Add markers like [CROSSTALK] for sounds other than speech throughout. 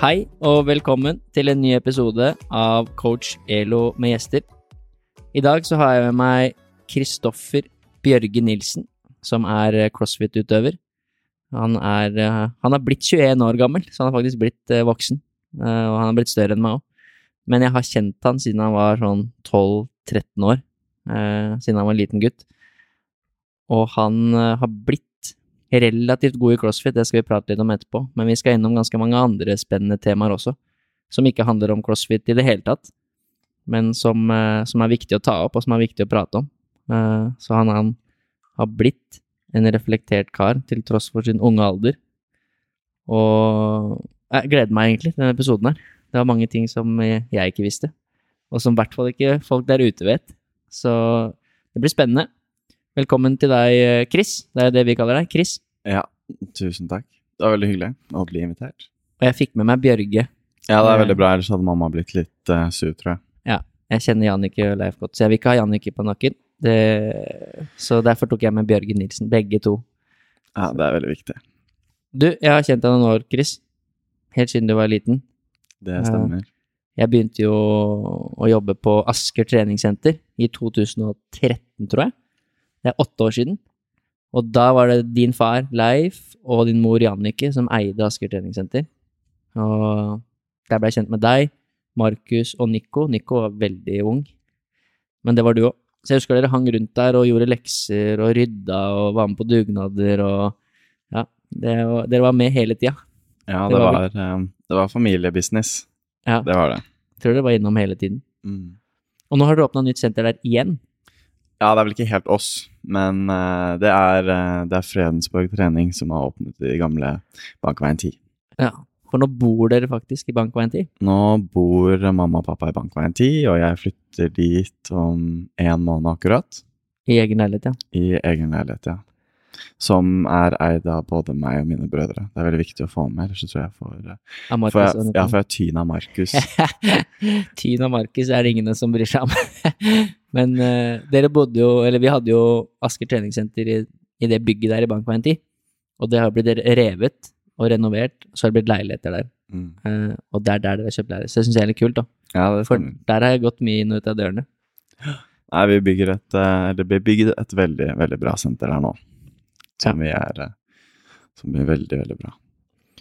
Hei og velkommen til en ny episode av Coach Elo med gjester. I dag så har jeg med meg Kristoffer Bjørge Nilsen, som er crossfit-utøver. Han er, eh, han er blitt 21 år gammel, så han har faktisk blitt eh, voksen. Eh, og han har blitt større enn meg òg. Men jeg har kjent han siden han var sånn 12-13 år. Siden han var en liten gutt. Og han har blitt relativt god i crossfit, det skal vi prate litt om etterpå. Men vi skal innom ganske mange andre spennende temaer også, som ikke handler om crossfit i det hele tatt. Men som, som er viktig å ta opp, og som er viktig å prate om. Så han, han har blitt en reflektert kar, til tross for sin unge alder. Og jeg gleder meg egentlig til denne episoden her. Det var mange ting som jeg ikke visste, og som i hvert fall ikke folk der ute vet. Så det blir spennende. Velkommen til deg, Chris. Det er det vi kaller deg. Chris. Ja, tusen takk. Det var veldig hyggelig å bli invitert. Og jeg fikk med meg Bjørge. Ja, det er veldig bra. Ellers hadde mamma blitt litt uh, sur, tror jeg. Ja. Jeg kjenner Jannicke og Leif godt, så jeg vil ikke ha Jannicke på nakken. Det, så derfor tok jeg med Bjørge Nilsen, begge to. Ja, det er veldig viktig. Du, jeg har kjent deg noen år, Chris. Helt siden du var liten. Det stemmer. Jeg begynte jo å jobbe på Asker treningssenter i 2013, tror jeg. Det er åtte år siden. Og da var det din far, Leif, og din mor, Jannicke, som eide Asker treningssenter. Og der ble jeg kjent med deg, Markus og Nico. Nico var veldig ung, men det var du òg. Så jeg husker dere hang rundt der og gjorde lekser og rydda og var med på dugnader og Ja, var, dere var med hele tida. Ja, det, det var, var, eh, det var familiebusiness. Ja. Det var det. Jeg tror dere var innom hele tiden. Mm. Og nå har dere åpna nytt senter der igjen. Ja, det er vel ikke helt oss, men uh, det, er, uh, det er Fredensborg trening som har åpnet i gamle Bankveien 10. Ja, for nå bor dere faktisk i Bankveien 10? Nå bor mamma og pappa i Bankveien 10, og jeg flytter dit om en måned akkurat. I egen leilighet, ja? I egen leilighet, ja. Som er eid av både meg og mine brødre. Det er veldig viktig å få med, ellers tror jeg får, av for jeg, Ja, for jeg tyna Markus. [LAUGHS] tyna Markus er det ingen som bryr seg om. [LAUGHS] Men uh, dere bodde jo, eller vi hadde jo Asker treningssenter i, i det bygget der i Bankveien 10, og det har blitt revet og renovert, så har det blitt leiligheter der. Mm. Uh, og det er der dere har kjøpt leilighet. Så det syns jeg er litt kult, da. Ja, det For der har jeg gått mye inn og ut av dørene. [GASPS] Nei, vi bygger et Eller blir bygd et veldig, veldig bra senter der nå. Som ja. vi er Som blir veldig, veldig bra.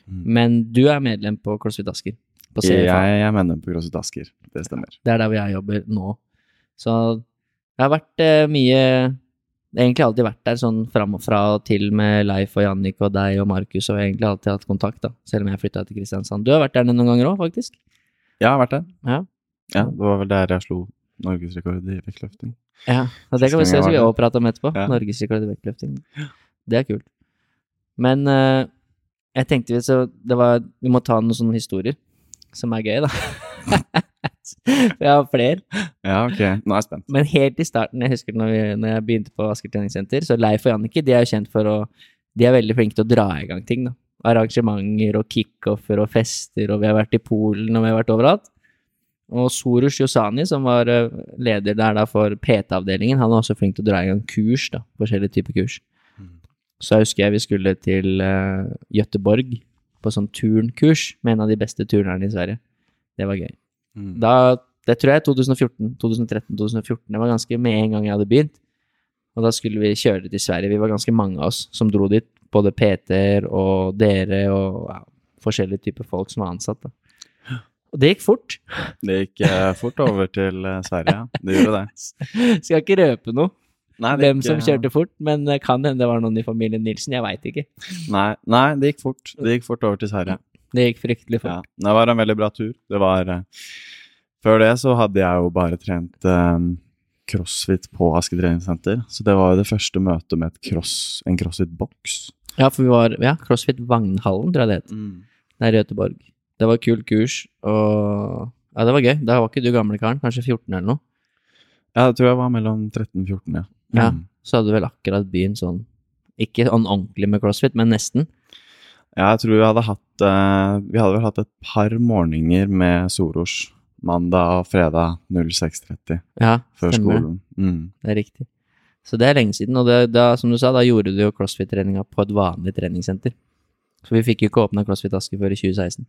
Mm. Men du er medlem på CrossFit Asker? På jeg, jeg er medlem på CrossFit Asker, det stemmer. Det er der hvor jeg jobber nå. Så det har vært mye det har egentlig alltid vært der sånn fram og fra og til med Leif og Jannik og deg og Markus, og egentlig alltid hatt kontakt, da, selv om jeg flytta til Kristiansand. Du har vært der noen ganger òg, faktisk? Ja, jeg har vært der. Ja. ja. Det var vel der jeg slo norgesrekord i vektløfting. Ja, og det kan vi se, som vi òg prate om etterpå. Ja. Norgesrekord i vektløfting. Det er kult. Men uh, jeg tenkte vi så det var Vi må ta noen sånne historier som er gøy, da. [LAUGHS] [LAUGHS] jeg har flere. Ja, ok. Nå er jeg spent. Men helt i starten, jeg husker når, vi, når jeg begynte på Asker treningssenter, så Leif og Jannicke de er jo kjent for å De er veldig flinke til å dra i gang ting. da. Arrangementer og kickoffer og fester, og vi har vært i Polen, og vi har vært overalt. Og Sorush Yosani, som var eh, leder der da for PT-avdelingen, han er også flink til å dra i gang kurs, da. Forskjellige typer kurs. Mm. Så jeg husker jeg vi skulle til uh, Gøteborg på sånn turnkurs med en av de beste turnerne i Sverige. Det var gøy. Mm. Da, det tror jeg 2014, 2013-2014. Det var ganske med en gang jeg hadde begynt. Og da skulle vi kjøre til Sverige. Vi var ganske mange av oss som dro dit. Både PT-er og dere og ja, forskjellige typer folk som var ansatt. Da. Og det gikk fort. Det gikk uh, fort over til eh, Sverige, ja. Det gjorde det. [LAUGHS] Skal ikke røpe noe. Nei, Hvem som kjørte fort, men kan hende det var noen i familien Nilsen. Jeg veit ikke. Nei, nei, det gikk fort. Det gikk fort over til Sverige. Det gikk fryktelig fort. Ja, det var en veldig bra tur. Det var uh, Før det så hadde jeg jo bare trent um, crossfit på Aske treningssenter. Så det var jo det første møtet med cross, en crossfit-boks. Ja, for vi var Ja, CrossFit Vagnhallen, tror jeg det het. Der i Göteborg. Det var kult kurs, og Ja, det var gøy. Da var ikke du gamle karen, kanskje 14 eller noe. Ja, jeg tror jeg var mellom 13 og 14, ja. Ja. Mm. Så hadde du vel akkurat begynt sånn Ikke sånn ordentlig med CrossFit, men nesten. Ja, jeg tror vi hadde hatt eh, Vi hadde vel hatt et par morgener med Soros. Mandag og fredag 06.30 Ja, før stemmer skolen. Mm. Det er riktig. Så det er lenge siden, og det, da, som du sa, da gjorde du jo CrossFit-treninga på et vanlig treningssenter. Så vi fikk jo ikke åpna CrossFit Aske før i 2016.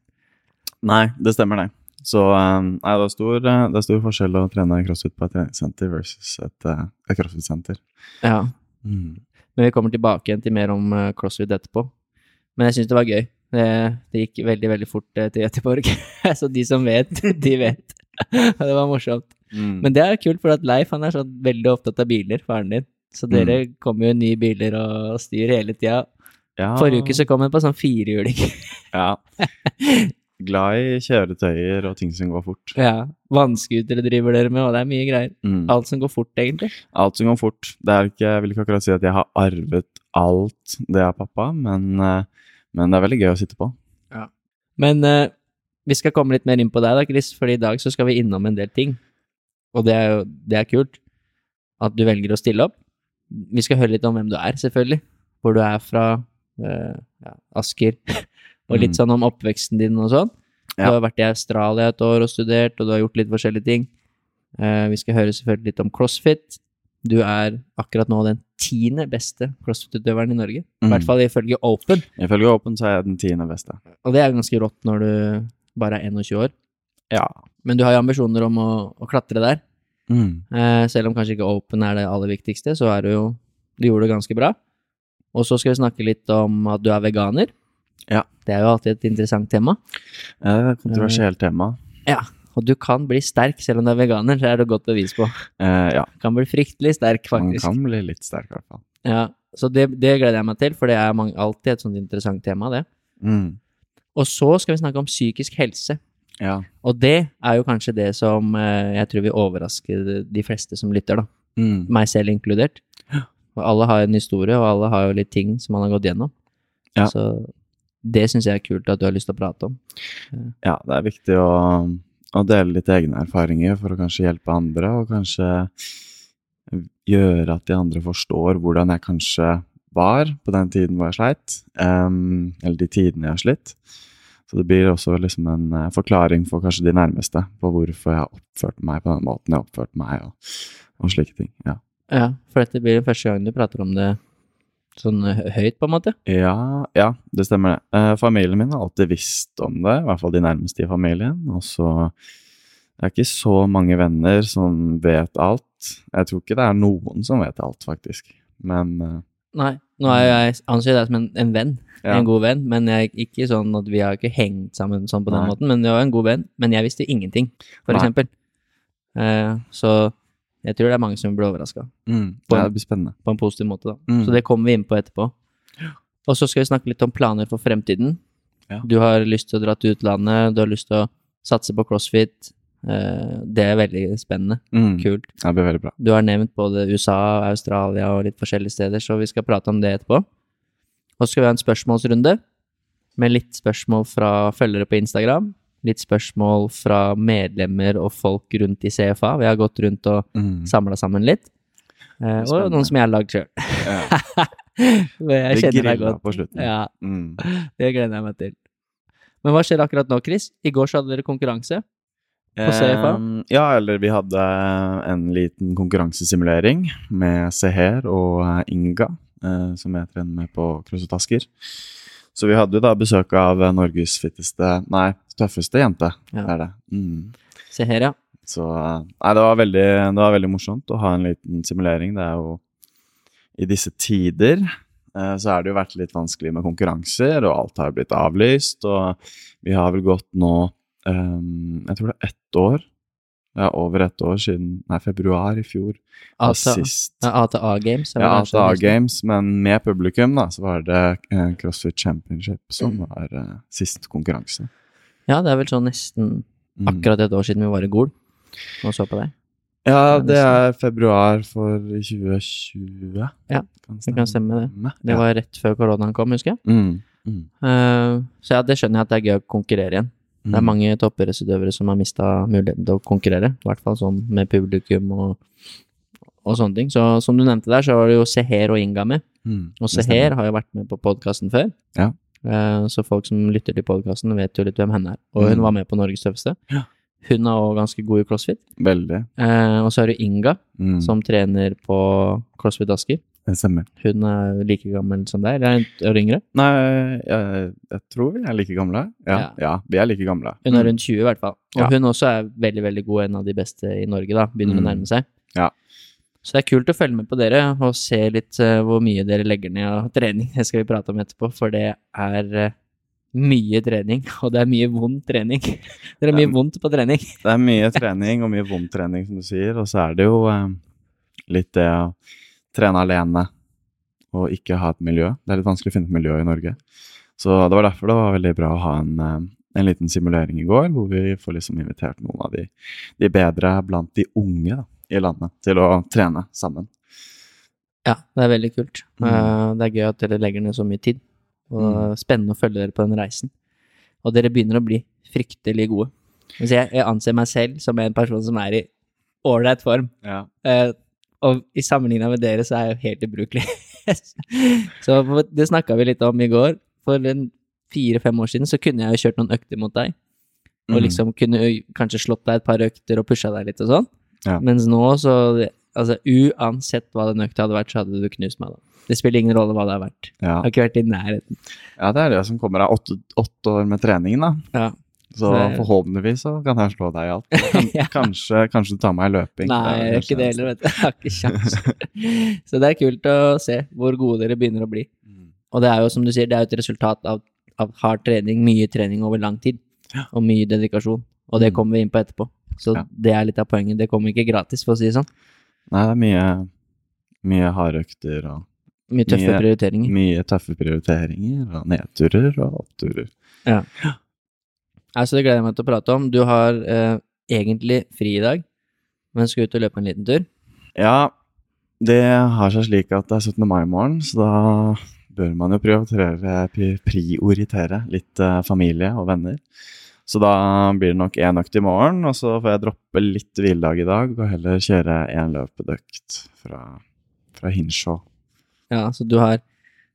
Nei, det stemmer det. Så eh, nei, det, er stor, eh, det er stor forskjell å trene crossfit på et treningssenter versus et, eh, et crossfit-senter. Ja. Mm. Men vi kommer tilbake igjen til mer om CrossFit etterpå. Men jeg syns det var gøy. Det, det gikk veldig, veldig fort eh, til Göteborg. [LAUGHS] Så de som vet, [LAUGHS] de vet. [LAUGHS] det var morsomt. Mm. Men det er kult, for at Leif han er så veldig opptatt av biler, faren din. Så dere kommer jo nye biler og styr hele tida. ja, Forrige uke så kom han på sånn firehjuling. Ja. Glad i kjøretøyer og ting som går fort. ja. Vannskutere driver dere med, og det er mye greier. Mm. Alt som går fort, egentlig. Alt som går fort. Det er ikke, jeg vil ikke akkurat si at jeg har arvet alt det av pappa, men, eh, men det er veldig gøy å sitte på. Men uh, vi skal komme litt mer inn på deg, da, Chris, for i dag så skal vi innom en del ting. Og det er jo det er kult at du velger å stille opp. Vi skal høre litt om hvem du er, selvfølgelig. Hvor du er fra. Uh, ja, Asker. [LAUGHS] og litt Mm. sånn om oppveksten din og sånn. Du Ja. har vært i Australia et år og studert, og du har gjort litt forskjellige ting. Uh, vi skal høre selvfølgelig litt om crossfit. Du er akkurat nå den tiende beste crossfit-utøveren i Norge. I Mm. hvert fall ifølge Open. Ifølge Open så er jeg den tiende beste. Og det er ganske rått når du bare er 21 år. Ja. Men du har jo ambisjoner om å, å klatre der. Mm. Eh, selv om kanskje ikke Open er det aller viktigste, så er du jo Du gjorde det ganske bra. Og så skal vi snakke litt om at du er veganer. Ja. Det er jo alltid et interessant tema. Ja, Det er et kontroversielt tema. Ja. Og du kan bli sterk selv om du er veganer, det er det godt bevis på. Eh, ja, Kan bli fryktelig sterk, man faktisk. kan bli litt sterk i hvert fall. Ja, Så det, det gleder jeg meg til, for det er alltid et sånt interessant tema, det. Mm. Og så skal vi snakke om psykisk helse. Ja. Og det er jo kanskje det som eh, jeg tror vil overraske de fleste som lytter, da. Mm. Meg selv inkludert. Og alle har en historie, og alle har jo litt ting som man har gått gjennom. Ja. Så det syns jeg er kult at du har lyst til å prate om. ja, det er viktig å, å dele litt egne erfaringer for å kanskje hjelpe andre, og kanskje gjøre at de andre forstår hvordan jeg kanskje var på den tiden hvor jeg sleit, um, eller de tidene jeg har slitt. Så det blir også liksom en uh, forklaring for kanskje de nærmeste på hvorfor jeg har oppført meg på den måten jeg har oppført meg, og, og slike ting. Ja. Ja, for dette blir den første gang du prater om det sånn høyt, på en måte. Ja, ja, det stemmer det. Eh, familien min har alltid visst om det, i hvert fall de nærmeste i familien. Og så det er ikke så mange venner som vet alt. Jeg tror ikke det er noen som vet alt, faktisk. Men eh, Nei, nå er jeg anser deg som en, en venn, ja. en god venn, men jeg, ikke sånn at vi har ikke hengt sammen sånn på den Nei. måten, men du var en god venn, men jeg visste ingenting, for Nei. eksempel. Eh, så jeg tror det er mange som blir overraska, Mm, ja, det blir spennende. på en positiv måte, da. Mm. Så det kommer vi inn på etterpå. Og så skal vi snakke litt om planer for fremtiden. Ja. Du har lyst til å dra til utlandet, du har lyst til å satse på crossfit. Eh, det er veldig spennende. Mm, Kult. det blir veldig bra. Du har nevnt både USA, Australia og litt forskjellige steder, så vi skal prate om det etterpå. Og så skal vi ha en spørsmålsrunde med litt spørsmål fra følgere på Instagram. Litt spørsmål fra medlemmer og folk rundt i CFA. Vi har gått rundt og Mm. samla sammen litt. Eh, og noen som jeg har lagd sjøl. Ja. [LAUGHS] jeg kjenner deg godt. på slutten. Ja, Mm. [LAUGHS] det gleder jeg meg til. Men hva skjer akkurat nå, Chris? I går så hadde dere konkurranse. På CFA? Eh, ja, eller vi hadde en liten konkurransesimulering med Seher og eh, Inga, eh, som jeg trener med på CrossFit Asker. Så vi hadde jo da besøk av eh, Norges fitteste, nei, tøffeste jente. Ja. Det er det. Mm. Se her, ja. Så eh, nei, det var, veldig, det var veldig morsomt å ha en liten simulering. Det er jo I disse tider eh, så har det jo vært litt vanskelig med konkurranser, og alt har blitt avlyst. Og vi har vel gått nå eh, Jeg tror det er ett år. Ja, over et år siden Nei, februar i fjor. ATA, sist. ATA Games. er Ja, ATA det Games, men med publikum, da, så var det eh, CrossFit Championship som Mm. var eh, sist konkurranse. Ja, det er vel sånn nesten Mm. akkurat et år siden vi var i Gol og så på deg. Ja, Det det er er februar for 2020. Ja, Det kan stemme, det. Det var rett før koronaen kom, husker jeg. mm. Mm. Uh, så ja, det skjønner jeg at det er gøy å konkurrere igjen. Det er Mm. mange toppidrettsutøvere som har mista muligheten til å konkurrere, i hvert fall sånn med publikum og, og sånne ting. Så som du nevnte der, så var det jo Seher og Inga med. Mm. Og Seher har jo vært med på podkasten før. Ja. Eh, så folk som lytter til podkasten, vet jo litt hvem henne er. Og hun Mm. var med på Norges tøffeste. Ja. Hun er òg ganske god i crossfit. Veldig. Eh, og så har du Inga, Mm. som trener på CrossFit Asker. Det stemmer. Hun er like gammel som deg, eller er hun yngre? Nei, jeg, jeg tror vi er like gamle. Ja, Ja. ja. vi er like gamle. Hun er Mm. rundt 20 i hvert fall. Og Ja. hun også er veldig, veldig god, en av de beste i Norge, da. Begynner å Mm. nærme seg. Ja. Så det er kult å følge med på dere og se litt eh, hvor mye dere legger ned av [LAUGHS] trening. Det skal vi prate om etterpå, for det er eh, mye trening, [LAUGHS] og det er mye vond trening. [LAUGHS] Det er mye Ja. vondt på trening. Det er mye trening og mye vond trening, som du sier. Og så er det jo eh, litt det å trene alene og ikke ha et miljø. Det er litt vanskelig å finne et miljø i Norge. Så det var derfor det var veldig bra å ha en, eh, en liten simulering i går, hvor vi får liksom invitert noen av de, de bedre blant de unge da, i landet til å trene sammen. Ja, det er veldig kult. Mm. Eh, Det er gøy at dere legger ned så mye tid. Og Mm. spennende å følge dere på den reisen. Og dere begynner å bli fryktelig gode. Jeg, jeg anser meg selv som en person som er i ålreit form. Ja. Og i sammenligna med dere så er jeg jo helt ubrukelig. [LAUGHS] så det snakka vi litt om i går. For fire-fem år siden så kunne jeg jo kjørt noen økter mot deg. Og Mm. liksom kunne kanskje slått deg et par økter og pusha deg litt og sånn. Ja. Mens nå så Altså uansett hva den økta hadde vært, så hadde du knust meg, da. Det spiller ingen rolle hva det har vært. Ja. Jeg har ikke vært i nærheten. ja, det er det som kommer av åtte, åtte år med treningen, da. Ja. Så Det- forhåpentligvis så kan jeg slå deg i alt. [LAUGHS] Kan, Ja. Kanskje, kanskje du tar meg i løping. Nei, jeg gjør ikke det heller, vet du. Jeg har ikke sjans. [LAUGHS] så det er kult å se hvor gode dere begynner å bli. Mm. Og det er jo som du sier, det er jo et resultat av, av hard trening, mye trening over lang tid. Ja. Og mye dedikasjon. Og det Mm. kommer vi inn på etterpå. Så Ja. det er litt av poenget. Det kommer ikke gratis, for å si det sånn. Nei, det er mye, mye hardøkter og Mye tøffe Mye- prioriteringer. mye tøffe prioriteringer og nedturer og oppturer. Altså, det gleder jeg meg til å prate om. Du har eh, egentlig fri i dag, men skal ut og løpe en liten tur. Ja, det har seg slik at det er 17. mai i morgen, så da bør man jo prioritere, pri- prioritere litt eh, familie og venner. Så da blir det nok én økt i morgen, og så får jeg droppe litt hviledag i dag og heller kjøre én løpedøkt fra, fra Hinshaw. Ja, så du har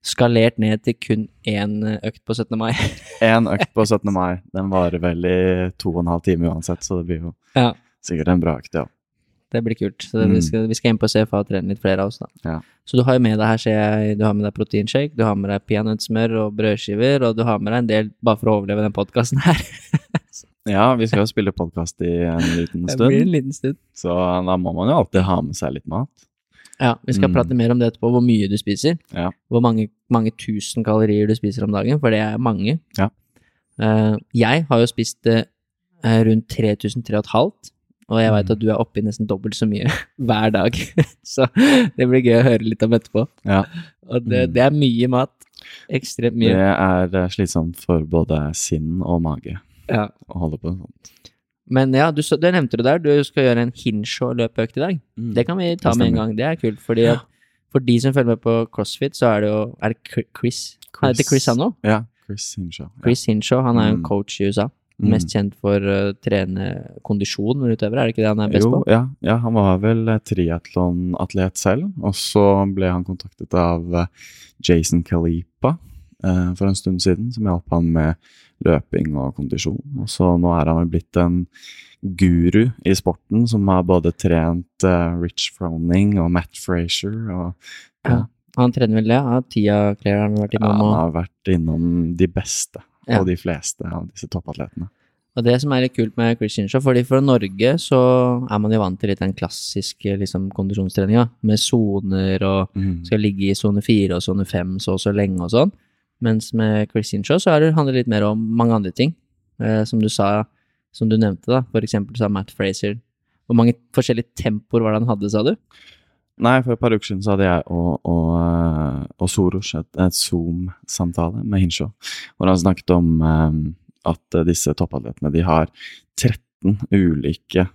skalert ned til kun én eh, økt på 17. mai. [LAUGHS] Én økt på 17. [LAUGHS] mai. Den varer vel i to og en halv time uansett, så det blir jo ja, sikkert en bra økt, ja. det blir kult. Så det, vi, Mm. skal, vi skal inn på CFA og trene litt flere av oss, da. Ja. Så du har jo med deg her, ser jeg, du har med deg proteinshake, du har med deg peanøttsmør og brødskiver, og du har med deg en del bare for å overleve den podkasten her. [LAUGHS] Ja, vi skal jo spille podkast i en liten Det blir en liten stund. så da må man jo alltid ha med seg litt mat. Ja, vi skal Mm. prate mer om det etterpå, hvor mye du spiser. Ja. Hvor mange, mange tusen kalorier du spiser om dagen, for det er mange. Ja. Uh, jeg har jo spist uh, rundt 3000-3500, og jeg veit Mm. at du er oppe i nesten dobbelt så mye [LAUGHS] hver dag. [LAUGHS] så det blir gøy å høre litt om etterpå. Ja. Og det, Mm. det er mye mat. Ekstremt mye. Det er eh, slitsomt for både sinn og mage Ja. å holde på med sånt. Men ja, du, det nevnte du der, du skal gjøre en Hinshaw-løpeøkt i dag. Det kan vi ta med en gang, det er kult, fordi at for de som følger med på CrossFit, så er det jo Er det Chris? Chris? Han heter Chris han nå? Ja, Chris Hinshaw. Ja. Chris Hinshaw, han er jo Mm. coach i USA. Mm. Mest kjent for å trene kondisjon utøvere, er det ikke det han er best jo, på? Ja, ja, han var vel eh, triatlonatlet selv, og så ble han kontaktet av eh, Jason Kalipa uh, for en stund siden, som hjalp han med løping og kondisjon. Og så nå er han blitt en guru i sporten, som har både trent uh, Rich Froning og Matt Frazier, og Ja. Han trener vel det? Ja, Tia Claire har han vært ja, innom. han har vært innom de beste Ja. og de fleste av disse toppatletene. og det som er litt kult med Chris Hinshaw, fordi for Norge så er man jo vant til litt den klassiske liksom, kondisjonstreninga, med soner og Mm. skal ligge i sone fire og sone fem så og så lenge og sånn. Mens med Chris Hinshaw så er det, handler det litt mer om mange andre ting. Eh, som du sa, som du nevnte, da. For eksempel sa Matt Fraser Hvor mange forskjellige tempoer var det han hadde, sa du? Nei, for et par uker siden så hadde jeg og, og, eh, og Soros et, et Zoom-samtale med Hinshaw, hvor han snakket om um, at disse toppatletene de har 13 ulike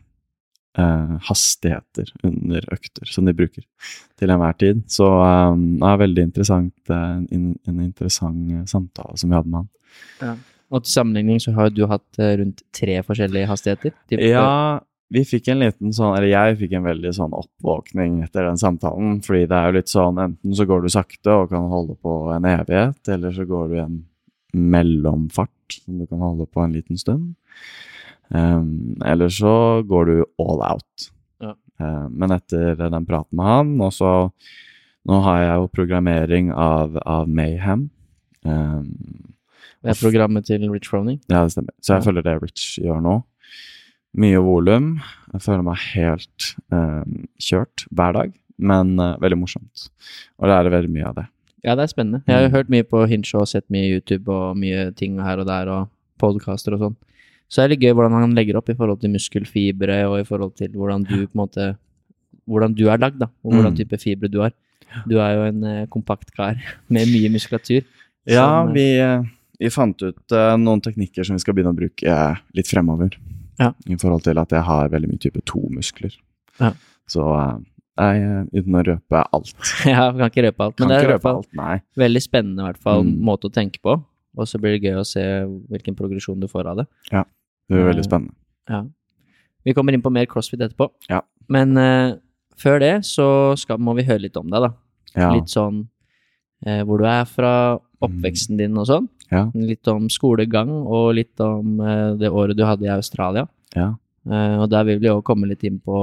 eh, hastigheter under økter som de bruker til enhver tid. Så eh, det er veldig interessant, eh, en, en interessant eh, samtale som vi hadde med han. Og til sammenligning så har du hatt eh, rundt tre forskjellige hastigheter. Typ, Ja, vi fikk en liten sånn, eller jeg fikk en veldig sånn oppvåkning etter den samtalen, fordi det er jo litt sånn, enten så går du sakte og kan holde på en evighet, eller så går du i en mellomfart som du kan holde på en liten stund. Um, eller så går du all out. Ja. Um, men etter den praten med han, og så Nå har jeg jo programmering av, av Mayhem. Um, Det er programmet til Rich Froning. ja, det stemmer. Så jeg Ja. føler det Rich gjør nå. Mye volum. Jeg føler meg helt um, kjørt hver dag, men uh, veldig morsomt. Og lærer veldig mye av det. Ja, det er spennende. Jeg har jo Mm. hørt mye på og sett mye YouTube og mye ting her og der, og podcaster og sånn. Så det er litt gøy hvordan han legger opp i forhold til muskelfibre, og i forhold til hvordan du på en måte Hvordan du er lagd, da, og hvordan Mm. type fibre du har. Du er jo en eh, kompakt kar [LAUGHS] med mye muskulatur. Ja, Som, eh, vi, eh, vi fant ut eh, noen teknikker som vi skal begynne å bruke eh, litt fremover. Ja. I forhold til at jeg har veldig mye type 2-muskler. Ja. Så jeg, uten å røpe alt [LAUGHS] Ja, kan ikke røpe alt, Kan det er i hvert fall alt, veldig spennende i hvert fall Mm. måte å tenke på. Og så blir det gøy å se hvilken progresjon du får av det. Det blir veldig Eh, spennende. Ja. Vi kommer inn på mer crossfit etterpå. Ja. Men uh, før det så skal, må vi høre litt om deg, da. Ja. Litt sånn uh, hvor du er fra, oppveksten din og sånn. Ja. Litt om skolegang, og litt om uh, det året du hadde i Australia. Ja. Og der vil vi jo komme litt inn på,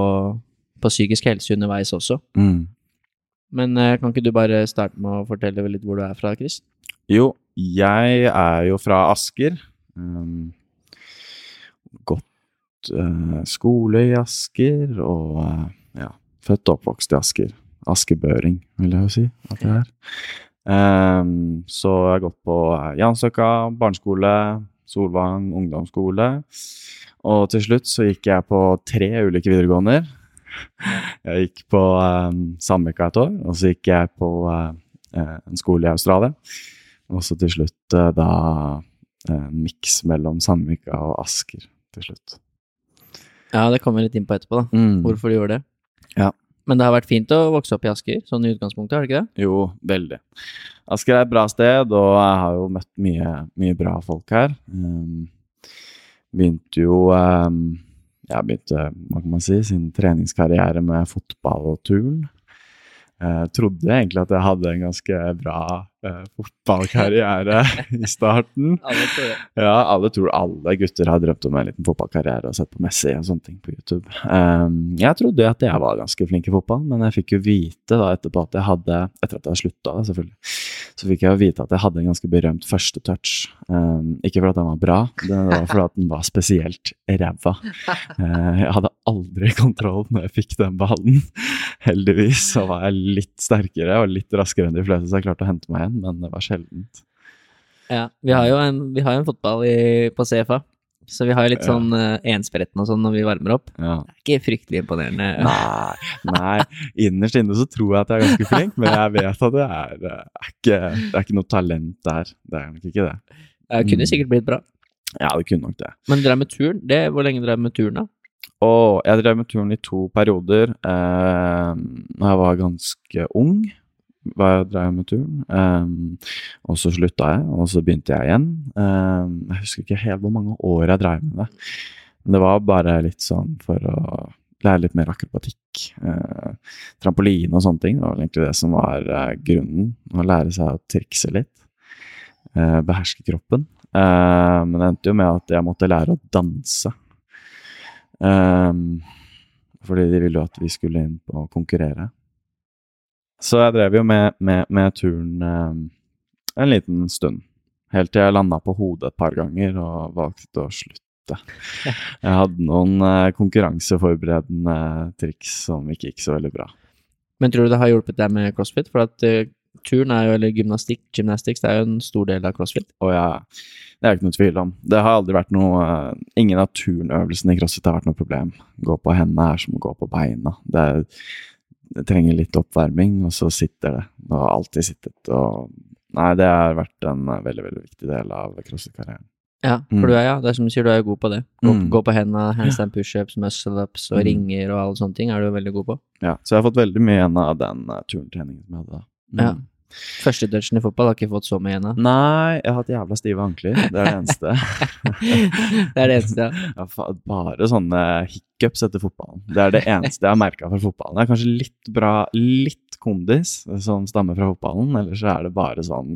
på psykisk helse underveis også. Mm. Men kan ikke du bare starte med å fortelle litt hvor du er fra, Chris? Jo, jeg er jo fra Asker. Um, gått eh, skole i Asker, og eh, ja, født og oppvokst i Asker. Askebøring, vil jeg jo si at jeg er. Um, så jeg har gått på Jansøka barneskole, Solvang ungdomsskole. Og til slutt så gikk jeg på tre ulike videregåender. Jeg gikk på um, Sandvika et år, og så gikk jeg på eh, eh, en skole i Australia. Og så til slutt uh, da eh, en miks mellom Sandvika og Asker til slutt. Ja, det kommer vi litt inn på etterpå, da. Mm. Hvorfor du gjorde det. Ja. Men det har vært fint å vokse opp i Asker, sånn i utgangspunktet, har det ikke det? Jo, veldig. Asker er et bra sted, og jeg har jo møtt mye, mye bra folk her. Um, begynte jo um, Jeg begynte, hva kan man si, sin treningskarriere med fotball og turn. Jeg trodde egentlig at jeg hadde en ganske bra eh, fotballkarriere i starten. [LAUGHS] Alle tror det. Ja, alle tror alle gutter har drømt om en liten fotballkarriere og sett på Messi og sånne ting på YouTube. Um, jeg trodde at jeg var ganske flink i fotball, men jeg fikk jo vite da etterpå at jeg hadde Etter at jeg slutta, selvfølgelig. Så fikk jeg vite at jeg hadde en ganske berømt første touch. Um, ikke fordi den var bra, det var fordi den var spesielt ræva. Uh, jeg hadde aldri kontroll når jeg fikk den ballen. Heldigvis så var jeg litt sterkere og litt raskere enn de fleste, så jeg klarte å hente meg igjen, men det var sjeldent. Ja, vi har jo en, har en fotball i, på CFA, så vi har jo litt sånn uh, enspretten og sånn når vi varmer opp. Ja. Det er ikke fryktelig imponerende. Nei, nei, innerst inne så tror jeg at jeg er ganske flink, men jeg vet at det er, er ikke, det er ikke noe talent der. Det er nok ikke det. Det kunne Mm. sikkert blitt bra. Ja, det kunne nok det. Men dere er med turn? Det, hvor lenge dere er med turn, da? Og jeg drev med turn i to perioder. Eh, når jeg var ganske ung, var jeg drev med turen. Um, og så slutta jeg, og så begynte jeg igjen. Um, jeg husker ikke helt hvor mange år jeg drev med det. Men det var bare litt sånn for å lære litt mer akrobatikk. Uh, trampoline og sånne ting. Det var egentlig det som var uh, grunnen. Å lære seg å trikse litt. Uh, beherske kroppen. Eh, men det endte jo med at jeg måtte lære å danse. Fordi de ville jo at vi skulle inn på å konkurrere. Så jeg drev jo med, med, med turen eh, en liten stund. Helt til jeg landa på hodet et par ganger og valgte å slutte. [LAUGHS] Jeg hadde noen eh, konkurranseforberedende triks som ikke gikk så veldig bra. Men tror du det har hjulpet deg med crossfit? For at uh, turn er jo, eller gymnastikk, gymnastics, det er jo en stor del av crossfit. Å ja, det er ikke noe tvil om. Det har aldri vært noe uh, Ingen av turnøvelsene i crossfit har vært noe problem. Gå på hendene er som å gå på beina. Det, er, det trenger litt oppvarming, og så sitter det. Det har alltid sittet. Og nei, det har vært en uh, veldig, veldig viktig del av crossfit-karrieren. Ja, Mm. for du er, ja, det er som du sier, du er god på det. Gå, Mm. gå på hendene, handstand pushups, muscle-ups og Mm. ringer og alle sånne ting er du veldig god på. Ja, så jeg har fått veldig mye igjen av den uh, turntreningen som jeg hadde da. Mm. Ja. Førstedutchen i fotball har ikke fått så mye ennå. Nei, jeg har hatt jævla stive ankler. Det er det eneste. [LAUGHS] det er det eneste, ja. Bare sånne hiccups etter fotballen. Det er det eneste jeg har merka fra fotballen. Det er kanskje litt bra, litt kondis som stammer fra fotballen, ellers så er det bare sånn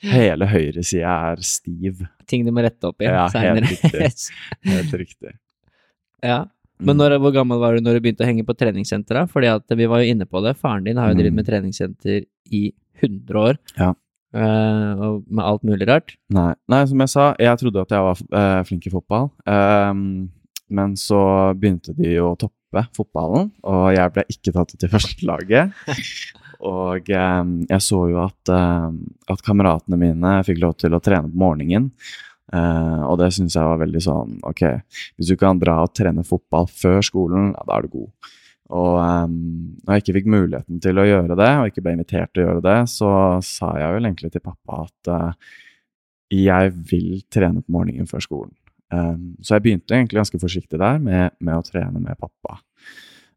Hele høyresida er stiv. Ting du må rette opp i Ja, helt seinere. riktig. Helt riktig. [LAUGHS] ja. Men når, hvor gammel var du når du begynte å henge på treningssenter? Fordi at vi var jo inne på det. Faren din har jo drevet Mm. med treningssenter i 100 år. Ja. Uh, med alt mulig rart. Nei. Nei, som jeg sa, jeg trodde at jeg var uh, flink i fotball. Um, men så begynte de å toppe fotballen, og jeg ble ikke tatt ut i [LAUGHS] førstelaget. Og um, jeg så jo at, ehm, at kameratene mine fikk lov til å trene på morgenen. Uh, og det syns jeg var veldig sånn Ok, hvis du kan dra og trene fotball før skolen, ja, da er du god. Og um, når jeg ikke fikk muligheten til å gjøre det, og ikke ble invitert til å gjøre det, så sa jeg vel egentlig til pappa at uh, jeg vil trene på morgenen før skolen. Um, så jeg begynte egentlig ganske forsiktig der med, med å trene med pappa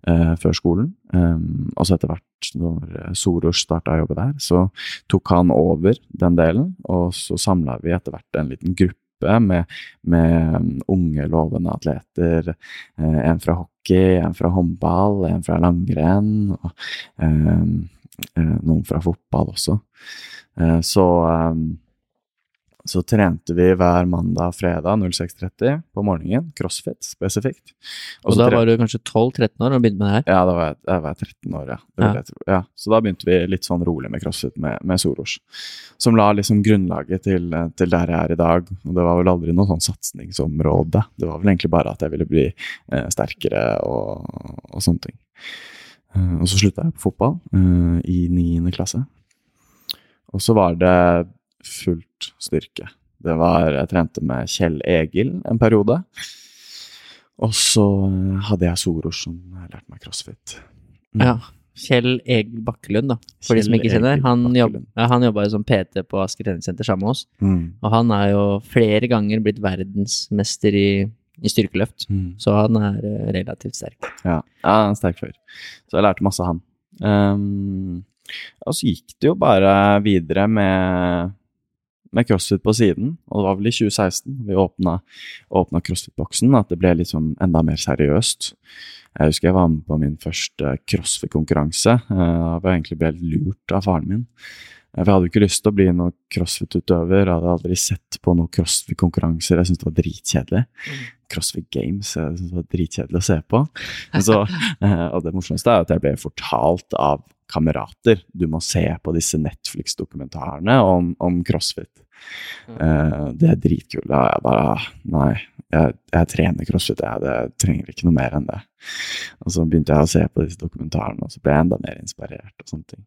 uh, før skolen. Um, og så etter hvert, når Soros starta å jobbe der, så tok han over den delen. Og så samla vi etter hvert en liten gruppe med, med um, unge, lovende atleter. Eh, en fra hockey, en fra håndball, en fra langrenn. Og um, eh, noen fra fotball også. Eh, så så trente vi hver mandag og fredag 06.30 på morgenen. Crossfit spesifikt. Og, da var du kanskje 12-13 år og begynte med det her? Ja, da var jeg, jeg var 13 år, ja. Ja. jeg ja. Så da begynte vi litt sånn rolig med crossfit med, med Soros. Som la liksom grunnlaget til, til der jeg er i dag. Og det var vel aldri noe sånn satsingsområde. Det var vel egentlig bare at jeg ville bli eh, sterkere og, og sånne ting. Eh, og så slutta jeg på fotball eh, i niende klasse. Og så var det fullt styrke. Det var, jeg trente med Kjell Egil en periode. Og så eh, hadde jeg Soros som lærte meg crossfit. Mm. Ja. Kjell Egil Bakkelund, da. For de som ikke kjenner. Han, jobb, ja, han jobba jo som PT på Asker treningssenter sammen med oss. Mm. Og han er jo flere ganger blitt verdensmester i, i styrkeløft. Mm. Så han er eh, relativt sterk. Ja, ja han er en sterk fyr. Så jeg lærte masse av han. Um, og så gikk det jo bare videre med, med crossfit på siden. Og det var vel i 2016 vi åpna, åpna crossfit-boksen at det ble liksom enda mer seriøst. Jeg husker jeg var med på min første crossfit-konkurranse. Ble jeg egentlig ble lurt av faren min. For jeg hadde jo ikke lyst til å bli noen crossfit-utøver. Jeg hadde aldri sett på noen crossfit-konkurranser. Jeg syntes det var dritkjedelig. Crossfit Games jeg syntes det var dritkjedelig å se på. Så, [LAUGHS] eh, og det morsomste er at jeg ble fortalt av kamerater du må se på disse Netflix-dokumentarene om, om crossfit. Eh, det er dritkult. Jeg bare ah, Nei, jeg, jeg trener crossfit, jeg. Det trenger ikke noe mer enn det. Og så begynte jeg å se på disse dokumentarene, og så ble jeg enda mer inspirert. og sånne ting.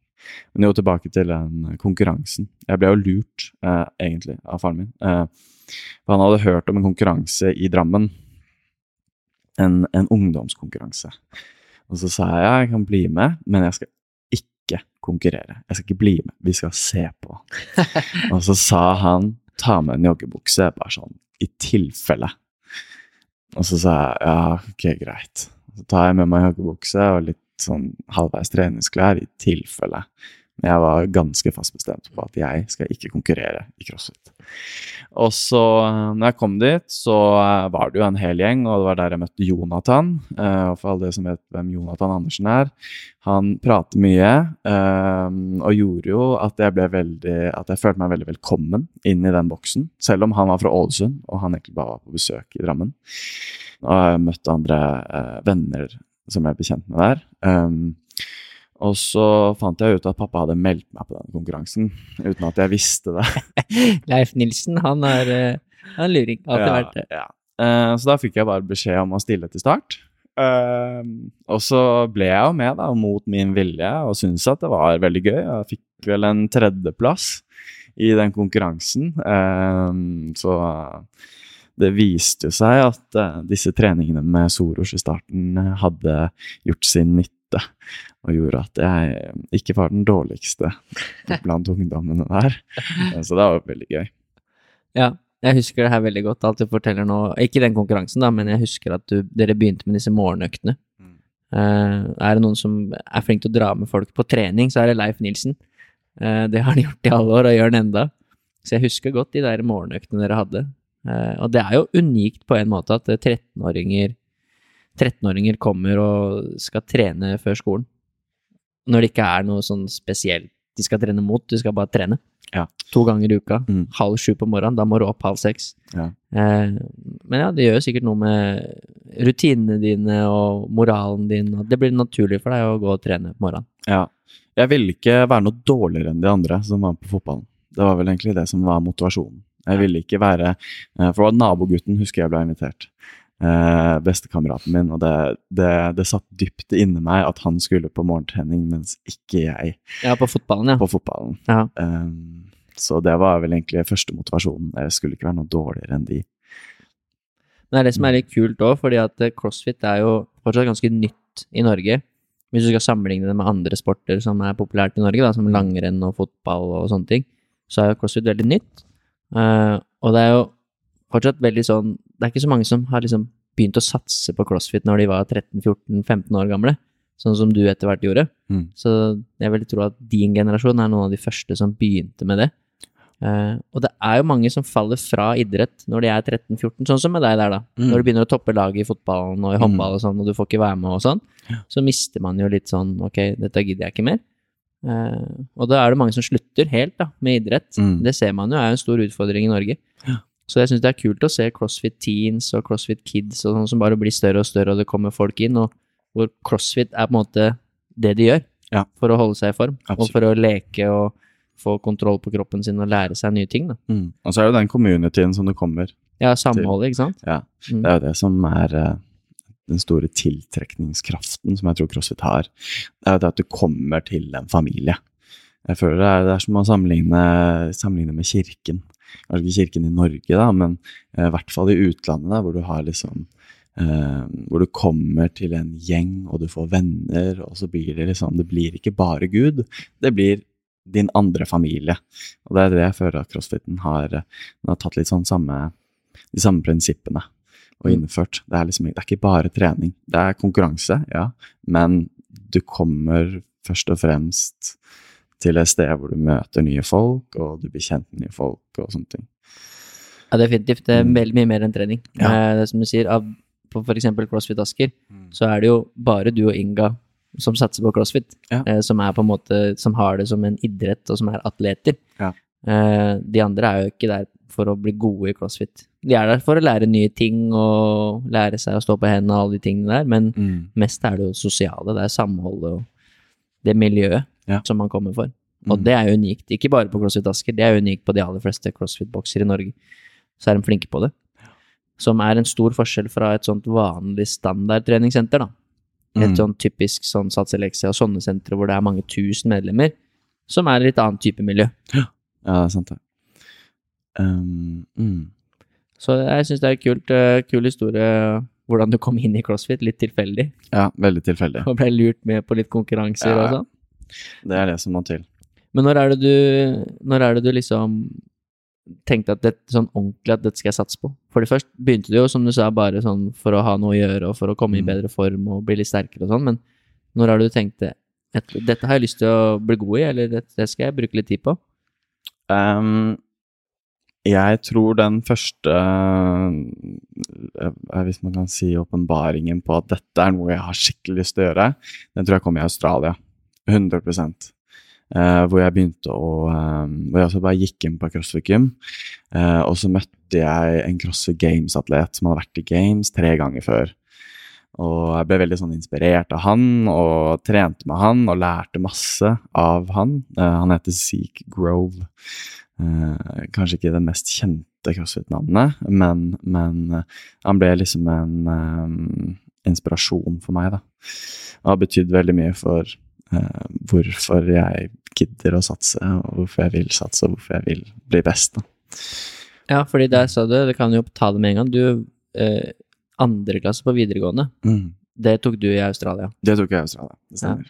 Men jo, tilbake til den konkurransen. Jeg ble jo lurt, eh, egentlig, av faren min. Eh, for han hadde hørt om en konkurranse i Drammen. En, en ungdomskonkurranse. Og så sa jeg jeg kan bli med, men jeg skal ikke konkurrere. Jeg skal ikke bli med, vi skal se på. [LAUGHS] og så sa han ta med en joggebukse, bare sånn i tilfelle. Og så sa jeg ja, ok, greit. Så tar jeg med meg joggebukse og litt sånn halvveis treningsklær i tilfelle. Jeg var ganske fast bestemt på at jeg skal ikke konkurrere i crossfit. Og så, når jeg kom dit, så eh, var det jo en hel gjeng, og det var der jeg møtte Jonathan. Eh, Og for alle dere som vet hvem Jonathan Andersen er, han prater mye, eh, og gjorde jo at jeg ble veldig At jeg følte meg veldig velkommen inn i den boksen. Selv om han var fra Ålesund, og han egentlig bare var på besøk i Drammen. Og jeg møtte andre eh, venner som jeg ble kjent med der. Og så fant jeg ut at pappa hadde meldt meg på den konkurransen, uten at jeg visste det. [LAUGHS] Leif Nilsen, han er, eh, han er luring. Alltid vært det. Ja. Uh, så da fikk jeg bare beskjed om å stille til start. Uh, og så ble jeg jo med, da, mot min vilje, og syntes at det var veldig gøy. Jeg fikk vel en tredjeplass i den konkurransen. Uh, så det viste jo seg at disse treningene med Soros i starten hadde gjort sin nytte. Og gjorde at jeg ikke var den dårligste [LAUGHS] blant ungdommene der. Eh, Så det var veldig gøy. Ja. jeg husker det her veldig godt, alt du forteller nå. Ikke den konkurransen, da, men jeg husker at du, dere begynte med disse morgenøktene. Mm. Eh, er det noen som er flink til å dra med folk på trening, så er det Leif Nilsen. Eh, det har han [LAUGHS] gjort i alle år, og gjør han enda. Så jeg husker godt de der morgenøktene dere hadde. Og det er jo unikt på en måte at eh, 13-åringer 13-åringer kommer og skal trene før skolen. Når det ikke er noe sånn spesielt de skal trene mot, de skal bare trene. Ja. To ganger i uka. Mm. Halv sju på morgenen, da må du opp halv seks. Ja. Eh, men ja, det gjør jo sikkert noe med rutinene dine og moralen din. og Det blir naturlig for deg å gå og trene på morgenen. Ja. Jeg ville ikke være noe dårligere enn de andre som var på fotballen. Det var vel egentlig det som var motivasjonen. Jeg ville ikke være eh, For det var nabogutten, husker jeg ble invitert. Eh, Bestekameraten min. Og det, det, det satt dypt inni meg at han skulle på morgentrening, mens ikke jeg Ja, på fotballen, ja. på fotballen. ja. Um, så det var vel egentlig første motivasjonen. Jeg skulle ikke være noe dårligere enn de. Det er det som er litt kult òg, fordi at eh, crossfit er jo fortsatt ganske nytt i Norge. Hvis du skal sammenligne det med andre sporter som er populært i Norge, da, som langrenn og fotball og sånne ting, så er jo crossfit veldig nytt. Uh, og det er jo fortsatt veldig sånn Det er ikke så mange som har liksom begynt å satse på crossfit når de var 13-14-15 år gamle, sånn som du etter hvert gjorde. Mm. Så jeg vil tro at din generasjon er noen av de første som begynte med det. Uh, og det er jo mange som faller fra idrett når de er 13-14, sånn som med deg der, da. Mm. Når du begynner å toppe laget i fotballen og i håndball og sånn, og du får ikke være med og sånn, så mister man jo litt sånn ok, dette gidder jeg ikke mer. Uh, og da er det mange som slutter helt da, med idrett. Mm. Det ser man jo er en stor utfordring i Norge. Så jeg syns det er kult å se CrossFit Teens og CrossFit Kids og sånn som bare blir større og større, og det kommer folk inn, og hvor CrossFit er på en måte det de gjør Ja. for å holde seg i form, og for å leke og få kontroll på kroppen sin og lære seg nye ting. Da. Mm. Og så er det den communityen som du kommer. Ja, samholdet, ikke sant? Ja. Mm. Det er jo det som er eh, den store tiltrekningskraften som jeg tror CrossFit har. Det er jo det at du kommer til en familie. Jeg føler det er, det er som å sammenligne, sammenligne med kirken. Kanskje ikke kirken i Norge, da, men eh, i hvert fall i utlandet, da, hvor du har liksom eh, Hvor du kommer til en gjeng, og du får venner, og så blir det liksom Det blir ikke bare Gud, det blir din andre familie. Og det er det jeg føler at crossfiten har, den har tatt litt sånn samme de samme prinsippene og Mm. innført. Det er liksom det er ikke bare trening. Det er konkurranse, ja, men du kommer først og fremst til et sted hvor du møter nye folk, og du blir kjent med nye folk og sånne ting. Ja, definitivt. Det er Mm. veldig mye mer enn trening. Ja. Eh, Det er som du sier, av, på eksempel CrossFit Asker, så er det jo bare du og Inga som satser på CrossFit, Ja. eh, som er på en måte, som har det som en idrett, og som er atleter. Ja. Eh, de andre er jo ikke der for å bli gode i CrossFit. De er der for å lære nye ting og lære seg å stå på hendene og alle de tingene der, men Mm. mest er det jo sosiale, det er samholdet og det miljøet Ja. som man kommer for. Og Mm. det er unikt, ikke bare på CrossFit Asker, det er unikt på de aller fleste CrossFit-bokser i Norge. Så er de flinke på det. Som er en stor forskjell fra et sånt vanlig standardtreningssenter, da. Et Mm. sånn typisk sånn Sats og sånne sentre hvor det er mange tusen medlemmer, som er litt annen type miljø. Ja, det er sant, det. Um, mm. Så jeg syns det er kult, uh, kul historie hvordan du kom inn i CrossFit, litt tilfeldig, Ja, veldig tilfeldig. og ble lurt med på litt konkurranser og Ja. sånn. Det er det som må til. Men når er det du, når er det du liksom tenkte at det sånn ordentlig at dette skal jeg satse på? For det først begynte du jo, som du sa, bare sånn for å ha noe å gjøre og for å komme i Mm. bedre form og bli litt sterkere og sånn, men når det du tenkte at dette har jeg lyst til å bli god i, eller dette, det skal jeg bruke litt tid på? Um, jeg tror den første eh, Hvis man kan si åpenbaringen på at dette er noe jeg har skikkelig lyst til å gjøre, den tror jeg kom i Australia. 100 eh, Hvor jeg begynte å eh, Hvor jeg bare gikk inn på CrossFit Gym. eh, og så møtte jeg en CrossFit Games-atlet som hadde vært i Games tre ganger før. Og jeg ble veldig sånn inspirert av han, og trente med han og lærte masse av han. Eh, han heter Zeke Grove. Eh, kanskje ikke det mest kjente crossfit-navnet, men, men eh, han ble liksom en um, inspirasjon for meg, da. Og har betydd veldig mye for hvorfor jeg gidder å satse, og hvorfor jeg vil satse, og hvorfor jeg vil bli best. da. Ja, fordi der sa du, det kan jo ta det med en gang, du eh, andre klasse på videregående, Mm. det tok du i Australia. Det tok jeg i Australia. Det stemmer.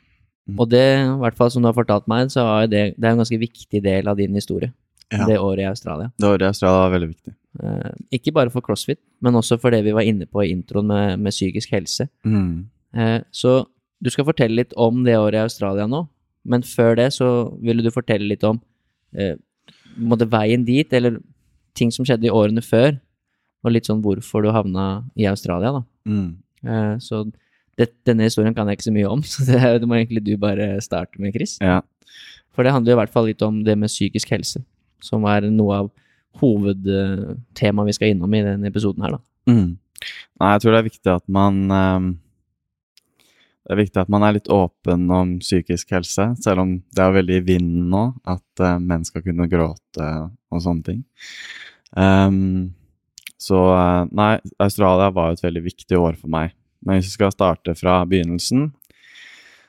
Mm. Og det, i hvert fall som du har fortalt meg, så er det, det er en ganske viktig del av din historie. Ja. Det året i Australia. Det året i Australia var veldig viktig. Eh, ikke bare for crossfit, men også for det vi var inne på i introen med, med psykisk helse. Mm. Eh, så du skal fortelle litt om det året i Australia nå, men før det så ville du fortelle litt om eh, veien dit, eller ting som skjedde i årene før, og litt sånn hvorfor du havna i Australia, da. Mm. Eh, så det, denne historien kan jeg ikke så mye om, [LAUGHS] så det, det må egentlig du bare starte med, Chris. Ja. For det handler i hvert fall litt om det med psykisk helse, som er noe av hovedtemaet vi skal innom i denne episoden her, da. Mm. Nei, jeg tror det er viktig at man ehm, Det er viktig at man er litt åpen om psykisk helse, selv om det er veldig i vinden nå at uh, menn skal kunne gråte og sånne ting. Um, så eh, nei, Australia var jo et veldig viktig år for meg. Men hvis vi skal starte fra begynnelsen,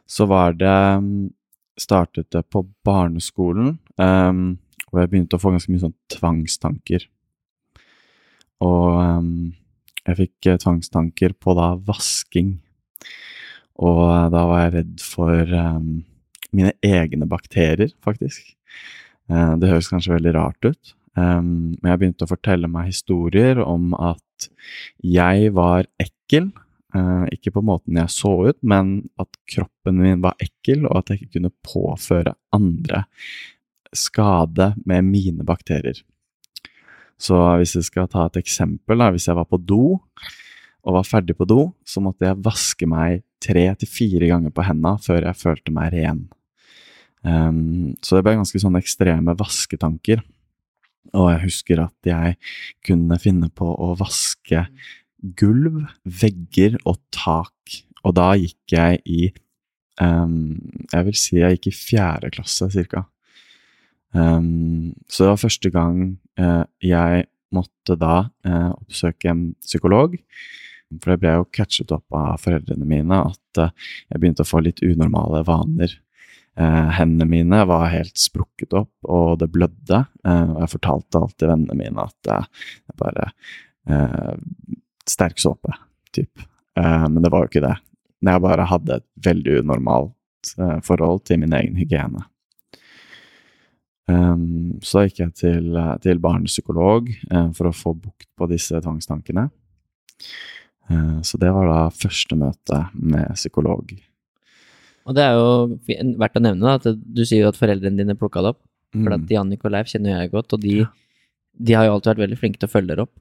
så var det ehm, Startet det på barneskolen, um, hvor jeg begynte å få ganske mye sånn tvangstanker. Og um, jeg fikk eh, tvangstanker på da vasking. Og da var jeg redd for um, mine egne bakterier, faktisk. Uh, det høres kanskje veldig rart ut, um, men jeg begynte å fortelle meg historier om at jeg var ekkel. Uh, ikke på måten jeg så ut, men at kroppen min var ekkel, og at jeg ikke kunne påføre andre skade med mine bakterier. Så hvis jeg skal ta et eksempel, da, hvis jeg var på do og var ferdig på do, så måtte jeg vaske meg tre til fire ganger på henda før jeg følte meg ren. Um, så det ble ganske sånne ekstreme vasketanker. Og jeg husker at jeg kunne finne på å vaske gulv, vegger og tak. Og da gikk jeg i um, Jeg vil si jeg gikk i fjerde klasse, cirka. Um, så det var første gang uh, jeg måtte da uh, oppsøke en psykolog. For det ble jo catchet opp av foreldrene mine at eh, jeg begynte å få litt unormale vaner. Eh, hendene mine var helt sprukket opp, og det blødde. Eh, og jeg fortalte alltid vennene mine at jeg bare eh, Sterk såpe, typ. Eh, men det var jo ikke det. Jeg bare hadde et veldig unormalt eh, forhold til min egen hygiene. Um, så gikk jeg til, til barnepsykolog for å få bukt på disse tvangstankene. Eh, så det var da første møte med psykolog. Og det er jo verdt å nevne da, at du sier jo at foreldrene dine plukka det opp. For at Mm, Jannik og Leif kjenner jeg godt, og de, de har jo alltid vært veldig flinke til å følge dere opp,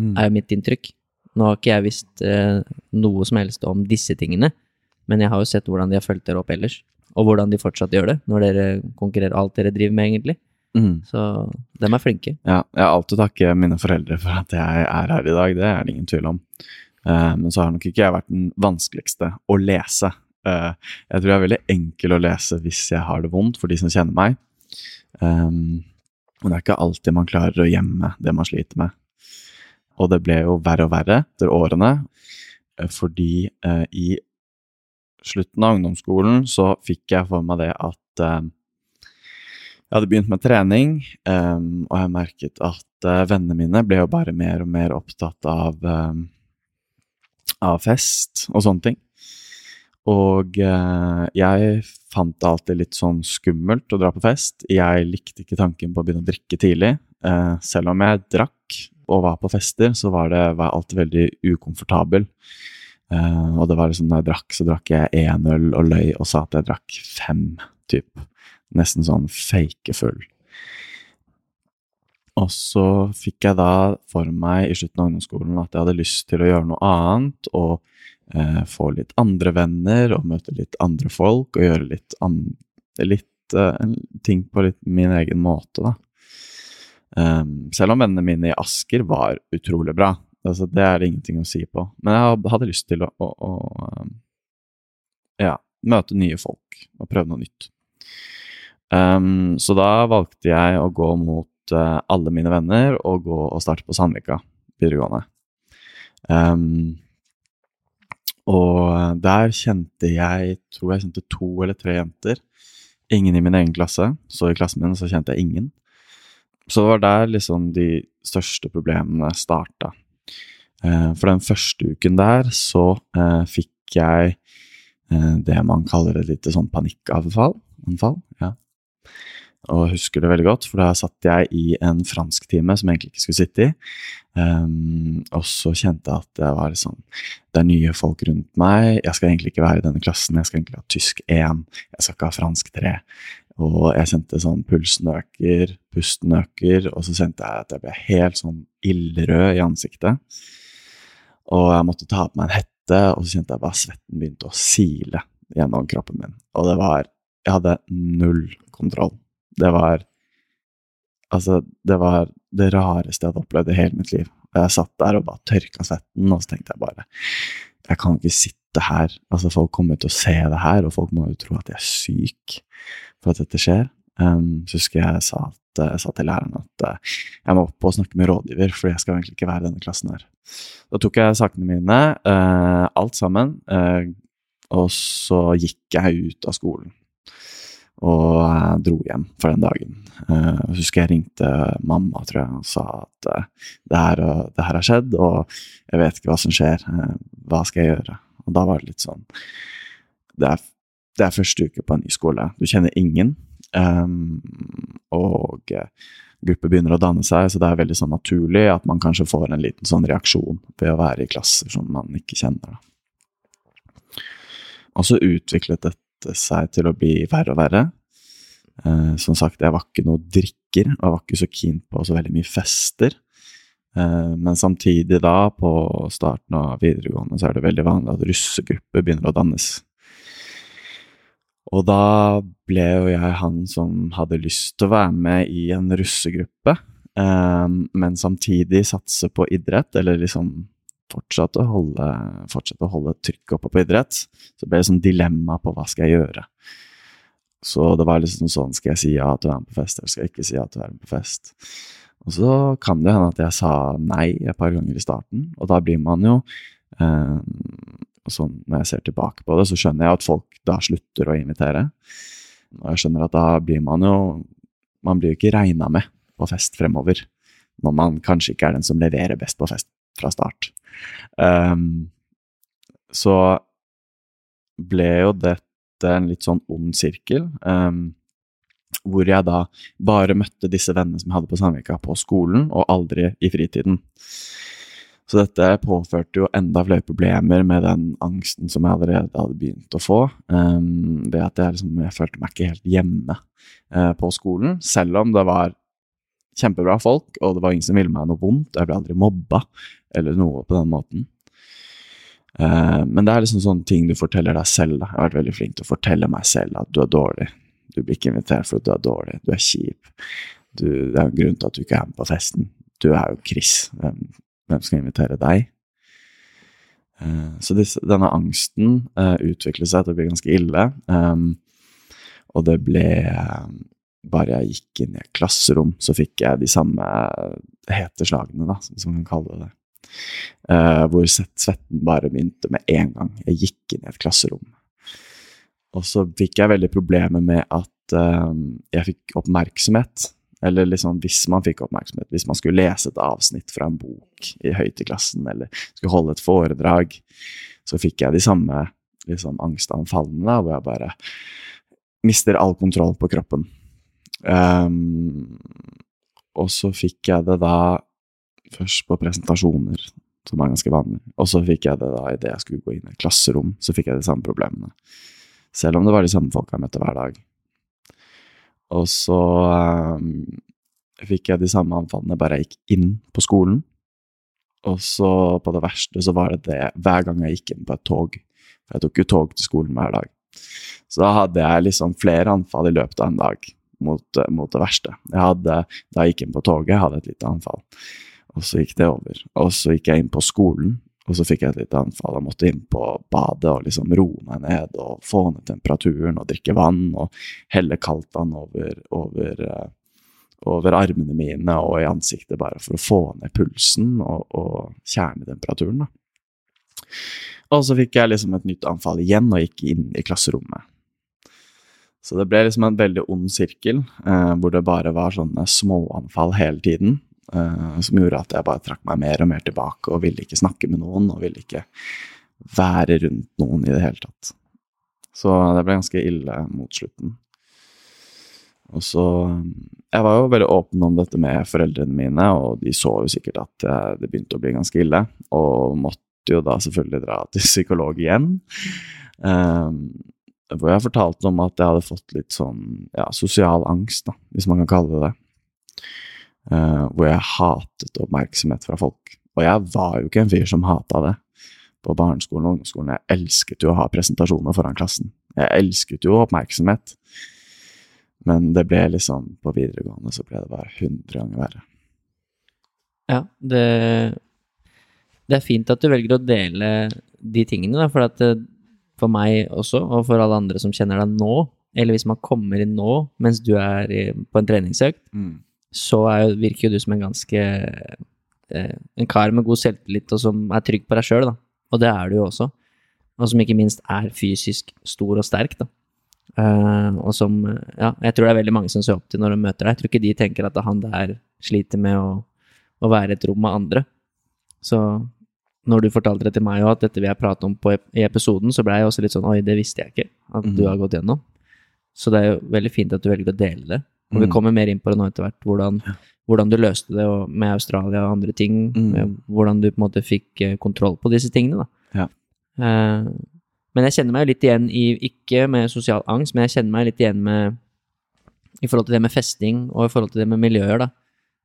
mm, er jo mitt inntrykk. Nå har ikke jeg visst eh, noe som helst om disse tingene, men jeg har jo sett hvordan de har fulgt dere opp ellers, og hvordan de fortsatt gjør det, når dere konkurrerer alt dere driver med, egentlig. mm. Så de er flinke. Ja, jeg har alltid takket mine foreldre for at jeg er her i dag, det er det ingen tvil om. Eh, men så har nok ikke jeg vært den vanskeligste å lese. Eh, jeg tror jeg er veldig enkel å lese hvis jeg har det vondt, for de som kjenner meg. men det er ikke alltid man klarer å gjemme det man sliter med. Og det ble jo verre og verre etter årene, eh, fordi i slutten av ungdomsskolen så fikk jeg for meg det at jeg hadde begynt med trening, og jeg merket at vennene mine ble jo bare mer og mer opptatt av, em, av fest og sånne ting. Og eh, jeg fant det alltid litt sånn skummelt å dra på fest. Jeg likte ikke tanken på å begynne å drikke tidlig. Eh, selv om jeg drakk og var på fester, så var, det, var alltid veldig ukomfortabel. Eh, og det var liksom når jeg drakk, så drakk jeg én øl og løy og sa at jeg drakk fem, typ. Nesten sånn fakefull. Og så fikk jeg da for meg i slutten av ungdomsskolen at jeg hadde lyst til å gjøre noe annet, og eh, få litt andre venner, og møte litt andre folk, og gjøre litt, litt eh, ting på litt min egen måte, da. Um, selv om vennene mine i Asker var utrolig bra, altså det er det ingenting å si på. Men jeg hadde lyst til å, å, å ehm, ja, møte nye folk og prøve noe nytt. Um, så da valgte jeg å gå mot eh, alle mine venner og gå og starte på Sandvika videregående. Um, og der kjente jeg, tror jeg kjente to eller tre jenter. Ingen i min egen klasse, så i klassen min så kjente jeg ingen. Så det var der liksom de største problemene starta. Eh, for den første uken der så eh, fikk jeg eh, det man kaller et lite sånn panikkavfall. Anfall, ja. Og husker det veldig godt, for da satt jeg i en fransktime som jeg egentlig ikke skulle sitte i. Um, og så kjente jeg at det var sånn Det er nye folk rundt meg. Jeg skal egentlig ikke være i denne klassen, jeg skal egentlig ha tysk 1. Jeg skal ikke ha fransk 3. Og jeg kjente sånn pulsen øker, pusten øker, og så kjente jeg at jeg ble helt sånn ildrød i ansiktet. Og jeg måtte ta på meg en hette, og så kjente jeg bare svetten begynte å sile gjennom kroppen min. Og det var Jeg hadde null kontroll. Det var Altså, det var det rareste jeg hadde opplevd i hele mitt liv. Og jeg satt der og bare tørka svetten, og så tenkte jeg bare Jeg kan ikke sitte her. Altså, folk kommer til å se det her, og folk må jo tro at jeg er syk for at dette skjer. Um, så husker jeg sa, at, jeg sa til læreren at uh, jeg må opp og snakke med rådgiver, for jeg skal egentlig ikke være i denne klassen her. Da tok jeg sakene mine, uh, alt sammen, uh, og så gikk jeg ut av skolen og jeg dro hjem for den dagen. Uh, jeg husker jeg ringte mamma tror jeg, og sa at uh, det, her, det, her, har skjedd, og jeg vet ikke hva som skjer. hva skal jeg gjøre? Og da var det litt sånn Det er, det er første uke på en ny skole. Du kjenner ingen. Um, og grupper begynner å danne seg, så det er veldig sånn naturlig at man kanskje får en liten sånn reaksjon ved å være i klasser som man ikke kjenner. Og så utviklet det seg til å bli verre og verre. Eh, som sagt, jeg var ikke noe drikker, og jeg var ikke så keen på så veldig mye fester. Eh, men samtidig da, på starten av videregående, så er det veldig vanlig at russegrupper begynner å dannes. Og da ble jo jeg han som hadde lyst til å være med i en russegruppe, eh, men samtidig satse på idrett, eller liksom fortsette å holde, fortsatt å holde trykket oppe på idrett. Så ble det sånn dilemma på hva skal jeg gjøre. Så det var liksom sånn Skal jeg si ja til å være med på fest, eller skal jeg ikke si ja til å være med på fest? Og så kan det hende at jeg sa nei et par ganger i starten, og da blir man jo eh, sånn Når jeg ser tilbake på det, så skjønner jeg at folk da slutter å invitere. Og jeg skjønner at da blir man jo Man blir jo ikke regna med på fest fremover. Når man kanskje ikke er den som leverer best på fest fra start. Um, så ble jo dette en litt sånn ond sirkel, um, hvor jeg da bare møtte disse vennene som jeg hadde på Sandvika, på skolen, og aldri i fritiden. Så dette påførte jo enda flere problemer med den angsten som jeg allerede hadde begynt å få. Um, ved at jeg, liksom, jeg følte meg ikke helt hjemme uh, på skolen, selv om det var kjempebra folk, og det var ingen som ville meg noe vondt. Jeg ble aldri mobba eller noe på den måten. Uh, men det er liksom sånne ting du forteller deg selv. Da. Jeg har vært veldig flink til å fortelle meg selv at du er dårlig. Du blir ikke invitert for at du er dårlig. Du er kjip. Du, det er en grunn til at du ikke er med på festen. Du er jo Chris. Hvem, hvem skal invitere deg? Uh, så disse, denne angsten uh, utviklet seg til å bli ganske ille. Um, og det ble bare jeg gikk inn i et klasserom, så fikk jeg de samme heteslagene, da, hvis man kan kalle det. Uh, hvor svetten bare begynte med en gang jeg gikk inn i et klasserom. Og så fikk jeg veldig problemer med at uh, jeg fikk oppmerksomhet. Eller liksom hvis man fikk oppmerksomhet, hvis man skulle lese et avsnitt fra en bok i høyt i klassen, eller skulle holde et foredrag, så fikk jeg de samme liksom, angstanfallene, hvor jeg bare mister all kontroll på kroppen. Um, og så fikk jeg det da først på presentasjoner, som er ganske vanlig. Og så fikk jeg det da idet jeg skulle gå inn i klasserom, så fikk jeg de samme problemene. Selv om det var de samme folka jeg møtte hver dag. Og så um, fikk jeg de samme anfallene bare jeg gikk inn på skolen. Og så, på det verste, så var det det hver gang jeg gikk inn på et tog. For jeg tok jo tog til skolen hver dag. Så da hadde jeg liksom flere anfall i løpet av en dag mot, eh, mot, det verste. Jeg hadde, da jeg gikk inn på toget, jeg hadde et lite anfall. Og så gikk det over. Og så gikk jeg inn på skolen, og så fikk jeg et lite anfall. Jeg måtte inn på badet og liksom roe meg ned og få ned temperaturen og drikke vann og helle kaldt vann over, over, uh, over armene mine og i ansiktet, bare for å få ned pulsen og, og kjernetemperaturen. Da. Og så fikk jeg liksom et nytt anfall igjen og gikk inn i klasserommet. Så det ble liksom en veldig ond sirkel, eh, hvor det bare var sånne småanfall hele tiden. Eh, som gjorde at jeg bare trakk meg mer og mer tilbake og ville ikke snakke med noen. Og ville ikke være rundt noen i det hele tatt. Så det ble ganske ille mot slutten. Og så Jeg var jo veldig åpen om dette med foreldrene mine, og de så jo sikkert at det begynte å bli ganske ille, og måtte jo da selvfølgelig dra til psykolog igjen. Um, hvor jeg fortalte om at jeg hadde fått litt sånn ja, sosial angst, da, hvis man kan kalle det det. Uh, hvor jeg hatet oppmerksomhet fra folk. Og jeg var jo ikke en fyr som hata det på barneskolen og ungdomsskolen. Jeg elsket jo å ha presentasjoner foran klassen. Jeg elsket jo oppmerksomhet. Men det ble liksom På videregående så ble det bare hundre ganger verre. Ja, det, det er fint at du velger å dele de tingene, da, for at det, for meg også, og for alle andre som kjenner deg nå, eller hvis man kommer inn nå mens du er i, på en treningsøkt, Mm. så er virker jo du som en ganske eh, En kar med god selvtillit, og som er trygg på deg sjøl, da. Og det er du jo også. Og som ikke minst er fysisk stor og sterk, da. Uh, og som Ja, jeg tror det er veldig mange som ser opp til når de møter deg. Jeg tror ikke de tenker at han der sliter med å, å være et rom med andre. Så når du fortalte det til meg òg, at dette vil jeg prate om på, i episoden, så ble jeg også litt sånn Oi, det visste jeg ikke at du Mhm. har gått gjennom. Så det er jo veldig fint at du velger å dele det. Og vi Mm. kommer mer inn på det nå etter hvert, hvordan, hvordan du løste det og, med Australia og andre ting. Mm. Hvordan du på en måte fikk eh, kontroll på disse tingene, da. Ja. Uh, men jeg kjenner meg jo litt igjen i, ikke med sosial angst, men jeg kjenner meg litt igjen med i forhold til det med festing og i forhold til det med miljøer, da.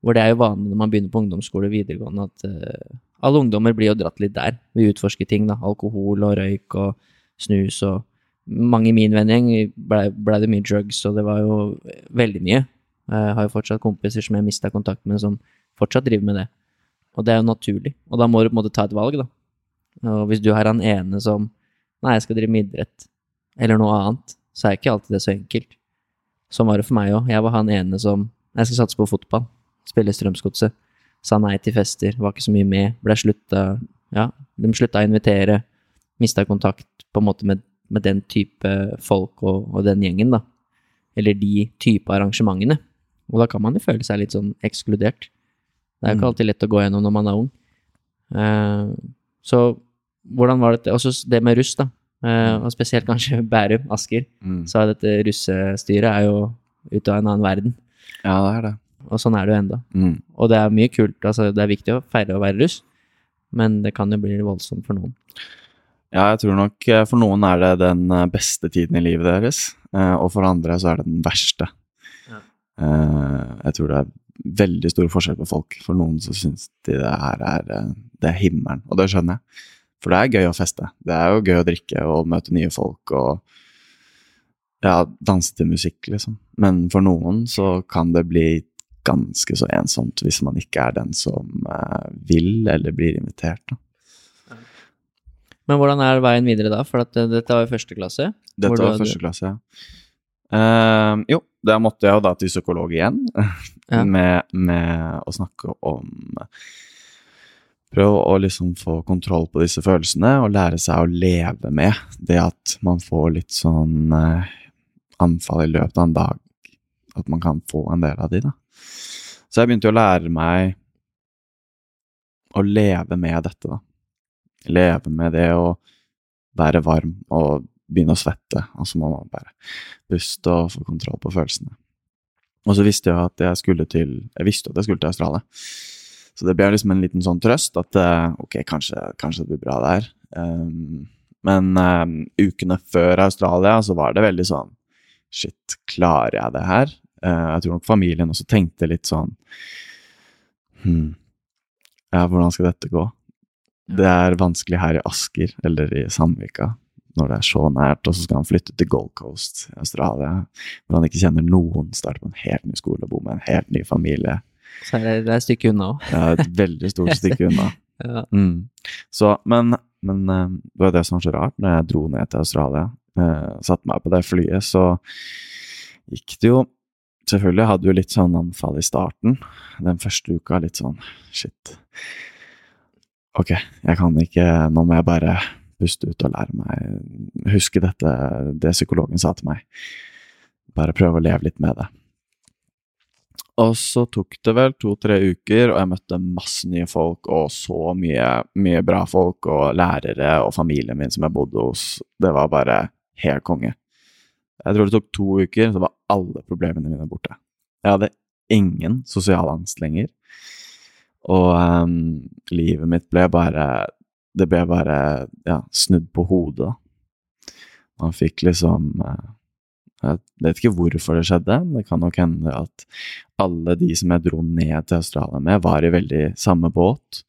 Hvor det er jo vanlig når man begynner på ungdomsskole og videregående at eh, alle ungdommer blir jo dratt litt der. Vi utforsker ting, da. Alkohol og røyk og snus og mange i min vennegjeng blei ble det mye drugs, og det var jo veldig mye. Jeg har jo fortsatt kompiser som jeg mista kontakt med, som fortsatt driver med det. Og det er jo naturlig. Og da må du på en måte ta et valg, da. Og hvis du har han ene som Nei, jeg skal drive med idrett, eller noe annet, så er ikke alltid det så enkelt. Sånn var det for meg òg. Jeg var han ene som Jeg skal satse på fotball. Spille Strømsgodset. Sa nei til fester, var ikke så mye med. Ble slutta Ja, de slutta å invitere. Mista kontakt på en måte med, med den type folk og, og den gjengen, da. Eller de type arrangementene. Og da kan man jo føle seg litt sånn ekskludert. Det er jo ikke Mm. alltid lett å gå gjennom når man er ung. Uh, så hvordan var dette Også det med russ, da. Uh, og spesielt kanskje [LAUGHS] Bærum, Asker. Mm. Så dette russestyret er jo ute av en annen verden. Ja, det er det. Og sånn er det jo enda. Mm. Og det er mye kult. Altså, det er viktig å feire å være russ, men det kan jo bli voldsomt for noen. Ja, jeg tror nok eh, for noen er det den eh, beste tiden i livet deres, eh, og for andre så er det den verste. Ja. Jeg tror det er veldig stor forskjell på folk. For noen så syns de det her er, det er himmelen, og det skjønner jeg. For det er gøy å feste. Det er jo gøy å drikke og møte nye folk og ja, danse til musikk, liksom. Men for noen så kan det bli ganske så ensomt hvis man ikke er den som eh, vil eller blir invitert. Da. Men hvordan er veien videre da? For at eh, dette var jo første klasse. Dette var første klasse, ja. Uh, jo, da måtte jeg jo da til psykolog igjen, [LAUGHS] Ja. med, med å snakke om Prøve å liksom få kontroll på disse følelsene og lære seg å leve med det at man får litt sånn uh, anfall i løpet av en dag. At man kan få en del av de, da. Så jeg begynte jo å lære meg å leve med dette, da. Leve med det å være varm og begynne å svette, og så må man bare puste og få kontroll på følelsene. Og så visste jeg at jeg skulle til Jeg visste at jeg skulle til Australia. Så det ble liksom en liten sånn trøst at eh, ok, kanskje, kanskje det blir bra der. Um, men um, ukene før Australia så var det veldig sånn Shit, klarer jeg det her? Eh, jeg tror nok familien også tenkte litt sånn Hm, ja, hvordan skal dette gå? Det er vanskelig her i Asker eller i Sandvika når det er så nært, og så skal han flytte til Gold Coast i Australia, hvor han ikke kjenner noen, starte på en helt ny skole og bo med en helt ny familie. Så er det, det er et stykke unna òg. Er et veldig stort [LAUGHS] stykke unna. Ja. Mm. Så, men, men eh, det var det som var så rart, når jeg dro ned til Australia, eh, satte meg på det flyet, så gikk det jo Selvfølgelig hadde jo litt sånn anfall i starten. Den første uka litt sånn shit. Ok, jeg kan ikke Nå må jeg bare puste ut og lære meg Huske dette, det psykologen sa til meg. Bare prøve å leve litt med det. Og så tok det vel to-tre uker, og jeg møtte masse nye folk og så mye, mye bra folk og lærere og familien min som jeg bodde hos. Det var bare helt konge. Jeg tror det tok to uker, så var alle problemene mine borte. Jeg hadde ingen sosial angst lenger. Og um, livet mitt ble bare Det ble bare ja, snudd på hodet. Man fikk liksom uh, Jeg vet ikke hvorfor det skjedde. Det kan nok hende at alle de som jeg dro ned til Australia med, var i veldig samme båt.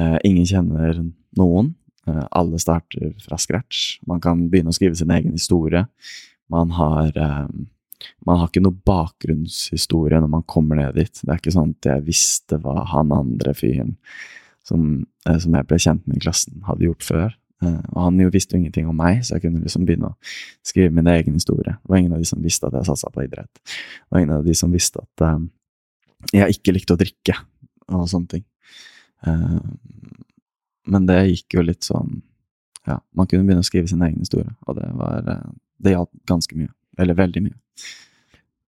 Uh, ingen kjenner noen. Uh, alle starter fra scratch. Man kan begynne å skrive sin egen historie. Man har um, man har ikke noe bakgrunnshistorie når man kommer ned dit. Det er ikke sånn at jeg visste hva han andre fyren som, eh, som jeg ble kjent med i klassen, hadde gjort før. Eh, og han jo visste jo ingenting om meg, så jeg kunne liksom begynne å skrive min egen historie. Det var ingen av de som visste at jeg satsa på idrett. Det var ingen av de som visste at jeg ikke likte å drikke og sånne ting. Men det gikk jo litt sånn Ja, man kunne begynne å skrive sin egen historie, og det var Det hjalp ganske mye. Eller veldig mye.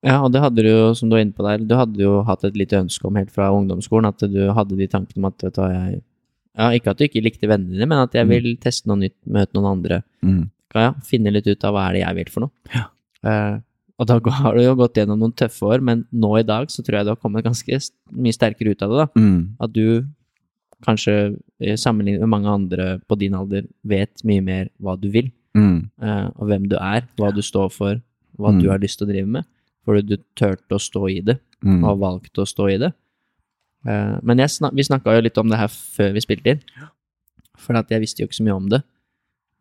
Ja, og det hadde du jo, som du var inne på der, du hadde jo hatt et lite ønske om helt fra ungdomsskolen, at du hadde de tankene om at vet du hva, jeg Ja, ikke at du ikke likte vennene dine, men at jeg vil teste noe nytt, møte noen andre. Mm. Ja, finne litt ut av hva er det jeg vil for noe. Ja. Uh, og da har du jo gått gjennom noen tøffe år, men nå i dag så tror jeg du har kommet ganske mye sterkere ut av det, da. Mm. At du kanskje eh, sammenlignet med mange andre på din alder vet mye mer hva du vil, Mm. eh, og hvem du er, hva du står for, hva Mm. du har lyst til å drive med. Fordi du turte å stå i det, Mm. og har valgt å stå i det. Eh, men jeg snak, vi snakka jo litt om det her før vi spilte inn, for at jeg visste jo ikke så mye om det.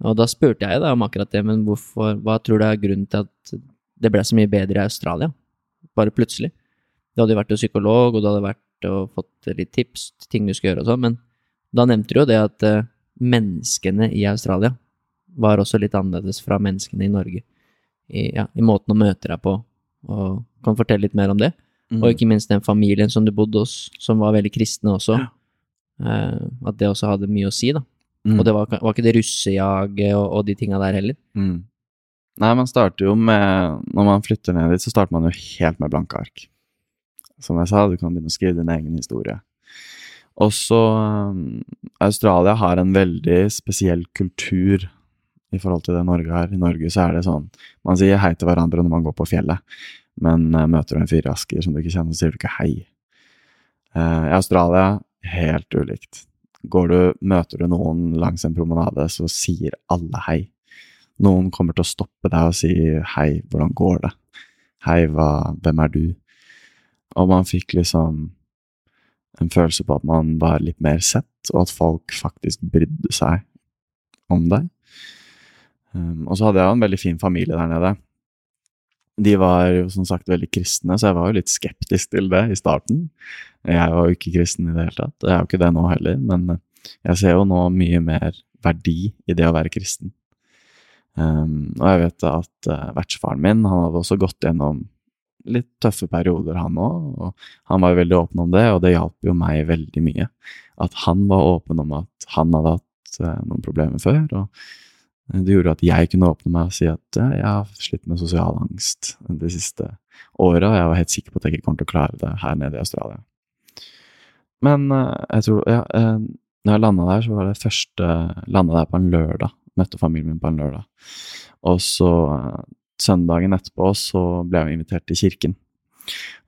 Og da spurte jeg da om akkurat det, men hvorfor, hva tror du er grunnen til at det ble så mye bedre i Australia? Bare plutselig. Du hadde jo vært hos psykolog, og du hadde vært og fått litt tips til ting du skulle gjøre og sånn, men da nevnte du jo det at eh, menneskene i Australia var også litt annerledes fra menneskene i Norge. I, ja, i måten å møte deg på, og kan fortelle litt mer om det. Mm. Og ikke minst den familien som du bodde hos, som var veldig kristne også. Eh, at det også hadde mye å si, da. Mm. Og det var, var ikke det russejaget og, og de tinga der heller. Mm. Nei, man starter jo med Når man flytter ned dit, så starter man jo helt med blanke ark. Som jeg sa, du kan begynne å skrive din egen historie. Og så um, Australia har en veldig spesiell kultur i forhold til det Norge har. I Norge så er det sånn Man sier hei til hverandre når man går på fjellet, men uh, møter du en fyr som du ikke kjenner, så sier du ikke hei. Uh, I Australia helt ulikt. Går du, møter du noen langs en promenade, så sier alle hei. Noen kommer til å stoppe deg og si hei, hvordan går det? Hei, hva, hvem er du? Og man fikk liksom en følelse på at man var litt mer sett, og at folk faktisk brydde seg om deg. Um, og så hadde jeg jo en veldig fin familie der nede. De var jo som sagt veldig kristne, så jeg var jo litt skeptisk til det i starten. Jeg var jo ikke kristen i det hele tatt, og jeg er jo ikke det nå heller, men eh, jeg ser jo nå mye mer verdi i det å være kristen. Um, og jeg vet at uh, vertsfaren min han hadde også gått gjennom litt tøffe perioder, han òg. Og han var jo veldig åpen om det, og det hjalp jo meg veldig mye. At han var åpen om at han hadde hatt uh, noen problemer før. og det gjorde at jeg kunne åpne meg og si at jeg har slitt med sosial angst de siste åra, og jeg var helt sikker på at jeg ikke kommer til å klare det her nede i Australia. Men uh, jeg tror ja, uh, når jeg landa der, så var det første Landa der på en lørdag. Møtte familien min på en lørdag. Og så søndagen etterpå så ble jeg invitert til kirken.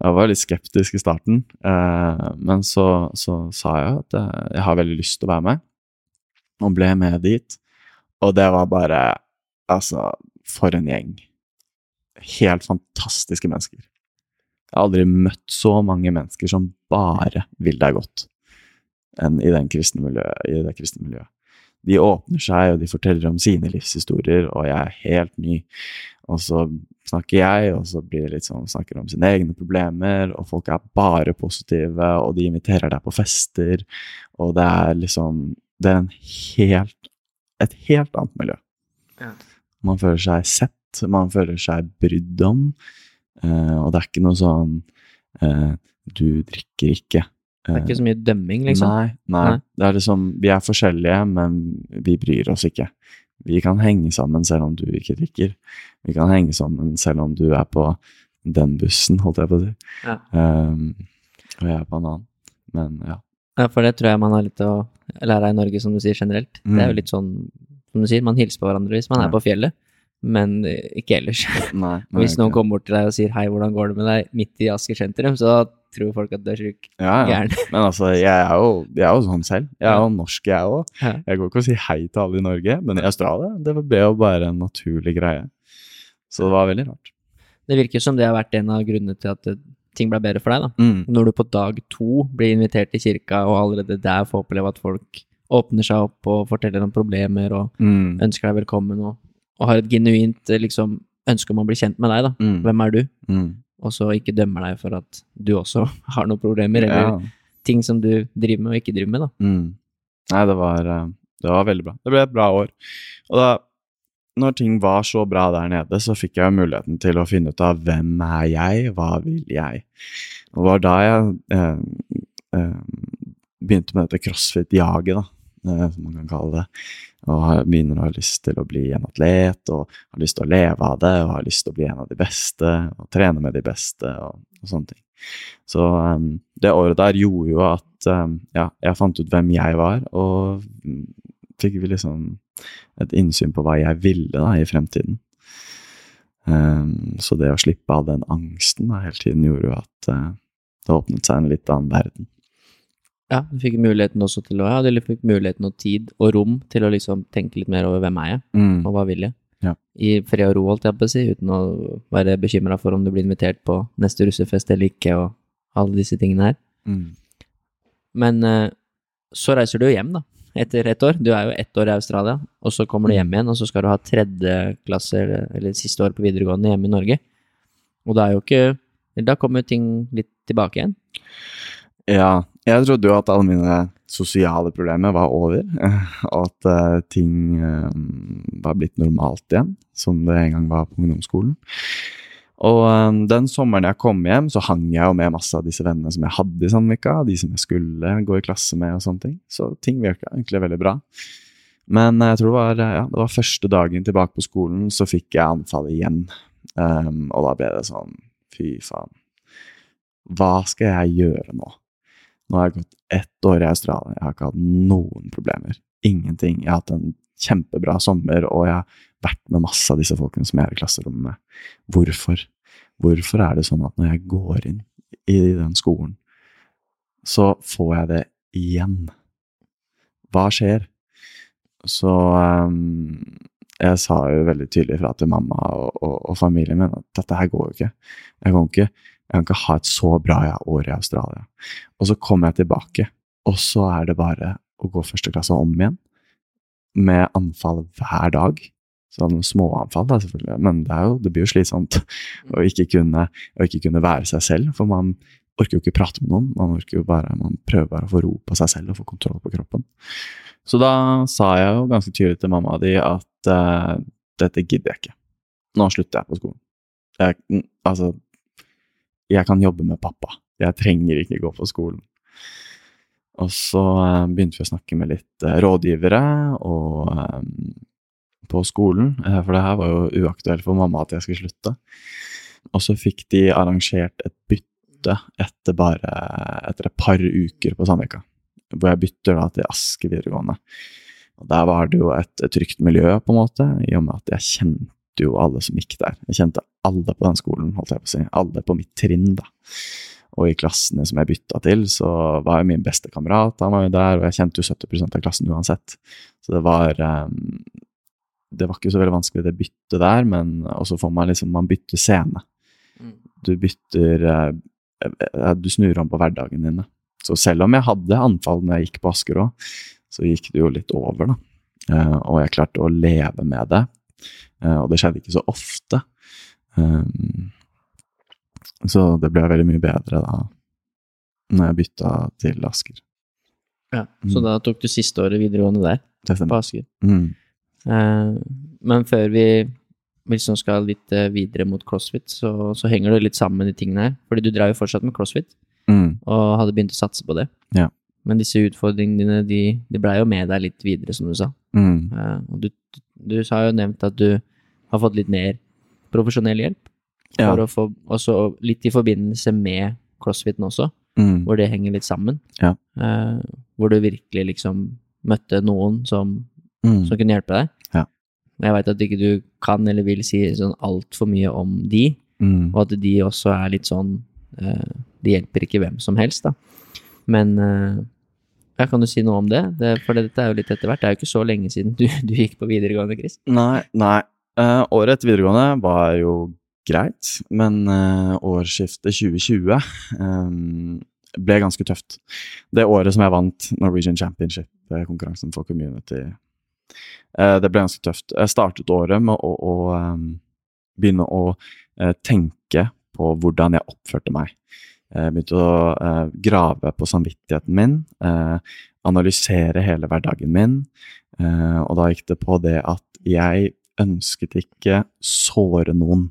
Jeg var litt skeptisk i starten, men så, så sa jeg at jeg har veldig lyst til å være med, og ble med dit. Og det var bare Altså, for en gjeng. Helt fantastiske mennesker. Jeg har aldri møtt så mange mennesker som bare vil deg godt enn i, kristne i det kristne miljøet. De åpner seg, og de forteller om sine livshistorier, og jeg er helt ny. Og så snakker jeg, og så blir det litt sånn snakker om sine egne problemer, og folk er bare positive, og de inviterer deg på fester, og det er liksom Det er en helt et helt annet miljø. Ja. Man føler seg sett, man føler seg brydd om, Uh, og det er ikke noe sånn uh, Du drikker ikke. Det er ikke så mye dømming, liksom. Nei, nei. Nei. Det er liksom Vi er forskjellige, men vi bryr oss ikke. Vi kan henge sammen selv om du ikke drikker. Vi kan henge sammen selv om du er på den bussen, holdt jeg på å si. Ja. Um, og jeg er på en annen. Men ja. Ja, for det tror jeg man har litt å lære av i Norge, som du sier generelt. Det er jo Mm. litt sånn, som du sier, man hilser på hverandre hvis man er på fjellet. men eh, ikke ellers. Nei, [LAUGHS] Og Hvis noen kommer bort til deg og sier 'hei, hvordan går det med deg?' midt i Asker sentrum, så tror folk at du er sjuk. ja, ja. Gæren. [LAUGHS] Men altså, jeg er jo, jeg er jo sånn selv. Jeg er jo norsk, jeg òg. Ja. Jeg går ikke og sier hei til alle i Norge, men i Australia det ble jo bare en naturlig greie. Så det var veldig rart. Det virker som det har vært en av grunnene til at eh, ting ble bedre for deg, da. Mm. Når du på dag to blir invitert til kirka, og allerede der får oppleve at folk åpner seg opp og forteller om problemer og Mm. ønsker deg velkommen, og, og har et genuint eh, liksom, ønske om å bli kjent med deg, da. Mm. Hvem er du? Mm. Og så ikke dømmer deg for at du også [LAUGHS] har noen problemer, eller Ja. ting som du driver med og ikke driver med, da. Mm. Nei, det var, eh, det var veldig bra. Det ble et bra år. Og da, når ting var så bra der nede, så fikk jeg muligheten til å finne ut av hvem er jeg, hva vil jeg? Det var da jeg eh, eh, begynte med dette crossfit-jaget, eh, som man kan kalle det. Og begynner å ha lyst til å bli en atlet, og har lyst til å leve av det, og har lyst til å bli en av de beste, og trene med de beste, og, og sånne ting. Så um, det året der gjorde jo at um, ja, jeg fant ut hvem jeg var, og fikk vi liksom et innsyn på hva jeg ville da i fremtiden. Um, så det å slippe av den angsten da, hele tiden gjorde jo at uh, det åpnet seg en litt annen verden. Ja, du fikk muligheten også til å, ja, du fikk muligheten og tid og rom til å liksom tenke litt mer over hvem er jeg, og hva vil jeg. Ja. I fred og ro, holdt jeg på å si, uten å være bekymra for om du blir invitert på neste russefest eller ikke, og alle disse tingene her. Mm. Men eh, så reiser du jo hjem, da, etter ett år. Du er jo ett år i Australia, og så kommer du hjem igjen, og så skal du ha tredje klasse, eller, eller siste år på videregående hjemme i Norge. Og da er jo ikke Da kommer jo ting litt tilbake igjen. Ja, jeg trodde jo at alle mine sosiale problemer var over, [LAUGHS] og at eh, ting eh, var blitt normalt igjen, som det en gang var på ungdomsskolen. Og um, den sommeren jeg kom hjem, så hang jeg jo med masse av disse vennene som jeg hadde i Sandvika, de som jeg skulle gå i klasse med og sånne ting. Så ting virka egentlig veldig bra. Men jeg tror det var, eh, ja, det var første dagen tilbake på skolen, så fikk jeg anfallet igjen. Um, og da ble det sånn, fy faen. Hva skal jeg gjøre nå? Nå har jeg gått ett år i Australia, jeg har ikke hatt noen problemer. Ingenting. Jeg har hatt en kjempebra sommer, og jeg vært med masse av disse folkene som jeg er i klasserommet med. Hvorfor? Hvorfor er det sånn at når jeg går inn i den skolen, så får jeg det igjen? Hva skjer? Så um, jeg sa jo veldig tydelig fra til mamma og, og, og familien min at dette her går jo ikke. Jeg kan ikke, jeg kan ikke ha et så bra år i Australia. Og så kommer jeg tilbake, og så er det bare å gå første klasse om igjen. Med anfall hver dag. Sånn småanfall, da, selvfølgelig. Men det, jo, det blir jo slitsomt å ikke, kunne, å ikke kunne være seg selv. For man orker jo ikke prate med noen. Man, orker jo bare, man prøver bare å få ro på seg selv og få kontroll på kroppen. Så da sa jeg jo ganske tydelig til mamma di at uh, dette gidder jeg ikke. Nå slutter jeg på skolen. Jeg, mm, altså, jeg kan jobbe med pappa. Jeg trenger ikke gå på skolen. Og så eh, begynte vi å snakke med litt eh, rådgivere og eh, på skolen, eh, for det her var jo uaktuelt for mamma at jeg skulle slutte. Og så fikk de arrangert et bytte etter bare etter et par uker på Sandvika, hvor jeg bytter da til Aske videregående. Og der var det jo et, trygt miljø, på en måte, i og med at jeg kjente jo alle som gikk der. Jeg kjente alle på den skolen, holdt jeg på å si. Alle på mitt trinn, da. Og i klassene som jeg bytta til, så var jo min beste kamerat han var jo der, og jeg kjente jo 70% av klassen uansett. Så det var um, Det var ikke så veldig vanskelig, det byttet der, men også får man liksom Man bytter scene. Du bytter uh, Du snur om på hverdagen din. Så selv om jeg hadde anfall når jeg gikk på Asker òg, så gikk det jo litt over, da. Og jeg klarte å leve med det. Og det skjedde ikke så ofte. Så det ble veldig mye bedre da når jeg bytta til Asker. Ja, Så Mm. da tok du siste året videregående der, Det på stemmer. Asker. Mm. Eh, men før vi liksom skal litt eh, videre mot crossfit, så, så henger det litt sammen med de tingene her. Fordi du drar jo fortsatt med crossfit, Mm. og hadde begynt å satse på det. Ja. Men disse utfordringene dine, de, de blei jo med deg litt videre, som du sa. Mm. Eh, og du, du har jo nevnt at du har fått litt mer profesjonell hjelp. Ja. Få, også litt i forbindelse med crossfiten også, Mm. hvor det henger litt sammen. Ja. Uh, hvor du virkelig liksom møtte noen som, Mm. som kunne hjelpe deg. Jeg veit at ikke du kan eller vil si sånn altfor mye om de, Mm. og at de også er litt sånn uh, De hjelper ikke hvem som helst, da. Men uh, jeg kan du si noe om det? det? For dette er jo litt etter hvert. Det er jo ikke så lenge siden du, du gikk på videregående, Chris. Nei, nei. Uh, året etter videregående var jo greit, men uh, årsskiftet 2020 um, ble ganske tøft. Det året som jeg vant Norwegian Championship, det er konkurransen for community, eh, det ble ganske tøft. Jeg startet året med å, å eh, begynne å eh, tenke på hvordan jeg oppførte meg. Jeg begynte å eh, grave på samvittigheten min, eh, analysere hele hverdagen min, eh, og da gikk det på det at jeg ønsket ikke såre noen.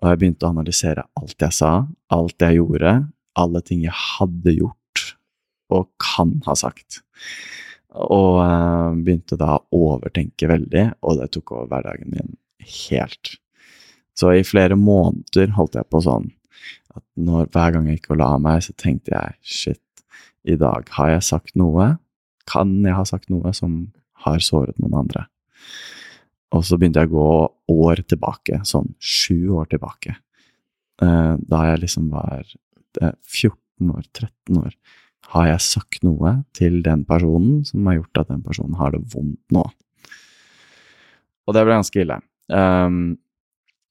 Og jeg begynte å analysere alt jeg sa, alt jeg gjorde, alle ting jeg hadde gjort og kan ha sagt. Og eh, begynte da å overtenke veldig, og det tok over hverdagen min helt. Så i flere måneder holdt jeg på sånn at når, hver gang jeg gikk og la meg, så tenkte jeg shit, i dag har jeg sagt noe. Kan jeg ha sagt noe som har såret noen andre? Og så begynte jeg å gå år tilbake, sånn sju år tilbake. Eh, Da jeg liksom var eh, 14 år, 13 år. Har jeg sagt noe til den personen som har gjort at den personen har det vondt nå? Og det ble ganske ille. Um,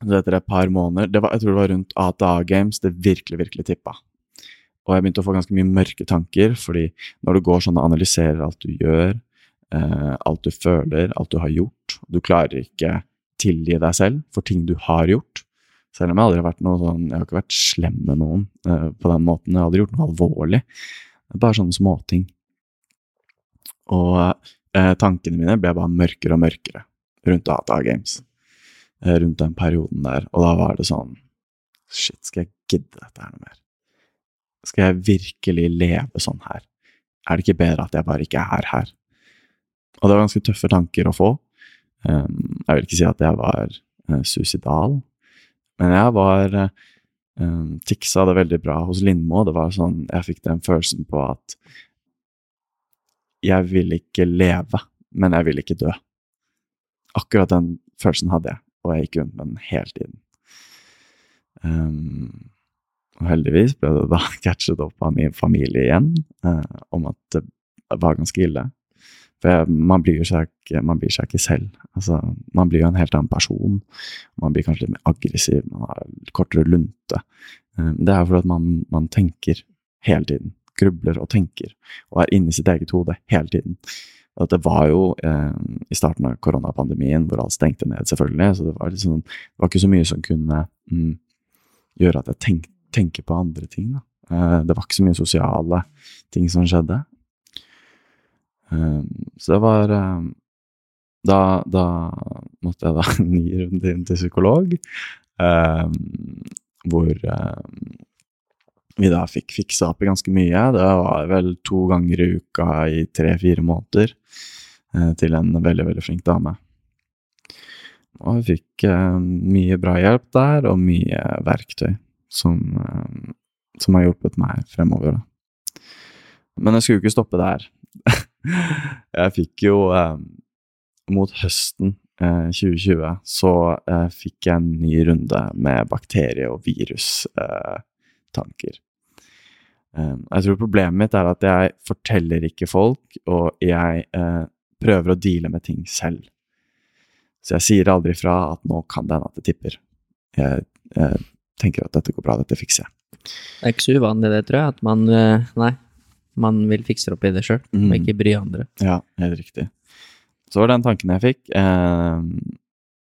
etter et par måneder var, Jeg tror det var rundt ATA Games det virkelig, virkelig tippa. Og jeg begynte å få ganske mye mørke tanker, fordi når du går sånn og analyserer alt du gjør, eh, alt du føler, alt du har gjort, du klarer ikke tilgi deg selv for ting du har gjort, selv om jeg aldri har vært noe sånn, jeg har ikke vært slem med noen eh, på den måten, jeg har aldri gjort noe alvorlig, bare sånne småting. Og eh, tankene mine ble bare mørkere og mørkere rundt Data Games, eh, rundt den perioden der, og da var det sånn, shit, skal jeg gidde dette her noe mer? Skal jeg virkelig leve sånn her? Er det ikke bedre at jeg bare ikke er her? Og det var ganske tøffe tanker å få. Um, jeg vil ikke si at jeg var uh, suicidal, men jeg var uh, um, tiksa det veldig bra hos Lindmo. Det var sånn, Jeg fikk den følelsen på at jeg vil ikke leve, men jeg vil ikke dø. Akkurat den følelsen hadde jeg, og jeg gikk rundt med den hele tiden. Um, og heldigvis ble det da [LAUGHS] catchet opp av min familie igjen uh, om at det var ganske ille. For man, blir blir seg ikke selv. Altså, man blir jo en helt annen person. Man blir kanskje litt mer aggressiv, man har kortere lunte. Um, det er fordi at man, man tenker hele tiden. Grubler og tenker, og er inni sitt eget hode hele tiden. At det var jo eh, i starten av koronapandemien hvor alt stengte ned, selvfølgelig, så det var, liksom, det var ikke så mye som kunne mm, gjøre at jeg tenk, tenker på andre ting. Da. Eh, det var ikke så mye sosiale ting som skjedde. Eh, så det var eh, da, da måtte jeg da [LAUGHS] ny runde inn til psykolog, eh, hvor vi da fikk fiksa opp i ganske mye. Det var vel to ganger i uka i tre-fire måneder eh, til en veldig, veldig flink dame. Og vi fikk mye bra hjelp der, og mye verktøy som, som har hjulpet meg fremover. Da. Men jeg skulle ikke stoppe der. [LAUGHS] jeg fikk jo eh, Mot høsten eh, 2020 så eh, fikk jeg en ny runde med bakterie- og virustanker. Eh, jeg tror problemet mitt er at jeg forteller ikke folk, og jeg eh, prøver å deale med ting selv. Så jeg sier aldri fra at nå kan det hende at det tipper. Jeg, jeg tenker at dette går bra, dette fikser jeg. Det er ikke så uvanlig det, tror jeg, at man eh, Nei, man vil fikse opp i det sjøl, Mm. og ikke bry andre. Ja, helt riktig. Så var det den tanken jeg fikk. Eh,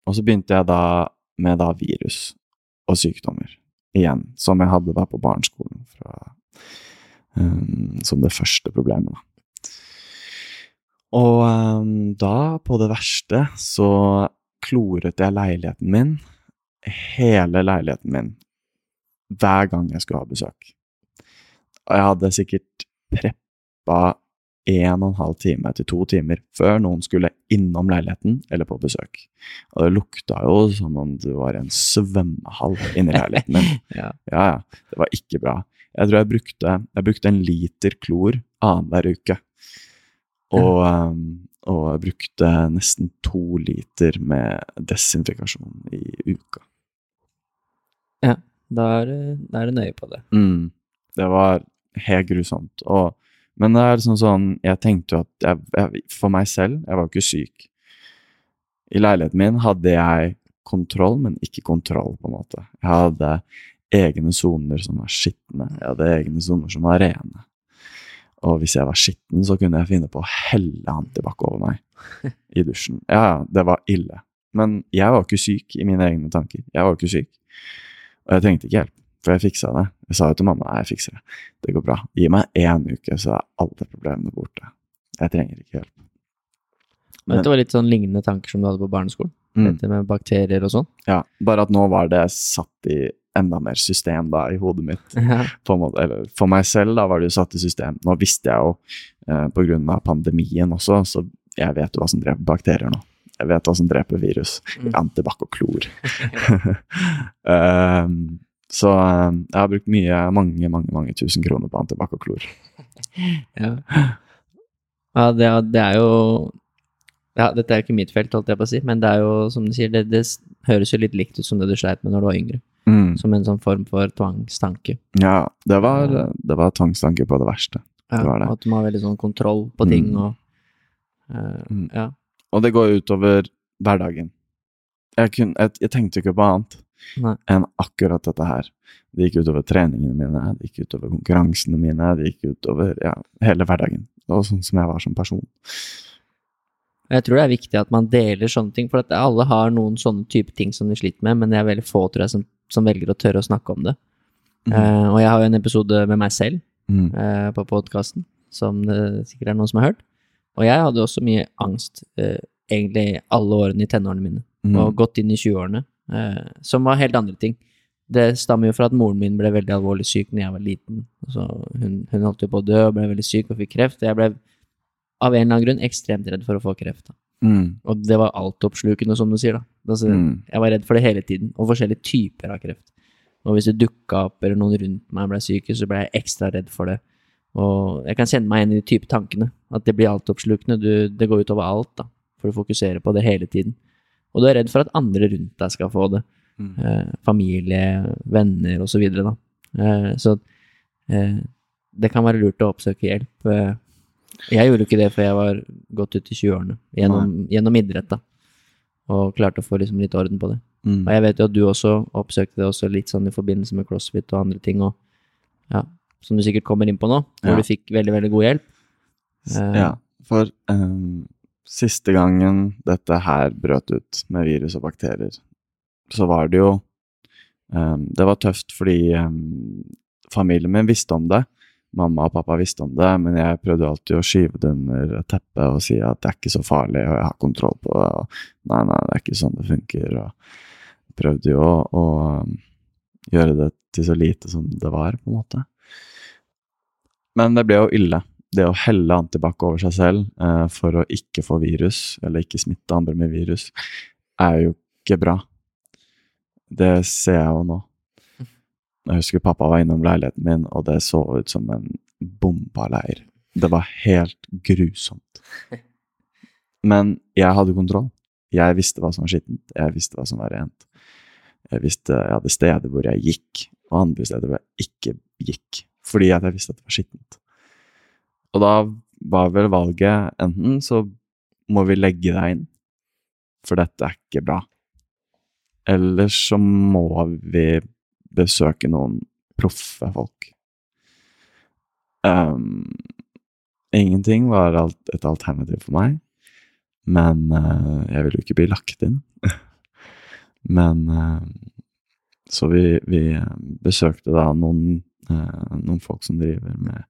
og så begynte jeg da med da virus og sykdommer igjen, som jeg hadde da på barneskolen fra, eh, som det første problemet. Da. Og eh, da, på det verste, så kloret jeg leiligheten min, hele leiligheten min, hver gang jeg skulle ha besøk. Og jeg hadde sikkert preppa en og en halv time til to timer før noen skulle innom leiligheten eller på besøk. Og det lukta jo som om det var en svømmehall inni leiligheten min. [LAUGHS] Ja. Ja, ja. Det var ikke bra. Jeg tror jeg brukte, jeg brukte en liter klor annenhver uke. Og um, og jeg brukte nesten to liter med desinfikasjon i uka. Da er, da er du nøye på det. Mm. Det var helt grusomt. Og, men det er liksom sånn Jeg tenkte jo at jeg, jeg, For meg selv, jeg var jo ikke syk. I leiligheten min hadde jeg kontroll, men ikke kontroll, på en måte. Jeg hadde egne soner som var skitne. Jeg hadde egne soner som var rene. Og hvis jeg var skitten, så kunne jeg finne på å helle antibac over meg [LAUGHS] i dusjen. Ja, det var ille. Men jeg var ikke syk i mine egne tanker. Jeg var ikke syk. Og jeg trengte ikke hjelp, for jeg fiksa det. Jeg sa jo til mamma nei, jeg fikser det. Det går bra. Gi meg én uke, så er alle problemene borte. Jeg trenger ikke hjelp. Men dette var litt sånn lignende tanker som du hadde på barneskolen? Mm, Dette med bakterier og sånn? ja, bare at nå var det satt i enda mer system da, i hodet mitt. [LAUGHS] Ja. På en måte. Eller for meg selv da var det jo satt i system. Nå visste jeg jo, eh, av pandemien også, så jeg vet jo hva som dreper bakterier nå. Jeg vet hva som dreper virus. Mm. Antibac og klor. um, [LAUGHS] så um, jeg har brukt mye, mange, mange mange tusen kroner på antibac og klor. [LAUGHS] Ja, ja det, er- det er jo ja, Dette er jo ikke mitt felt, holdt jeg på å si, men det er jo, som du sier, det, det høres jo litt likt ut som det du sleit med når du var yngre. Mm. Som en sånn form for tvangstanke. Ja, det var, det var tvangstanke på det verste. Ja, Det At du må ha veldig sånn kontroll på ting Mm. og uh, Mm. Ja. Og det går utover hverdagen. Jeg, kun, jeg, jeg tenkte jo ikke på annet Nei. enn akkurat dette her. Det gikk utover treningene mine, det gikk utover konkurransene mine, det gikk utover ja, hele hverdagen. Og sånn som jeg var som person. Jeg tror det er viktig at man deler sånne ting, for at alle har noen sånne type ting som de sliter med, men det er veldig få, tror jeg, som, som velger å tørre å snakke om det. Mm. Uh, og jeg har jo en episode med meg selv Mm. uh, på podkasten, som det sikkert er noen som har hørt. Og jeg hadde også mye angst, uh, egentlig alle årene i tenårene mine, Mm. og gått inn i 20-årene, eh, som var helt andre ting. Det stammer jo fra at moren min ble veldig alvorlig syk da jeg var liten. Så hun, hun holdt jo på å dø og ble veldig syk og fikk kreft. Og jeg ble av en eller annen grunn ekstremt redd for å få kreft. Da. Mm. Og det var altoppslukende, som du sier. da. Altså, Mm. Jeg var redd for det hele tiden, og forskjellige typer av kreft. Og hvis det dukka opp, eller noen rundt meg ble syke, så ble jeg ekstra redd for det. Og jeg kan kjenne meg igjen i de type tankene. At det blir altoppslukende. Du, det går utover alt, da. For du fokuserer på det hele tiden. Og du er redd for at andre rundt deg skal få det. Mm. Eh, familie, venner osv. Så, eh, så eh, det kan være lurt å oppsøke hjelp. Eh, jeg gjorde ikke det før jeg var godt ut i 20-årene, gjennom, gjennom idrett, da. Og klarte å få liksom litt orden på det. Mm. Og jeg vet jo at du også oppsøkte det også litt sånn i forbindelse med crossfit og andre ting, og ja, som du sikkert kommer inn på nå, hvor Ja. du fikk veldig, veldig god hjelp. Eh, Ja, for ehm, siste gangen dette her brøt ut med virus og bakterier, så var det jo um, Det var tøft fordi um, familien min visste om det. Mamma og pappa visste om det, men jeg prøvde alltid å skyve det under teppet og si at det er ikke så farlig, og jeg har kontroll på det. Og nei, nei, det er ikke sånn det funker. Og prøvde jo å, å ehm, gjøre det til så lite som det var, på en måte. Men det ble jo ille det å helle antibac over seg selv eh, for å ikke få virus, eller ikke smitte andre med virus, er jo ikke bra. Det ser jeg jo nå. Jeg husker pappa var innom leiligheten min, og det så ut som en bomba leir. Det var helt grusomt. Men jeg hadde kontroll. Jeg visste hva som var skittent, jeg visste hva som var rent. Jeg visste jeg hadde steder hvor jeg gikk, og andre steder hvor jeg ikke gikk, fordi jeg visste at det var skittent. Og da var vel valget enten så må vi legge deg inn, for dette er ikke bra. Eller så må vi besøke noen proffe folk. Um, ingenting var et alternativ for meg, men uh, jeg ville jo ikke bli lagt inn. [LAUGHS] men uh, Så vi, vi besøkte da noen, uh, noen folk som driver med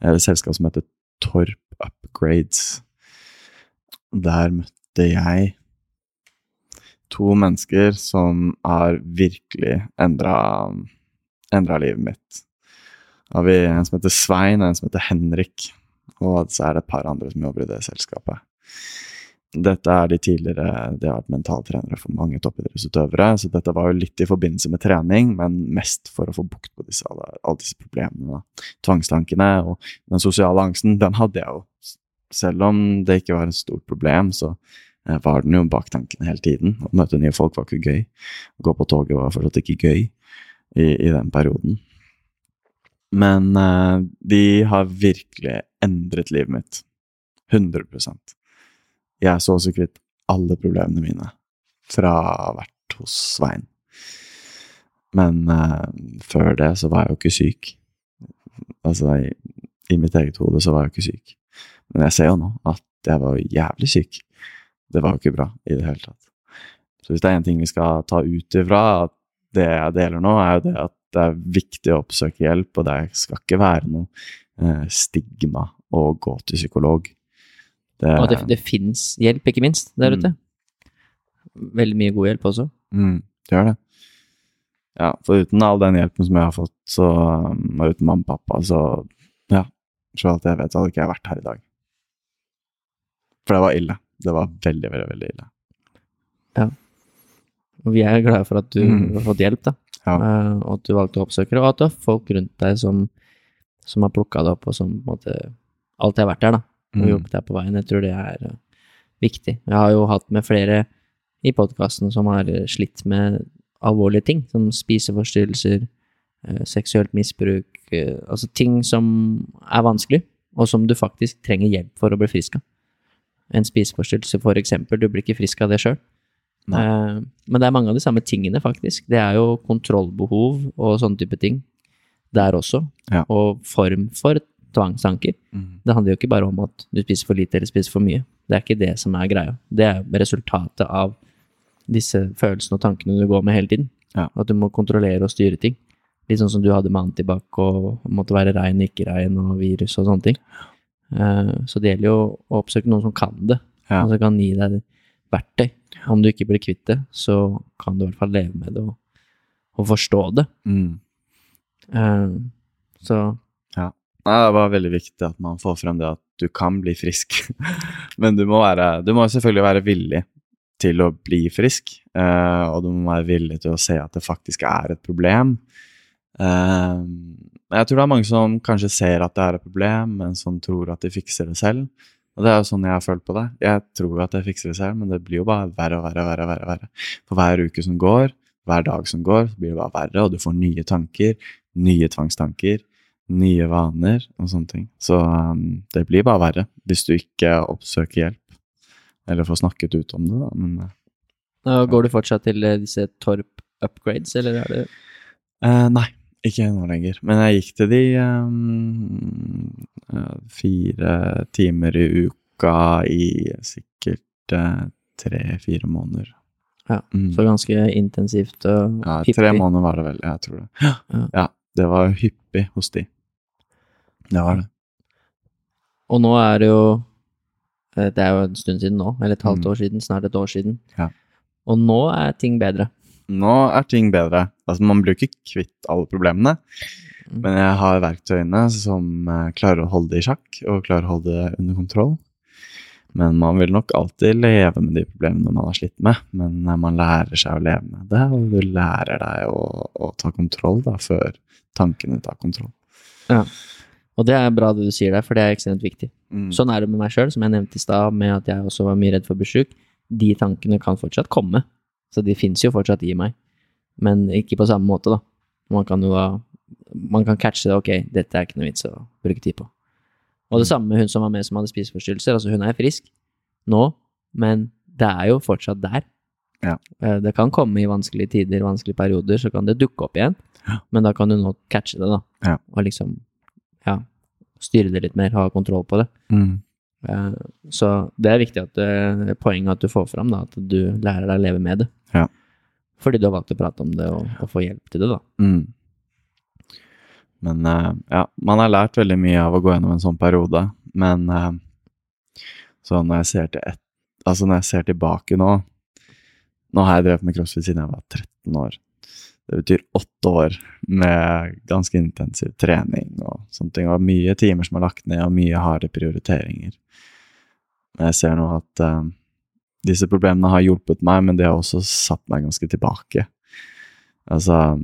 et selskap som heter Torp Upgrades. Der møtte jeg to mennesker som har virkelig endra, livet mitt. Da har vi en som heter Svein, og en som heter Henrik. Og så er det et par andre som jobber i det selskapet. Dette er de tidligere De har vært mentaltrenere for mange toppidrettsutøvere, så dette var jo litt i forbindelse med trening, men mest for å få bukt på disse, alle, alle disse problemene. Tvangstankene og den sosiale angsten, den hadde jeg jo selv om det ikke var et stort problem, så eh, var den jo bak tankene hele tiden. Å møte nye folk var ikke gøy. Å gå på toget var fortsatt ikke gøy i, i den perioden. Men uh, de har virkelig endret livet mitt. 100 Jeg så så kvitt alle problemene mine fra å vært hos Svein. Men uh, før det så var jeg jo ikke syk. Altså, i, i mitt eget hode så var jeg jo ikke syk. Men jeg ser jo nå at jeg var jævlig syk. Det var jo ikke bra i det hele tatt. Så hvis det er én ting vi skal ta ut ifra at det jeg deler nå, er jo det at det er viktig å oppsøke hjelp, og det skal ikke være noe eh, stigma å gå til psykolog. Det, Og det, det fins hjelp, ikke minst, der Mm. ute. Veldig mye god hjelp også. Mm, det gjør det. Ja, for uten all den hjelpen som jeg har fått, så, um, og uten mamma og pappa, så ja, selv alt jeg vet, så hadde ikke jeg vært her i dag. For det var ille. Det var veldig, veldig, veldig ille. Ja. Og vi er glade for at du Mm. har fått hjelp, da. Ja. Uh, og at du valgte å oppsøke det, og at du har folk rundt deg som, som har plukka det opp, og som på en måte alltid har vært der, da. Og Mm. hjulpet deg på veien. Jeg tror det er eh, viktig. Jeg har jo hatt med flere i podkasten som har eh, slitt med alvorlige ting, som spiseforstyrrelser, eh, seksuelt misbruk, altså ting som er vanskelig, og som du faktisk trenger hjelp for å bli frisk av. En spiseforstyrrelse, for eksempel, du blir ikke frisk av det sjøl. Men det er mange av de samme tingene, faktisk. Det er jo kontrollbehov og sånne type ting der også. Ja. Og form for tvangstanker. Mm. Det handler jo ikke bare om at du spiser for lite eller spiser for mye. Det er ikke det som er greia. Det er resultatet av disse følelsene og tankene du går med hele tiden. Ja. At du må kontrollere og styre ting. Litt sånn som du hadde med antibac og måtte være rein, ikke rein og virus og sånne ting. Eh, Så det gjelder jo å oppsøke noen som kan det, Ja. og som kan gi deg verktøy. Om du ikke blir kvitt det, så kan du i hvert fall leve med det og, og forstå det. Mm. Eh, Så Nei, det var veldig viktig at man får frem det at du kan bli frisk. [LAUGHS] Men du må, være, du må selvfølgelig være villig til å bli frisk, eh, og du må være villig til å se at det faktisk er et problem. Eh, jeg tror det er mange som kanskje ser at det er et problem, men som tror at de fikser det selv. Og det er jo sånn jeg har følt på det. Jeg tror at jeg fikser det selv, men det blir jo bare verre og verre. verre, verre, verre. For hver uke som går, hver dag som går, så blir det bare verre, og du får nye tanker, nye tvangstanker, nye vaner og sånne ting. Så um, det blir bare verre hvis du ikke oppsøker hjelp. Eller får snakket ut om det, da. Men eh, går du fortsatt til eh, disse Torp upgrades, eller er det uh, nei, ikke nå lenger. Men jeg gikk til de um, eh, fire timer i uka i sikkert uh, tre-fire måneder. Ja, Mm. så ganske intensivt og Ja, tre måneder var det vel, jeg tror det. Ja, Ja. ja det var hyppig hos de. Det var det. Og nå er det jo eh, Det er jo en stund siden nå, eller et halvt Mm. år siden, snart et år siden. Ja. Og nå er ting bedre. Nå er ting bedre. Altså, man blir jo ikke kvitt alle problemene, Mm. men jeg har verktøyene som eh, klarer å holde det i sjakk, og klarer å holde det under kontroll. Men man vil nok alltid leve med de problemene man har slitt med, men eh, man lærer seg å leve med det, og du lærer deg å, å ta kontroll da, før tankene tar kontroll. Og det er bra det du sier der, for det er ekstremt viktig. Mm. Sånn er det med meg sjøl, som jeg nevnte i stad, med at jeg også var mye redd for å bli sjuk. De tankene kan fortsatt komme, så de fins jo fortsatt i meg. Men ikke på samme måte, da. Man kan jo da Man kan catche det, ok, dette er ikke noe vits å bruke tid på. Og det samme med hun som var med som hadde spiseforstyrrelser. Altså, hun er frisk nå, men det er jo fortsatt der. Ja. Eh, Det kan komme i vanskelige tider, vanskelige perioder, så kan det dukke opp igjen. Ja. Men da kan du nå catche det, da. Ja. Og liksom, ja, styre det litt mer, ha kontroll på det. Mm. Eh, Så det er viktig at eh, poenget at du får fram da, at du lærer deg å leve med det. Ja. Fordi du har valgt å prate om det og, og få hjelp til det, da. Mm. Men eh, ja, man har lært veldig mye av å gå gjennom en sånn periode, men så når jeg ser til et, altså når jeg ser tilbake nå Nå har jeg drevet med crossfit siden jeg var 13 år. Det betyr åtte år med ganske intensiv trening og sånne ting. Og mye timer som er lagt ned, og mye harde prioriteringer. Men jeg ser nå at uh, disse problemene har hjulpet meg, men de har også satt meg ganske tilbake. Altså,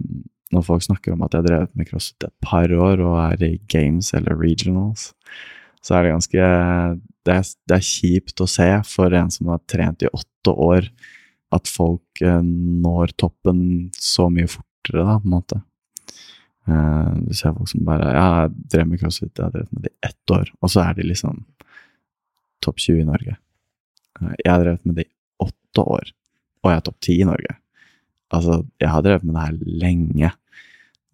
når folk snakker om at jeg har drevet med crossfit et par år og er i games eller regionals, så er det ganske det er, det er kjipt å se for en som har trent i åtte år, at folk eh, når toppen så mye fortere, da, på en måte. Eh, du ser folk som bare Ja, jeg drev med crossfit, jeg har drevet med det i ett år, og så er de liksom topp 20 i Norge. Eh, jeg har drevet med det i åtte år, og jeg er topp 10 i Norge. Altså, jeg har drevet med det her lenge.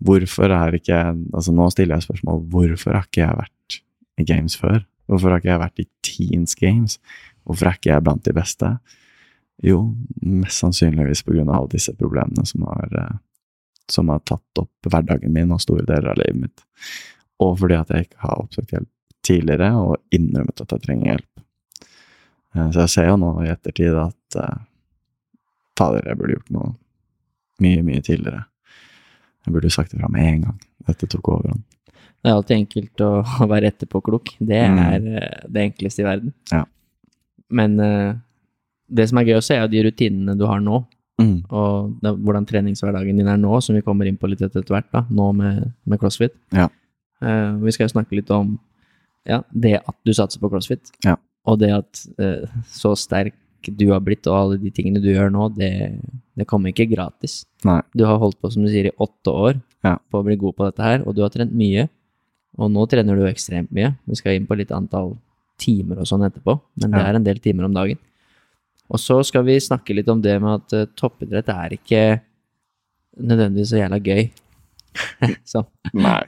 Hvorfor er ikke Altså, nå stiller jeg spørsmål hvorfor har ikke jeg vært i games før? Hvorfor har ikke jeg vært i Teens Games? Hvorfor er ikke jeg blant de beste? Jo, mest sannsynligvis på av alle disse problemene som har, eh, som har tatt opp hverdagen min og store deler av livet mitt. Og fordi at jeg ikke har oppsøkt hjelp tidligere og innrømmet at jeg trenger hjelp. Eh, Så jeg ser jo nå i ettertid at eh, fader, jeg burde gjort noe mye, mye tidligere. Jeg burde sagt det fra med en gang. Dette tok overhånd. Det er alltid enkelt å være etterpåklok. Det Mm. er mm. det enkleste i verden. Ja. Men det som er gøy å se, er de rutinene du har nå, Mm. og det, hvordan treningshverdagen din er nå, som vi kommer inn på litt etter hvert, da, nå med, med crossfit. Ja. Uh, vi skal jo snakke litt om ja, det at du satser på crossfit, Ja. og det at uh, så sterk du har blitt, og alle de tingene du gjør nå, det, det kommer ikke gratis. Nei. Du har holdt på, som du sier, i åtte år Ja. på å bli god på dette her, og du har trent mye. Og nå trener du ekstremt mye. Vi skal inn på litt antall timer og sånn etterpå, men det er en del timer om dagen. Og så skal vi snakke litt om det med at uh, toppidrett er ikke nødvendigvis så jævla gøy. [LAUGHS] som,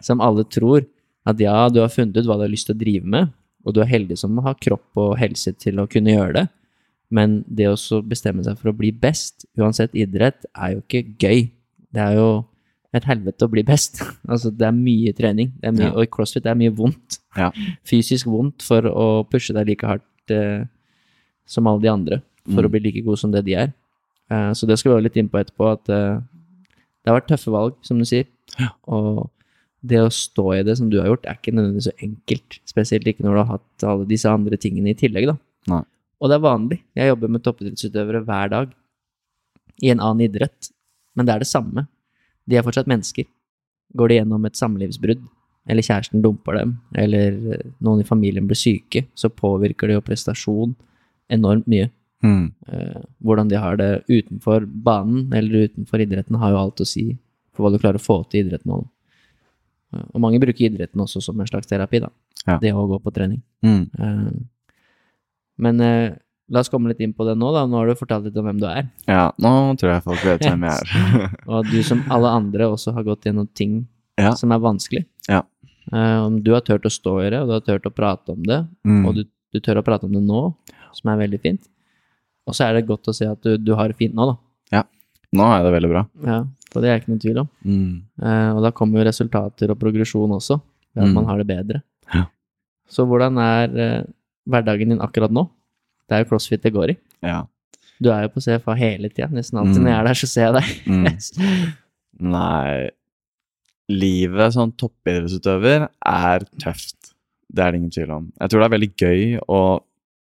som alle tror. At ja, du har funnet ut hva du har lyst til å drive med, og du er heldig som har kropp og helse til å kunne gjøre det. Men det å bestemme seg for å bli best, uansett idrett, er jo ikke gøy. Det er jo et helvete å bli best. [LAUGHS] altså, det er mye trening, det er mye, Ja. og i crossfit det er mye vondt. Ja. Fysisk vondt for å pushe deg like hardt eh, som alle de andre, for Mm. å bli like god som det de er. Uh, så det skal vi være litt inn på etterpå, at uh, det har vært tøffe valg, som du sier. Ja. Og det å stå i det som du har gjort, er ikke nødvendigvis så enkelt. Spesielt ikke når du har hatt alle disse andre tingene i tillegg, da. Nei. Og det er vanlig. Jeg jobber med toppidrettsutøvere hver dag. I en annen idrett. Men det er det samme. De er fortsatt mennesker. Går de gjennom et samlivsbrudd, eller kjæresten dumper dem, eller eh, noen i familien blir syke, så påvirker det jo prestasjon enormt mye. Mm. Eh, hvordan de har det utenfor banen eller utenfor idretten, har jo alt å si for hva du klarer å få til i idretten òg. Eh, og mange bruker idretten også som en slags terapi, da. Ja. Det å gå på trening. Mm. Eh, men la oss komme litt inn på det nå, da. Nå har du fortalt litt om hvem du er. Ja, nå tror jeg folk vet hvem jeg er. [LAUGHS] Og du som alle andre også har gått gjennom ting Ja. som er vanskelig. Ja. Om du har turt å stå i det, og du har turt å prate om det, Mm. og du, du tør å prate om det nå, som er veldig fint. Og så er det godt å se at du, du har det fint nå, da. Ja. Nå har jeg det veldig bra. Ja, for det er ikke noen tvil om. Mm. Eh, og da kommer jo resultater og progresjon også, ved at Mm. man har det bedre. Ja. Så hvordan er eh, hverdagen din akkurat nå? Det er jo crossfit det går i. Ja. Du er jo på CFA hele tida. Nesten alltid Mm. når jeg er der, så ser jeg deg. Mm. [LAUGHS] Nei Livet som toppidrettsutøver er tøft. Det er det ingen tvil om. Jeg tror det er veldig gøy å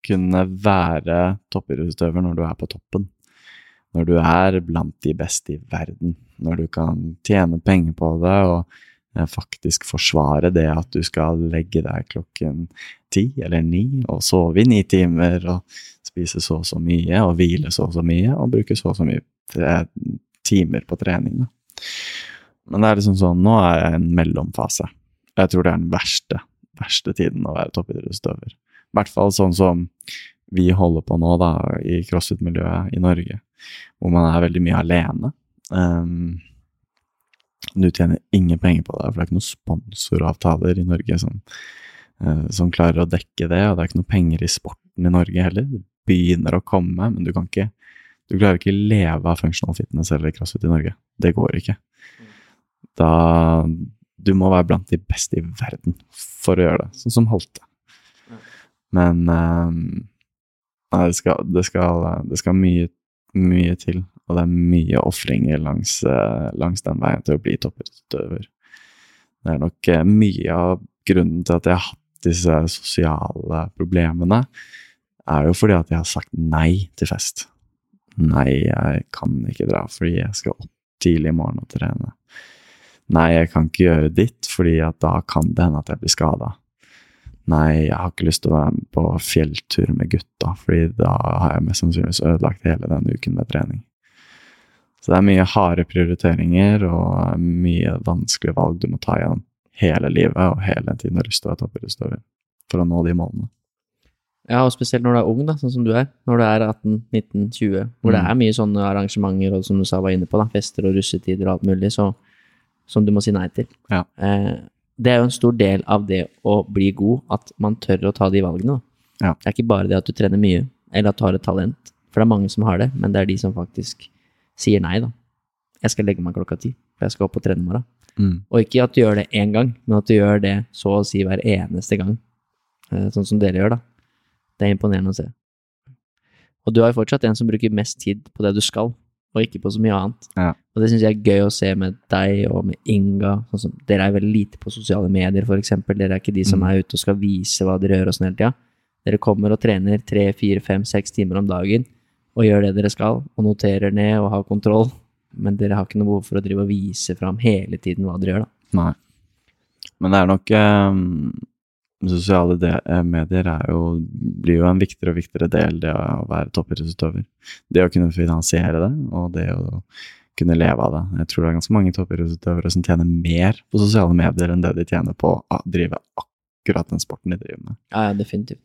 kunne være toppidrettsutøver når du er på toppen. Når du er blant de beste i verden. Når du kan tjene penger på det og eh, faktisk forsvare det at du skal legge deg klokken ti eller ni og sove i ni timer og spise så og så mye og hvile så og så mye og bruke så og så mye eh, timer på trening. Men det er liksom sånn, nå er jeg i en mellomfase. Jeg tror det er den verste, verste tiden å være toppidrettsutøver. I hvert fall sånn som vi holder på nå, da, i crossfit-miljøet i Norge, hvor man er veldig mye alene. Um, du tjener ingen penger på det, for det er ikke noen sponsoravtaler i Norge som, uh, som klarer å dekke det, og det er ikke noe penger i sporten i Norge heller. Det begynner å komme, men du kan ikke du klarer ikke leve av functional fitness eller crossfit i Norge. Det går ikke. Da Du må være blant de beste i verden for å gjøre det, sånn som Holte. Men ehm, Nei, det skal, det skal, det skal mye, mye til, og det er mye ofringer langs, eh, langs den veien til å bli topputøver. Det er nok eh, mye av grunnen til at jeg har hatt disse sosiale problemene, er jo fordi at jeg har sagt nei til fest. Nei, jeg kan ikke dra fordi jeg skal opp tidlig i morgen og trene. Nei, jeg kan ikke gjøre ditt fordi da kan det hende at jeg blir skada. Nei, jeg har ikke lyst til å være med på fjelltur med gutta, fordi da har jeg mest sannsynligvis ødelagt hele den uken med trening. Så det er mye harde prioriteringer og mye vanskelige valg du må ta igjen hele livet og hele tiden har lyst til å være toppidrettsutøver for å nå de målene. Ja, og spesielt når du er ung, da, sånn som du er. Når du er 18-19-20, hvor det Mm. er mye sånne arrangementer og som du sa var inne på, da, fester og russetider og alt mulig, så, som du må si nei til. Ja. Eh, det er jo en stor del av det å bli god, at man tør å ta de valgene. Ja. Det er ikke bare det at du trener mye, eller at du har et talent, for det er mange som har det, men det er de som faktisk sier nei, da. Jeg skal legge meg klokka ti, for jeg skal opp og trene i morgen. Mm. Og ikke at du gjør det én gang, men at du gjør det så å si hver eneste gang. Eh, Sånn som dere gjør, da. Det er imponerende å se. Og du har jo fortsatt en som bruker mest tid på det du skal, og ikke på så mye annet. Ja. Og det syns jeg er gøy å se med deg og med Inga. Sånn som, dere er veldig lite på sosiale medier, eksempel. Dere er ikke de som Mm. er ute og skal vise hva dere gjør og sånn hele tida. Dere kommer og trener tre, fire, fem, seks timer om dagen og gjør det dere skal, og noterer ned og har kontroll. Men dere har ikke noe behov for å drive og vise fram hele tiden hva dere gjør, da. Nei. Men det er nok eh, Sosiale eh, medier er jo, blir jo en viktigere og viktigere del det å være toppidrettsutøver. Det å kunne finansiere det, og det å kunne leve av det. Jeg tror det er ganske mange toppidrettsutøvere som tjener mer på sosiale medier enn det de tjener på å drive akkurat den sporten de driver med. Ja, ja, definitivt.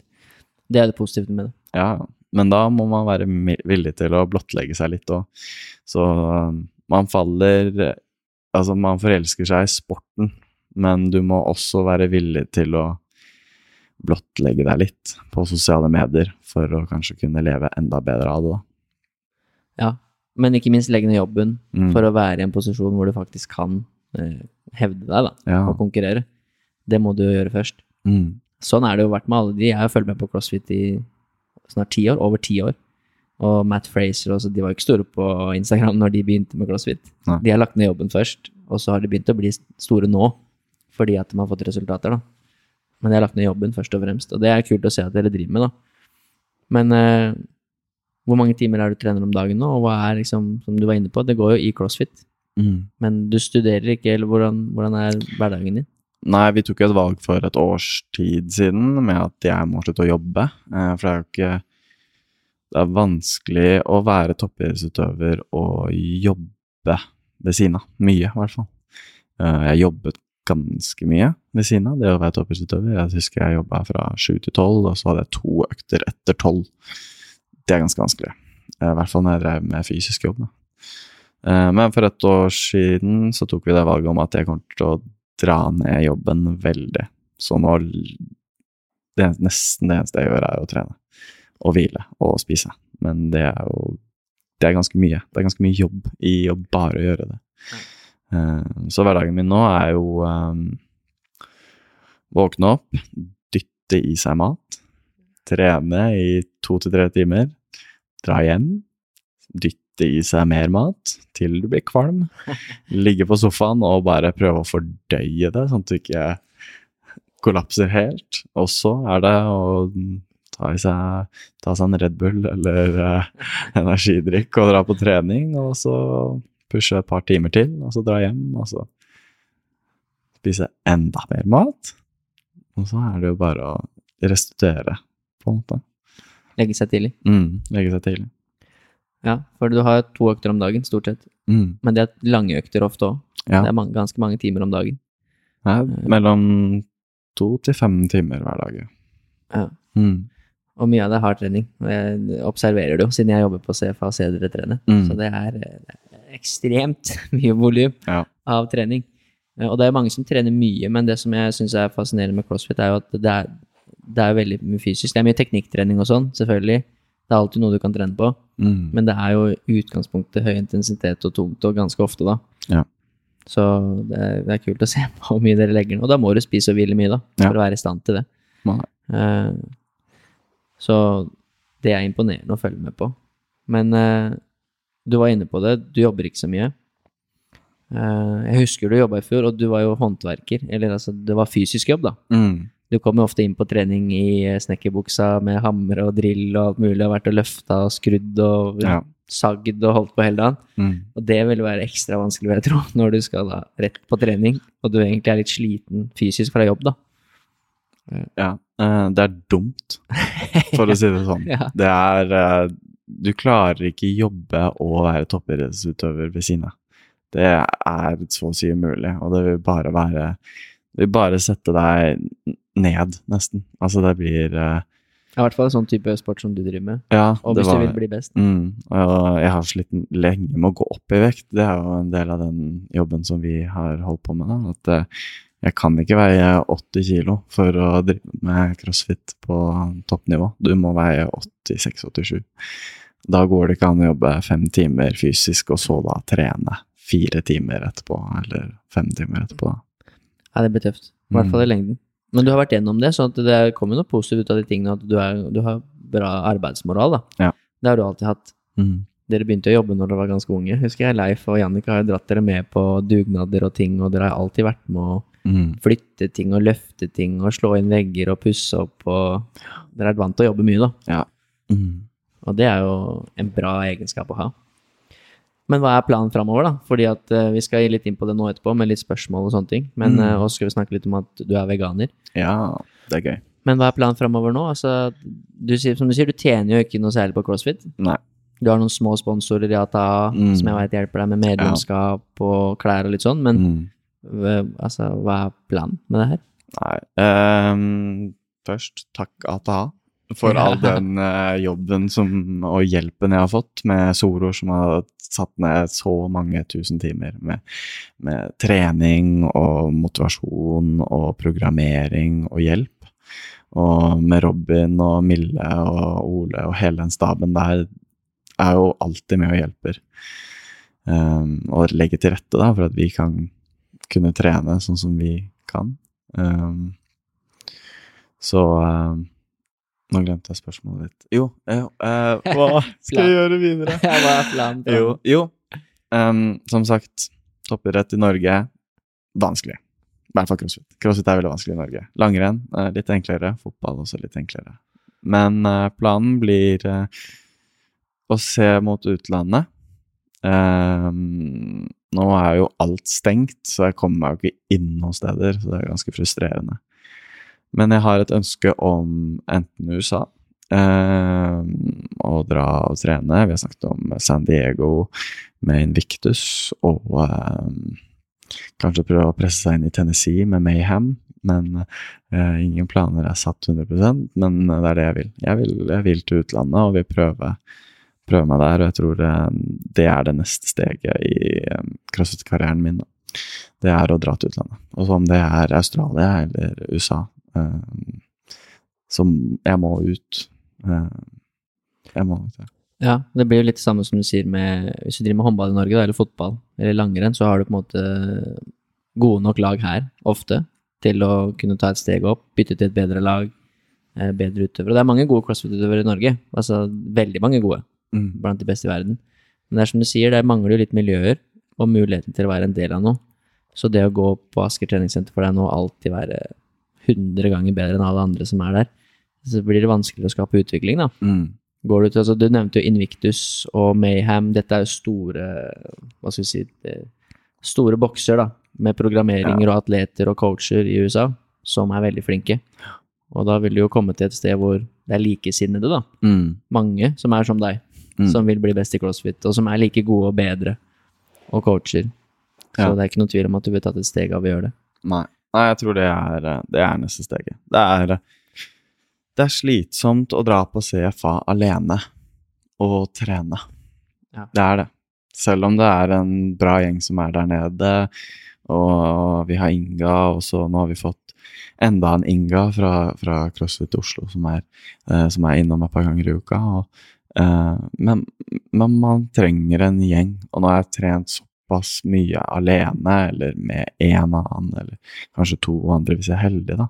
Det er det positive med det. Ja, men da må man være villig til å blottlegge seg litt òg. Så um, man faller Altså, man forelsker seg i sporten, men du må også være villig til å blottlegge deg litt på sosiale medier for å kanskje kunne leve enda bedre av det, da. Ja, men ikke minst legge ned jobben Mm. for å være i en posisjon hvor du faktisk kan eh, hevde deg da, Ja. og konkurrere. Det må du gjøre først. Mm. Sånn er det jo vært med alle de. Jeg har fulgt med på CrossFit i snart ti år, over ti år. Og Matt Fraser også, de var jo ikke store på Instagram når de begynte med CrossFit. Nei. De har lagt ned jobben først, og så har de begynt å bli store nå, fordi at de har fått resultater, da. Men jeg har lagt ned jobben først og fremst, og det er kult å se at dere driver med, da. Men eh, hvor mange timer er du trener om dagen nå, og hva er liksom, som du var inne på, det går jo i CrossFit, Mm. men du studerer ikke, eller hvordan, hvordan er hverdagen din? Nei, vi tok jo et valg for et års tid siden med at jeg må slutte å jobbe. eh, For det er jo ikke Det er vanskelig å være toppidrettsutøver og jobbe ved siden av. Mye, i hvert fall. Eh, Jeg jobbet ganske mye ved siden av det å være toppidrettsutøver. Jeg husker jeg jobba fra sju til tolv, og så hadde jeg to økter etter tolv. Det er ganske vanskelig. Eh, I hvert fall når jeg drev med fysisk jobb. Da. Eh, Men for et år siden så tok vi det valget om at jeg kommer til å dra ned jobben veldig. Så nå det Nesten det eneste jeg gjør, er å trene. Og hvile og spise. Men det er jo Det er ganske mye. Det er ganske mye jobb i å bare gjøre det. Eh, Så hverdagen min nå er jo um, Våkne opp, dytte i seg mat, trene i to til tre timer, dra hjem, dytte i seg mer mat til du blir kvalm, [LAUGHS] ligge på sofaen og bare prøve å fordøye det, sånn at du ikke kollapser helt. Og så er det å ta, i seg, ta seg en Red Bull eller uh, [LAUGHS] energidrikk og dra på trening, og så pushe et par timer til, og så dra hjem, og så spise enda mer mat. Og så er det jo bare å restituere, på en måte. Legge seg tidlig. Mm, legge seg tidlig. Ja, for du har to økter om dagen, stort sett. Mm, Men det er lange økter ofte òg. ja. Det er mange, ganske mange timer om dagen. ja. Mellom to til fem timer hver dag. ja. Mm. Og mye av det er hardtrening. Og jeg observerer det jo, siden jeg jobber på CFA og trene. Mm. Så det er eh, ekstremt [LAUGHS] mye volum Ja. av trening. Eh, Og det er mange som trener mye, men det som jeg syns er fascinerende med crossfit, er jo at det er, det er veldig mye fysisk. Det er mye teknikktrening og sånn, selvfølgelig. Det er alltid noe du kan trene på. Mm. Men det er jo i utgangspunktet høy intensitet og tungt, og ganske ofte, da. Ja. Så det er, det er kult å se på [LAUGHS] hvor mye dere legger ned. Og da må du spise og hvile mye, da, Ja. for å være i stand til det. Eh, så det er imponerende å følge med på. Men eh, du var inne på det, du jobber ikke så mye. Eh, jeg husker du jobba i fjor, og du var jo håndverker. Eller altså, det var fysisk jobb, da. Mm. Du kom jo ofte inn på trening i eh, snekkerbuksa med hammer og drill og alt mulig, og vært og løfta og skrudd og Ja. sagd og holdt på hele dagen. Mm. Og det vil være ekstra vanskelig, vil jeg tro, [LAUGHS] når du skal da rett på trening, og du egentlig er litt sliten fysisk fra jobb, da. Ja, eh, det er dumt, for å si det sånn. [LAUGHS] Ja. Det er Du klarer ikke jobbe og være toppidrettsutøver ved siden av. Det er så å si umulig, og det vil bare være Det vil bare sette deg ned, nesten. Altså, det blir uh, I hvert fall en sånn type sport som du driver med. Ja, Og hvis var du vil bli best. Mm, og jeg har slitt lenge med å gå opp i vekt. Det er jo en del av den jobben som vi har holdt på med. Da. At eh, jeg kan ikke veie 80 kilo for å drive med crossfit på toppnivå. Du må veie 86-87. Da går det ikke an å jobbe fem timer fysisk, og så da trene fire timer etterpå, eller fem timer etterpå. Ja, det blir tøft. I hvert Mm. fall i lengden. Men du har vært gjennom det, så det kommer noe positivt ut av de tingene. At du, er, du har bra arbeidsmoral, da. Ja. Det har du alltid hatt. Mm. Dere begynte å jobbe når dere var ganske unge. Husker jeg Leif og Jannika har jo dratt dere med på dugnader og ting, og dere har alltid vært med å Mm. flytte ting og løfte ting og slå inn vegger og pusse opp og Dere er vant til å jobbe mye, da. Ja. Mm. Og det er jo en bra egenskap å ha. Men hva er planen framover, da? Fordi at uh, vi skal gi litt inn på det nå etterpå, med litt spørsmål og sånne ting. Men Mm. Uh, også skal vi snakke litt om at du er veganer. ja, det er gøy. Men hva er planen framover nå? Altså, du sier, som du sier, du tjener jo ikke noe særlig på CrossFit. Nei. Du har noen små sponsorer i ATA Mm. som jeg vet hjelper deg med medlemskap og klær og litt sånn, men Mm. Altså, hva er planen med det her? Nei. um, først takk ATA for [LAUGHS] all den uh, jobben som, og hjelpen jeg har fått med Soro, som har satt ned så mange tusen timer med, med trening og motivasjon og programmering og hjelp. Og med Robin og Mille og Ole og hele den staben der er jo alltid med og hjelper. Um, og legger til rette da, for at vi kan kunne trene sånn som vi kan. Um, så um, Nå glemte jeg spørsmålet ditt. Jo, uh, [LAUGHS] hva skal jeg gjøre videre? [LAUGHS] Hva er planen? Jo, jo. Um, som sagt, toppidrett i Norge vanskelig. I hvert fall crossfit. Crossfit er veldig vanskelig i Norge. Langrenn uh, litt enklere. Fotball også litt enklere. Men eh, planen blir å se mot utlandet. Um, nå er jo alt stengt, så jeg kommer meg jo ikke inn noen steder, så det er ganske frustrerende. Men jeg har et ønske om enten USA eh, å dra og trene. Vi har snakket om San Diego med Invictus, og eh, kanskje prøve å presse seg inn i Tennessee med Mayhem. Men eh, ingen planer er satt 100% men det er det jeg vil. Jeg vil, jeg vil til utlandet og vil prøve, prøve meg der, og jeg tror eh, det er det neste steget i eh, crossfit-karrieren min. Da. Det er å dra til utlandet. Og så om det er Australia eller USA, eh, som jeg må ut. Jeg må ut, ja. Det blir jo litt det samme som du sier med Hvis du driver med håndball i Norge, da, eller fotball, eller langrenn, så har du på en måte gode nok lag her, ofte, til å kunne ta et steg opp, bytte til et bedre lag, bedre utøvere. Og det er mange gode crossfit-utøvere i Norge, altså veldig mange gode, Mm. blant de beste i verden. Men det er som du sier, det mangler jo litt miljøer og muligheten til å være en del av noe. Så det å gå på Asker treningssenter for deg nå alltid være 100 ganger bedre enn alle andre som er der, så blir det vanskeligere å skape utvikling, da. Mm. Går du til, altså Du nevnte jo Invictus og Mayhem. Dette er jo store hva skal vi si, det- store bokser da, med programmeringer og atleter og coacher i USA som er veldig flinke. Og da vil du jo komme til et sted hvor det er likesinnede, da. Mm. Mange som er som deg, Mm. som vil bli best i crossfit, og som er like gode og bedre, og coacher. Så Ja. det er ikke noe tvil om at du vil tatt et steg av å gjøre det. Nei. Nei, jeg tror det er, eh, det er neste steget. Det er, eh, det er slitsomt å dra på CFA alene og trene. Ja. Det er det. Selv om det er en bra gjeng som er der nede, og vi har Inga, og så nå har vi fått enda en Inga fra, fra CrossFit Oslo som er, eh, som er innom et par ganger i uka. Og, men, men man trenger en gjeng, og nå har jeg trent såpass mye alene, eller med én annen, eller kanskje to andre hvis jeg er heldig, da.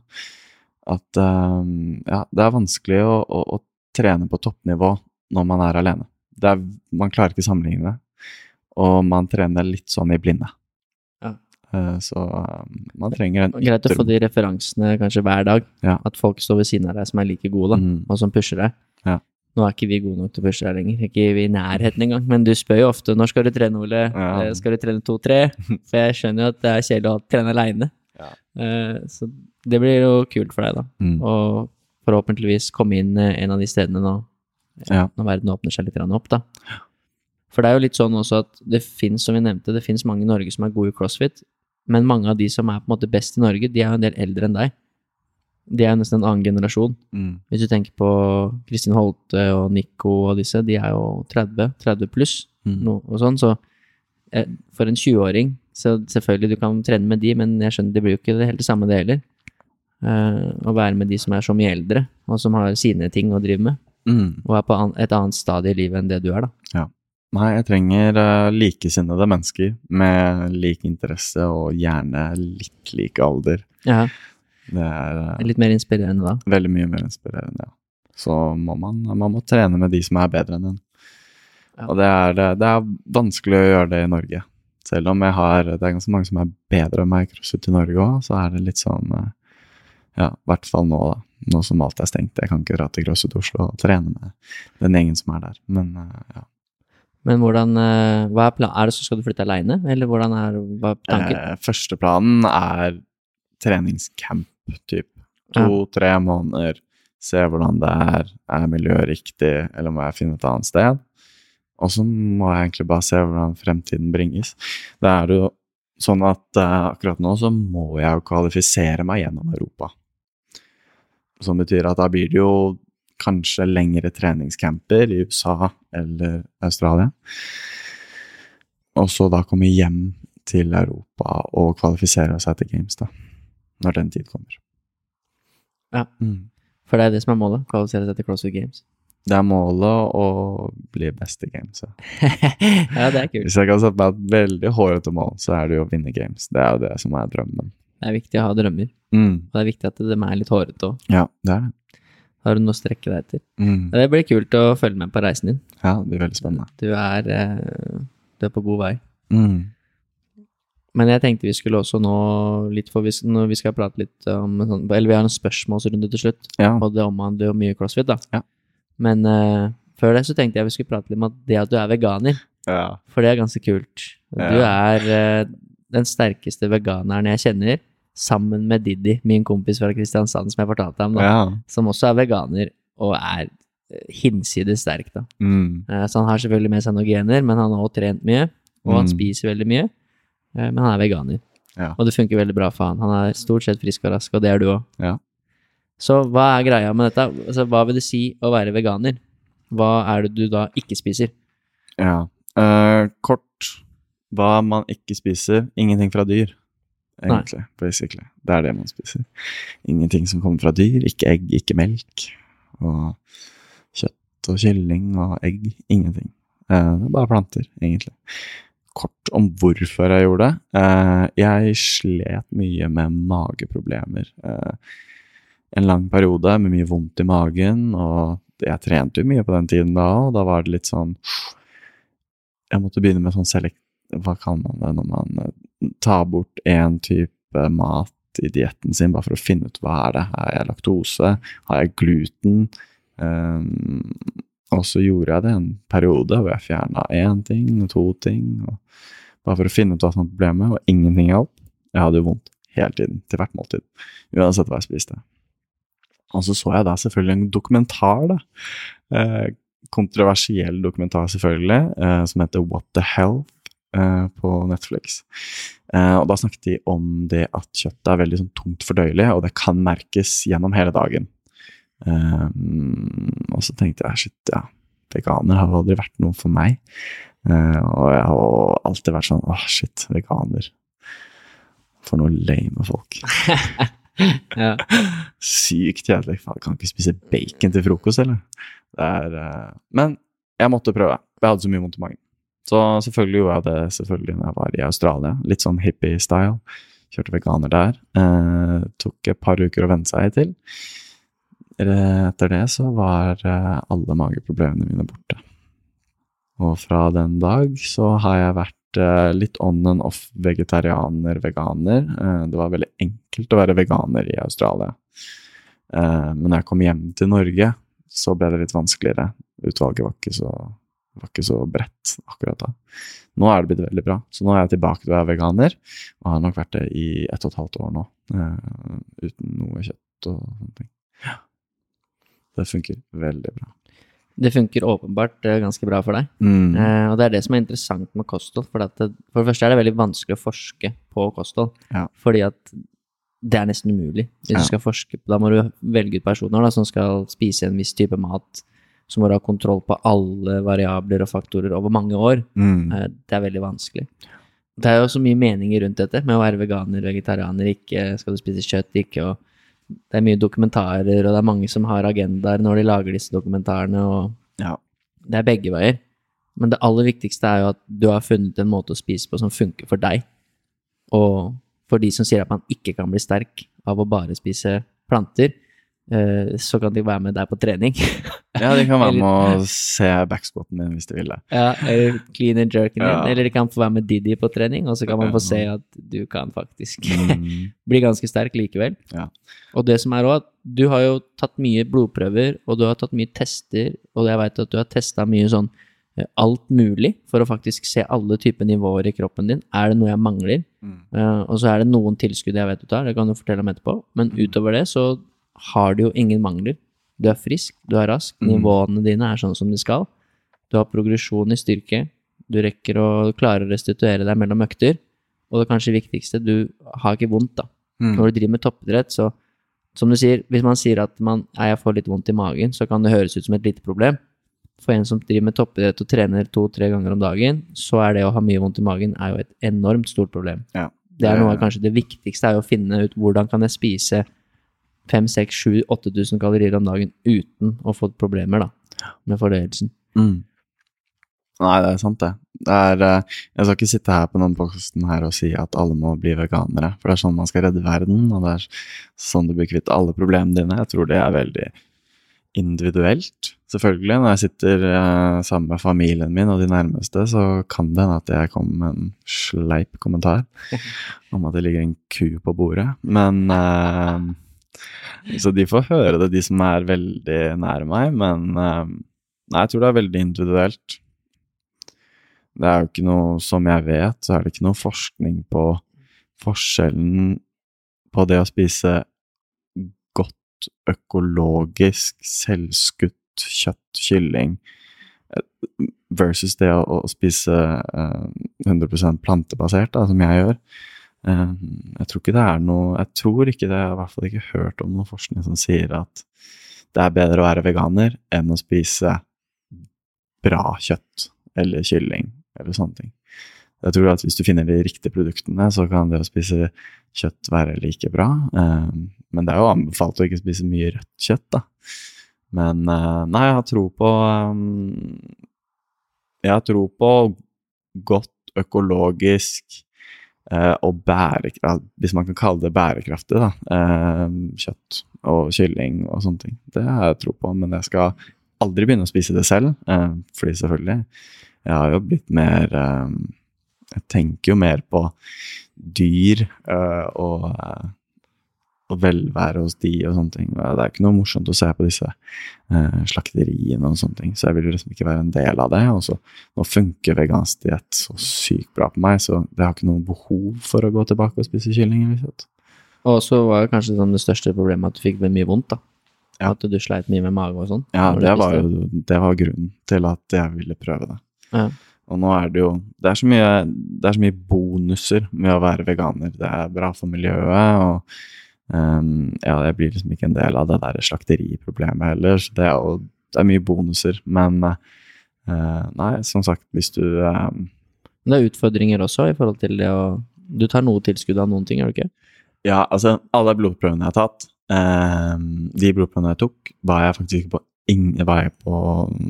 At eh, ja, det er vanskelig å, å, å trene på toppnivå når man er alene. Det er, man klarer ikke sammenligne det, og man trener litt sånn i blinde. Eh, så eh, man trenger en Og Greit å få de referansene kanskje hver dag. Ja. At folk står ved siden av deg som er like gode, da, Mm. og som pusher deg. Ja. Nå er ikke vi gode nok til første der lenger, ikke vi i nærheten engang. Men du spør jo ofte når skal du trene, Ole. Ja. Eh, Skal du trene to-tre? For jeg skjønner jo at det er kjedelig å trene aleine. Ja. så det blir jo kult for deg, da. Mm. Forhåpentligvis komme inn eh, en av de stedene nå, Ja. når verden åpner seg litt opp, da. For det er jo litt sånn også at det fins, som vi nevnte, det fins mange i Norge som er gode i crossfit, men mange av de som er på en måte best i Norge, de er jo en del eldre enn deg. De er nesten en annen generasjon. Mm. Hvis du tenker på Kristin Holte og Nico og disse, de er jo 30, 30 pluss, Mm. noe og sånn, så eh, for en 20-åring, så selvfølgelig du kan trene med de, men jeg skjønner, det blir jo ikke det helt det samme det heller. Uh, å være med de som er så mye eldre, og som har sine ting å drive med, Mm. og er på an et annet stadie i livet enn det du er, da. Ja. Nei, jeg trenger uh, likesinnede mennesker med lik interesse og gjerne litt lik alder. Ja, Det er eh, litt mer inspirerende da. veldig mye mer inspirerende, ja. Så må man, man må trene med de som er bedre enn en. Ja. Og det er, det, er vanskelig å gjøre det i Norge. Selv om har, det er ganske mange som er bedre enn meg i crossfit i Norge òg, så er det litt sånn eh, Ja, i hvert fall nå, da. Nå som alt er stengt. Jeg kan ikke dra til CrossFit Oslo og trene med den gjengen som er der. Men eh, ja. Men hvordan, hva er planen? Er det så skal du flytte aleine, eller hvordan er hva er tanken? Eh, første planen er treningscamp, typ. To-tre måneder. Se hvordan det er. Er miljøet riktig, eller må jeg finne et annet sted? Og så må jeg egentlig bare se hvordan fremtiden bringes. Det er jo sånn at uh, akkurat nå så må jeg jo kvalifisere meg gjennom Europa. Som betyr at da blir det jo kanskje lengre treningscamper i USA eller Australia. Og så da komme hjem til Europa og kvalifisere seg til Games, da. Når den tid kommer. Ja. Mm. For det er det som er målet, kvalifisere seg til CrossFit Games. Det er målet å bli best i games. [LAUGHS] Ja. ja, det er kult. Hvis jeg kan sette meg et veldig hårete mål, så er det jo å vinne games. Det er jo det som er drømmen. Det er viktig å ha drømmer, Mm. og det er viktig at de er litt hårete òg. Ja, det er det. Har du noe å strekke deg etter? Mm. Det blir kult å følge med på reisen din. Ja, det blir veldig spennende. Du er, eh, du er på god vei. Mm. Men jeg tenkte vi skulle også nå litt for hvis, når vi skal prate litt om sånn, Eller vi har en spørsmålsrunde til slutt, Ja. og det omhandler jo mye crossfit, da. Ja. Men uh, før det så tenkte jeg vi skulle prate litt om at det at du er veganer, ja. for det er ganske kult. Du er uh, den sterkeste veganeren jeg kjenner, sammen med Diddy, min kompis fra Kristiansand som jeg fortalte om, da, som også er veganer og er eh, hinsides sterk, da. Mm. Uh, Så han har selvfølgelig med seg noen gener, men han har også trent mye, og han Mm. spiser veldig mye. Eh, Men han er veganer. Ja. Og det funker veldig bra for han. Han er stort sett frisk og rask, og det er du òg. Ja. Så hva er greia med dette? Altså, hva vil det si å være veganer? Hva er det du da ikke spiser? ja. uh, kort hva man ikke spiser. Ingenting fra dyr, egentlig. Basically. Det er det man spiser. Ingenting som kommer fra dyr. Ikke egg, ikke melk. Og kjøtt og kylling og egg. Ingenting. Uh, bare planter, egentlig. Kort om hvorfor jeg gjorde det. Eh, jeg slet mye med mageproblemer. Eh, en lang periode med mye vondt i magen, og jeg trente jo mye på den tiden da, og da var det litt sånn Jeg måtte begynne med sånn selekt... Hva kan man det når man eh, tar bort én type mat i dietten sin, bare for å finne ut hva er det Har jeg laktose? Har jeg gluten? Um, og så gjorde jeg det en periode hvor jeg fjerna én ting og to ting. Og bare for å finne ut hva som var problemet, og ingenting hjalp. Jeg hadde jo vondt hele tiden, til hvert måltid. Uansett hva jeg spiste. Og så så jeg da selvfølgelig en dokumentar, da. Eh, kontroversiell dokumentar, selvfølgelig, eh, som heter What the Health eh, på Netflix. Eh, og da snakket de om det at kjøttet er veldig sånn tungt fordøyelig, og det kan merkes gjennom hele dagen. Eh, og så tenkte jeg shit, ja, veganer har aldri vært noe for meg. Eh, og jeg har alltid vært sånn åh, shit, veganer. For noe lame folk. [LAUGHS] ja. Sykt kjedelig. Faen, kan ikke spise bacon til frokost, eller? Det er eh, Men jeg måtte prøve. Jeg hadde så mye vondt i magen. Så selvfølgelig gjorde jeg det selvfølgelig når jeg var i Australia. Litt sånn hippie-style. Kjørte veganer der. Eh, tok et par uker å venne seg til. Etter det så var eh, alle mageproblemene mine borte. Og fra den dag så har jeg vært eh, litt on and off vegetarianer, veganer. Eh, det var veldig enkelt å være veganer i Australia. Eh, men når jeg kom hjem til Norge, så ble det litt vanskeligere. Utvalget var ikke så, var ikke så bredt akkurat da. Nå er det blitt veldig bra. Så nå er jeg tilbake til å være veganer, og har nok vært det i ett og et halvt år nå. eh, uten noe kjøtt og sånne ting. Det funker veldig bra. Det funker åpenbart eh, ganske bra for deg. Mm. Eh, og det er det som er interessant med kosthold. For, det, for det første er det veldig vanskelig å forske på kosthold. Ja. Fordi at det er nesten umulig. Hvis Ja. du skal forske, Da må du velge ut personer da, som skal spise en viss type mat. Så må du ha kontroll på alle variabler og faktorer over mange år. Mm. Eh, det er veldig vanskelig. Det er jo så mye meninger rundt dette med å være veganer, vegetarianer, ikke skal du spise kjøtt, ikke og Det er mye dokumentarer, og det er mange som har agendaer når de lager disse dokumentarene, og Ja. det er begge veier. Men det aller viktigste er jo at du har funnet en måte å spise på som funker for deg. Og for de som sier at man ikke kan bli sterk av å bare spise planter, så kan de være med deg på trening. [LAUGHS] ja, de kan være med å se backspoten min hvis de vil det. Ja, eller clean and jerken din. Ja. Eller de kan få være med Didi på trening, og så kan man få se at du kan faktisk [LAUGHS] bli ganske sterk likevel. Ja. Og det som er òg at du har jo tatt mye blodprøver, og du har tatt mye tester, og jeg veit at du har testa mye sånn eh, alt mulig for å faktisk se alle typer nivåer i kroppen din. Er det noe jeg mangler? Mm. Uh, og så er det noen tilskudd jeg vet du tar, det kan du fortelle om etterpå. Men utover det så har du jo ingen mangler. Du er frisk, du er rask, Mm. nivåene dine er sånn som de skal. Du har progresjon i styrke, du rekker å klare å restituere deg mellom økter. Og det kanskje viktigste, du har ikke vondt, da. Mm. Når du driver med toppidrett, så som du sier, hvis man sier at man, er jeg får litt vondt i magen, så kan det høres ut som et lite problem. For en som driver med toppidrett og trener to-tre ganger om dagen, så er det å ha mye vondt i magen er jo et enormt stort problem. Ja. Det er noe av kanskje det viktigste, er jo å finne ut hvordan kan jeg spise 5 6 7 8000 kalorier om dagen uten å få problemer da, med fordøyelsen. Mm. Nei, det er sant, det. det er, eh, jeg skal ikke sitte her på denne posten her og si at alle må bli veganere, for det er sånn man skal redde verden, og det er sånn du blir kvitt alle problemene dine. Jeg tror det er veldig individuelt, selvfølgelig. Når jeg sitter eh, sammen med familien min og de nærmeste, så kan det hende at jeg kommer med en sleip kommentar [LAUGHS] om at det ligger en ku på bordet, men eh, Så de får høre det, de som er veldig nære meg, men eh, Nei, jeg tror det er veldig individuelt. Det er jo ikke noe, som jeg vet, så er det ikke noe forskning på forskjellen på det å spise godt økologisk, selvskutt kjøtt, kylling, eh, versus det å, spise eh, 100 plantebasert, da, som jeg gjør. Eh, jeg tror ikke det er noe Jeg tror ikke det, jeg har i hvert fall ikke hørt om noen forskning som sier at det er bedre å være veganer enn å spise bra kjøtt eller kylling eller sånne ting. Jeg tror at hvis du finner de riktige produktene, så kan det å spise kjøtt være like bra. Eh, men det er jo anbefalt å ikke spise mye rødt kjøtt, da. Men eh, nei, jeg har tro på Jeg har tro på godt økologisk og bærekraft, Hvis man kan kalle det bærekraftig, da. eh, kjøtt og kylling og sånne ting. Det har jeg tro på, men jeg skal aldri begynne å spise det selv, eh, fordi selvfølgelig Jeg har jo blitt mer eh, Jeg tenker jo mer på dyr eh, og, eh, og velvære hos de og sånne ting. Det er ikke noe morsomt å se på disse eh, slakteriene og sånne ting, så jeg vil liksom ikke være en del av det. Og så nå funker vegansk diett så sykt bra på meg, så jeg har ikke noe behov for å gå tilbake og spise kylling. Og så var det kanskje sånn det største problemet at du fikk mye vondt, da. Ja. At du sleit mye med mage og sånn. Ja, det var jo det var grunnen til at jeg ville prøve det. Ja. Og nå er det jo det er, så mye, det er så mye bonuser med å være veganer. Det er bra for miljøet, og ehm, ja, jeg blir liksom ikke en del av det der slakteriproblemet heller. Så det er jo det er mye bonuser. Men uh, nei, som sagt, hvis du ehm, det er utfordringer også i forhold til det å Du tar noe tilskudd av noen ting, gjør du ikke? Ja, altså, alle blodprøvene jeg har tatt, ehm, de blodprøvene jeg tok, var jeg faktisk ikke på Ingen, var jeg, på,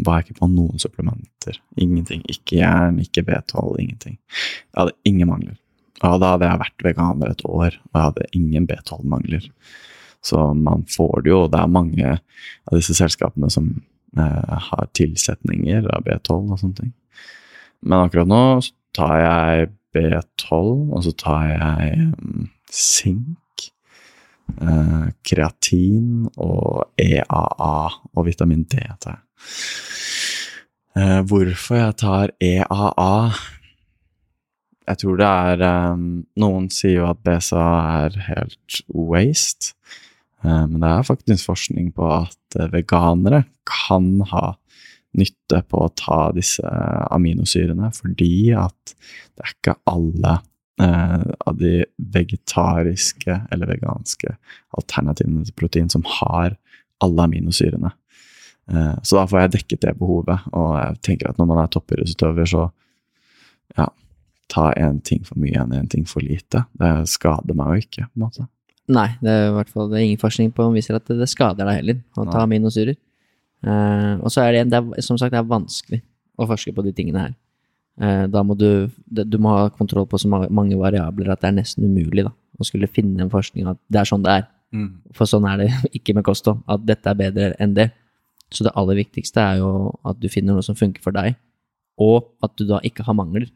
var jeg ikke på noen supplementer. Ingenting. Ikke jern, ikke B12, ingenting. Jeg hadde ingen mangler. Og da hadde jeg vært veganer et år, og jeg hadde ingen B12-mangler. Så man får det jo, det er mange av disse selskapene som eh, har tilsetninger av B12 og sånne ting. Men akkurat nå så tar jeg B12, og så tar jeg um, sink, eh, kreatin og EAA og vitamin D. tar jeg. Eh, hvorfor jeg tar EAA Jeg tror det er um, Noen sier jo at BSA er helt waste. Eh, men det er faktisk forskning på at eh, veganere kan ha nytte på å ta disse aminosyrene, fordi at det er ikke alle uh, av de vegetariske eller veganske alternativene til protein som har alle aminosyrene. Uh, så da får jeg dekket det behovet, og jeg tenker at når man er toppidrettsutøver, så ja, ta én ting for mye enn én ting for lite. Det skader meg jo ikke, på en måte. Nei, det er i hvert fall det ingen forskning på som viser at det, skader deg heller å ta aminosyrer. Uh, og så er det, det er, som sagt, det er vanskelig å forske på de tingene her. Uh, da må du, du må ha kontroll på så mange variabler at det er nesten umulig da, å skulle finne en forskning at det er sånn det er. For sånn er det [LAUGHS] ikke med kosthold, at dette er bedre enn det. Så det aller viktigste er jo at du finner noe som funker for deg, og at du da ikke har mangler.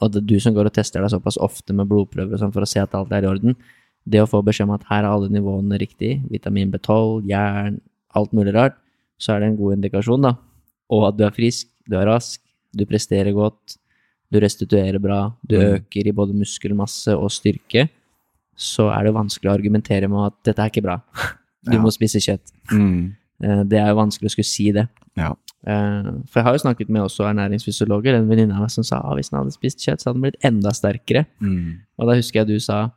Og det er du som går og tester deg såpass ofte med blodprøver sånn for å se at alt er i orden. Det å få beskjed om at her er alle nivåene riktig, vitamin B12, jern, alt mulig rart, så er det en god indikasjon, da. Og at du er frisk, du er rask, du presterer godt, du restituerer bra, du Mm. øker i både muskelmasse og styrke, så er det vanskelig å argumentere med at dette er ikke bra. [LAUGHS] Du Ja. må spise kjøtt. Mm. Eh, Det er jo vanskelig å skulle si det. Ja. Eh, For jeg har jo snakket med også ernæringsfysiologer, en venninne av meg som sa at hvis han hadde spist kjøtt, så hadde han blitt enda sterkere. Mm. Og da husker jeg du sa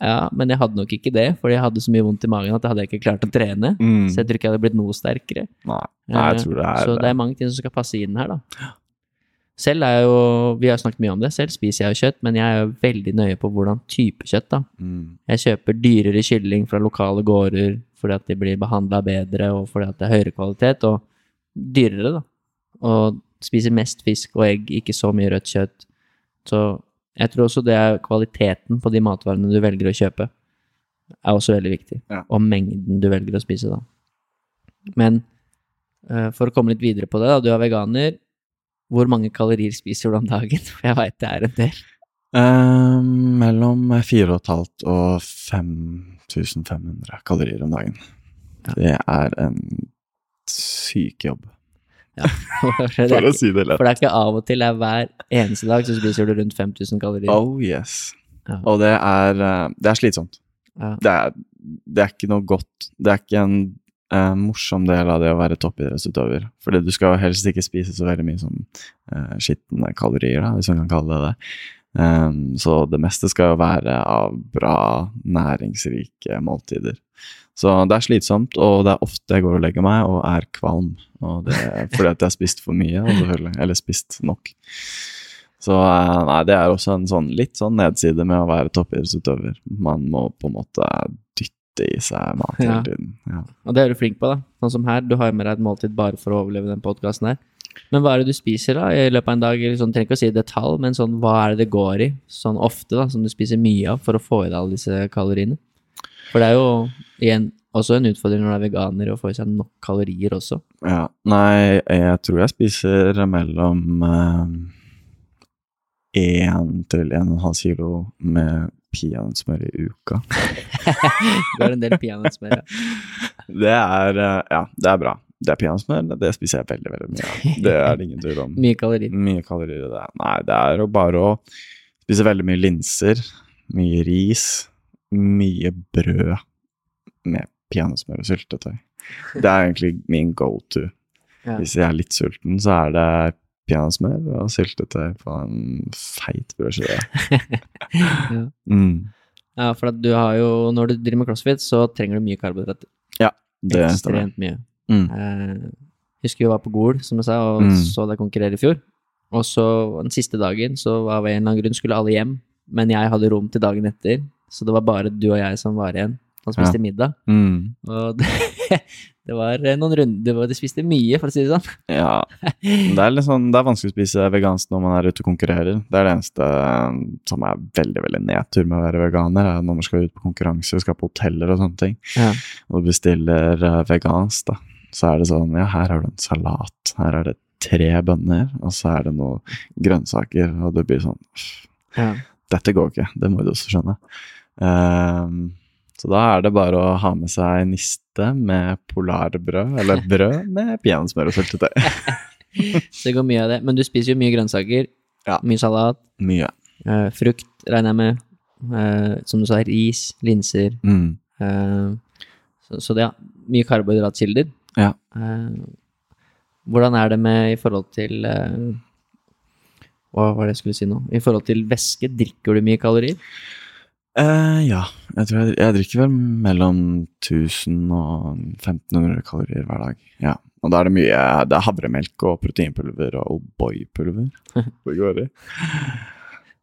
ja, men jeg hadde nok ikke det, fordi jeg hadde så mye vondt i magen at jeg hadde ikke klart å trene. Mm. Så jeg tror ikke jeg hadde blitt noe sterkere. Nei. Jeg Eh, tror det er Så det er mange ting som skal passe inn her, da. Selv er jeg jo Vi har snakket mye om det. Selv spiser jeg jo kjøtt, men jeg er jo veldig nøye på hvordan type kjøtt, da. mm. Jeg kjøper dyrere kylling fra lokale gårder fordi at de blir behandla bedre, og fordi at det er høyere kvalitet, og dyrere, da. Og spiser mest fisk og egg, ikke så mye rødt kjøtt. Så jeg tror også det er kvaliteten på de matvarene du velger å kjøpe, er også veldig viktig. Ja. Og mengden du velger å spise, da. Men uh, for å komme litt videre på det, da. Du er veganer. Hvor mange kalorier spiser du om dagen? [LAUGHS] For jeg veit det er en del. Eh, mellom 4500 og 5500 kalorier om dagen. Ja. Det er en syk jobb, [LAUGHS] For det, for er å si det lett. for det er ikke av og til, det er hver eneste dag så spiser du rundt 5000 kalorier. Oh yes. Ja. Og det er, eh, det er slitsomt. Ja. Det er, det er ikke noe godt. Det er ikke en eh, morsom del av det å være toppidrettsutøver. Fordi du skal helst ikke spise så veldig mye sånn uh, skitne kalorier, da, hvis man kan kalle det det. Um, så det meste skal jo være av bra, næringsrike måltider. Så det er slitsomt, og det er ofte jeg går og legger meg og er kvalm. Og det er fordi at jeg har spist for mye. Eller spist nok. Så eh, nei, det er også en sånn litt sånn nedside med å være toppidrettsutøver. Man må på en måte dytte i seg mat hele tiden. Ja. Og det er du flink på, da. Sånn som her, du har med deg et måltid bare for å overleve den podkasten her. Men hva er det du spiser da i løpet av en dag? Sånn, trenger ikke å si detalj, men sånn, hva er det det går i? Sånn ofte, da, som du spiser mye av for å få i deg alle disse kaloriene. For det er jo igjen også en utfordring når du er veganer, å få i seg nok kalorier også. ja. Nei, jeg tror jeg spiser mellom én til en og en halv kilo med peanøttsmør i uka. [LAUGHS] Du har en del peanøttsmør. Ja. [LAUGHS] Det er eh, Ja, det er bra. Det er peanøttsmør, det spiser jeg veldig, veldig mye av. Det er det ingen tvil om. [LAUGHS] Mye kalorier. Mye kalorier det. Nei, det er jo bare å spise veldig mye linser, mye ris, mye brød med peanøttsmør og syltetøy. Det er egentlig min go to. [LAUGHS] Ja. Hvis jeg er litt sulten, så er det peanøttsmør og syltetøy på en feit brødskive. [LAUGHS] Ja. Mm, ja, for du har jo, når du driver med crossfit, så trenger du mye karbohydrater. det. Ekstremt mye. Mm. Jeg husker vi var på Gol, som jeg sa, og Mm. så deg konkurrere i fjor. Og så den siste dagen, så var vi av en eller annen grunn skulle alle hjem, men jeg hadde rom til dagen etter, så det var bare du og jeg som var igjen. Han spiste middag, Mm. og det, [LAUGHS] det var noen runder hvor de spiste mye, for å si det sånn. Ja. Det er, sånn, det er vanskelig å spise vegansk når man er ute og konkurrerer. Det er det eneste eh, som er veldig veldig nedtur med å være veganer, er når man skal ut på konkurranse og skal på hoteller og sånne ting. Ja. Og bestiller uh, vegansk, da. Så er det sånn Ja, her har du en salat. Her er det tre bønner, og så er det noen grønnsaker, og det blir sånn Ja. Dette går ikke. Det må du også skjønne. Ehm, så da er det bare å ha med seg niste med polarbrød, eller brød med peanøttsmør og syltetøy. [LAUGHS] Det går mye av det. Men du spiser jo mye grønnsaker, Ja. mye salat, Mye. Uh, frukt, regner jeg med. Uh, som du sa, ris, linser. Mm. Uh, Så, så det er mye karbohydratkilder. Ja. Hvordan er det med i forhold til Hva var det jeg skulle si nå? I forhold til væske, drikker du mye kalorier? Eh, ja. Jeg tror jeg, jeg drikker vel mellom 1000 og 1500 kalorier hver dag. Ja. Og da er det mye Det er havremelk og proteinpulver og O'boy-pulver. [LAUGHS]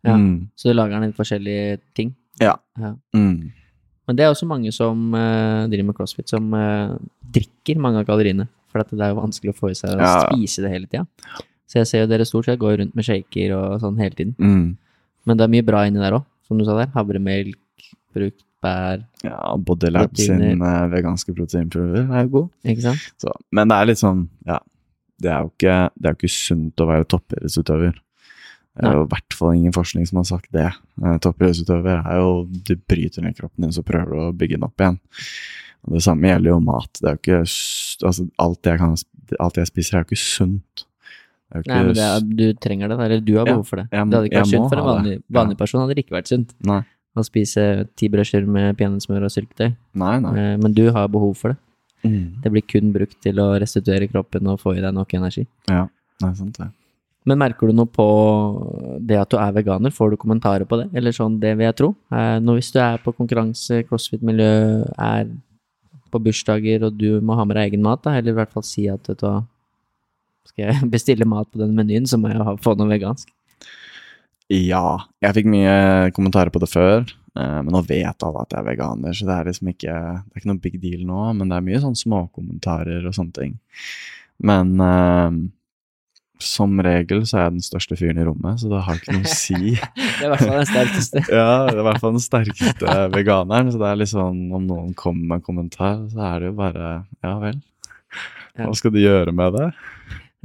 Ja. Mm. Så du lager den i forskjellige ting? Ja. Ja. Mm. Men det er også mange som uh, driver med crossfit, som uh, drikker mange av kaloriene. For det er jo vanskelig å få i seg å Ja. spise det hele tida. Så jeg ser jo dere stort sett går rundt med shaker og sånn hele tiden. Mm. Men det er mye bra inni der òg, som du sa der. Havremelk, frukt, bær. Ja, Bodylab sin uh, veganske proteinprøver er jo god. Ikke sant? Så, men det er litt sånn, ja Det er jo ikke, det er jo ikke sunt å være toppidrettsutøver. Det er jo i hvert fall ingen forskning som har sagt det. Eh, Toppidrettsutøver er jo Du bryter ned kroppen din, så prøver du å bygge den opp igjen. Og Det samme gjelder jo mat. Det er jo ikke altså, alt, jeg kan, alt jeg spiser, er jo ikke sunt. Nei, men er, du trenger det, eller du har behov for det. jeg må- det hadde ikke vært jeg sunt for en vanlig, vanlig person, hadde det ikke vært sunt Nei, å spise ti brødskiver med peanøttsmør og syltetøy. nei. nei. Eh, Men du har behov for det. Mm. Det blir kun brukt til å restituere kroppen og få i deg nok energi. Ja, det er sant det. Men merker du noe på det at du er veganer? Får du kommentarer på det? Eller sånn, det vil jeg tro. Eh, Nå hvis du er på konkurranse, crossfit-miljø, er på bursdager, og du må ha med deg egen mat, da, eller i hvert fall si at vet du skal jeg [LAUGHS] bestille mat på den menyen, så må jeg få noe vegansk. Ja, jeg fikk mye kommentarer på det før, eh, men nå vet alle at jeg er veganer, så det er liksom ikke, det er ikke noe big deal nå, men det er mye sånn småkommentarer og sånne ting. Men uh, som regel så er jeg den største fyren i rommet, så det har ikke noe å si. [LAUGHS] Det er i hvert fall den sterkeste. [LAUGHS] ja, det er i hvert fall den sterkeste veganeren, så det er liksom, om noen kommer med en kommentar, så er det jo bare ja vel. Hva skal du gjøre med det?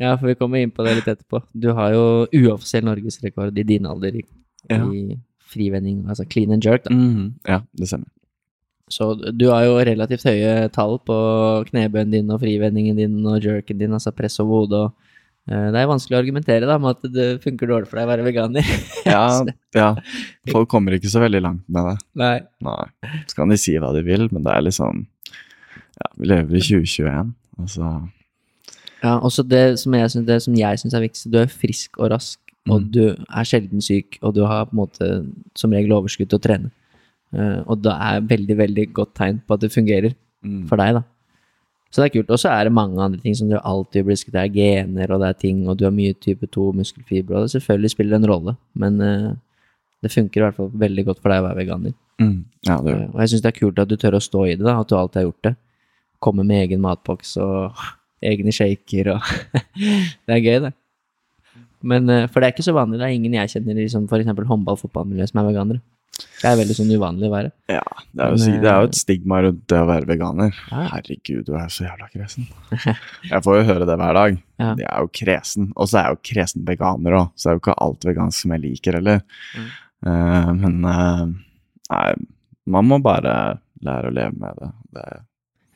Ja, for vi kommer inn på det litt etterpå. Du har jo uoffisiell norgesrekord i din alder i, Ja. i frivending, altså clean and jerk, da. Mm, Ja, det stemmer. Så du har jo relativt høye tall på knebøyen din og frivendingen din og jerken din, altså press over hodet og eh, Det er vanskelig å argumentere da med at det funker dårlig for deg å være veganer. [LAUGHS] Ja, ja. Folk kommer ikke så veldig langt med det. Nei. Nei. Så kan de si hva de vil, men det er liksom Ja, vi lever i 2021, altså Ja, også det som jeg syns, det som jeg syns er viktigst, du er frisk og rask, og Mm. du er sjelden syk, og du har på en måte som regel overskudd til å trene. Uh, og det er veldig, veldig godt tegn på at det fungerer mm. for deg, da. Så det er kult. Og så er det mange andre ting som du alltid blir Det er gener, og det er ting, og du har mye type 2 muskelfibre, og det selvfølgelig spiller en rolle, men uh, det funker i hvert fall veldig godt for deg å være veganer. Mm. Ja, det Eh, og jeg syns det er kult at du tør å stå i det, da, at du alltid har gjort det. Komme med egen matboks og egne shaker og [LAUGHS] Det er gøy, det. Men, eh, for det er ikke så vanlig. Det er ingen jeg kjenner i liksom, f.eks. håndball-fotballmiljøet som er veganere. Det er veldig sånn uvanlig å være. Ja, det er, jo, Men, det er jo et stigma rundt det å være veganer. Ja. Herregud, du er så jævla kresen. [LAUGHS] Jeg får jo høre det hver dag. Ja. Jeg er jo kresen. Og så er jeg jo kresen veganer òg, så det er jo ikke alt vegansk som jeg liker heller. Mm. Uh, men uh, nei, man må bare lære å leve med det. Det,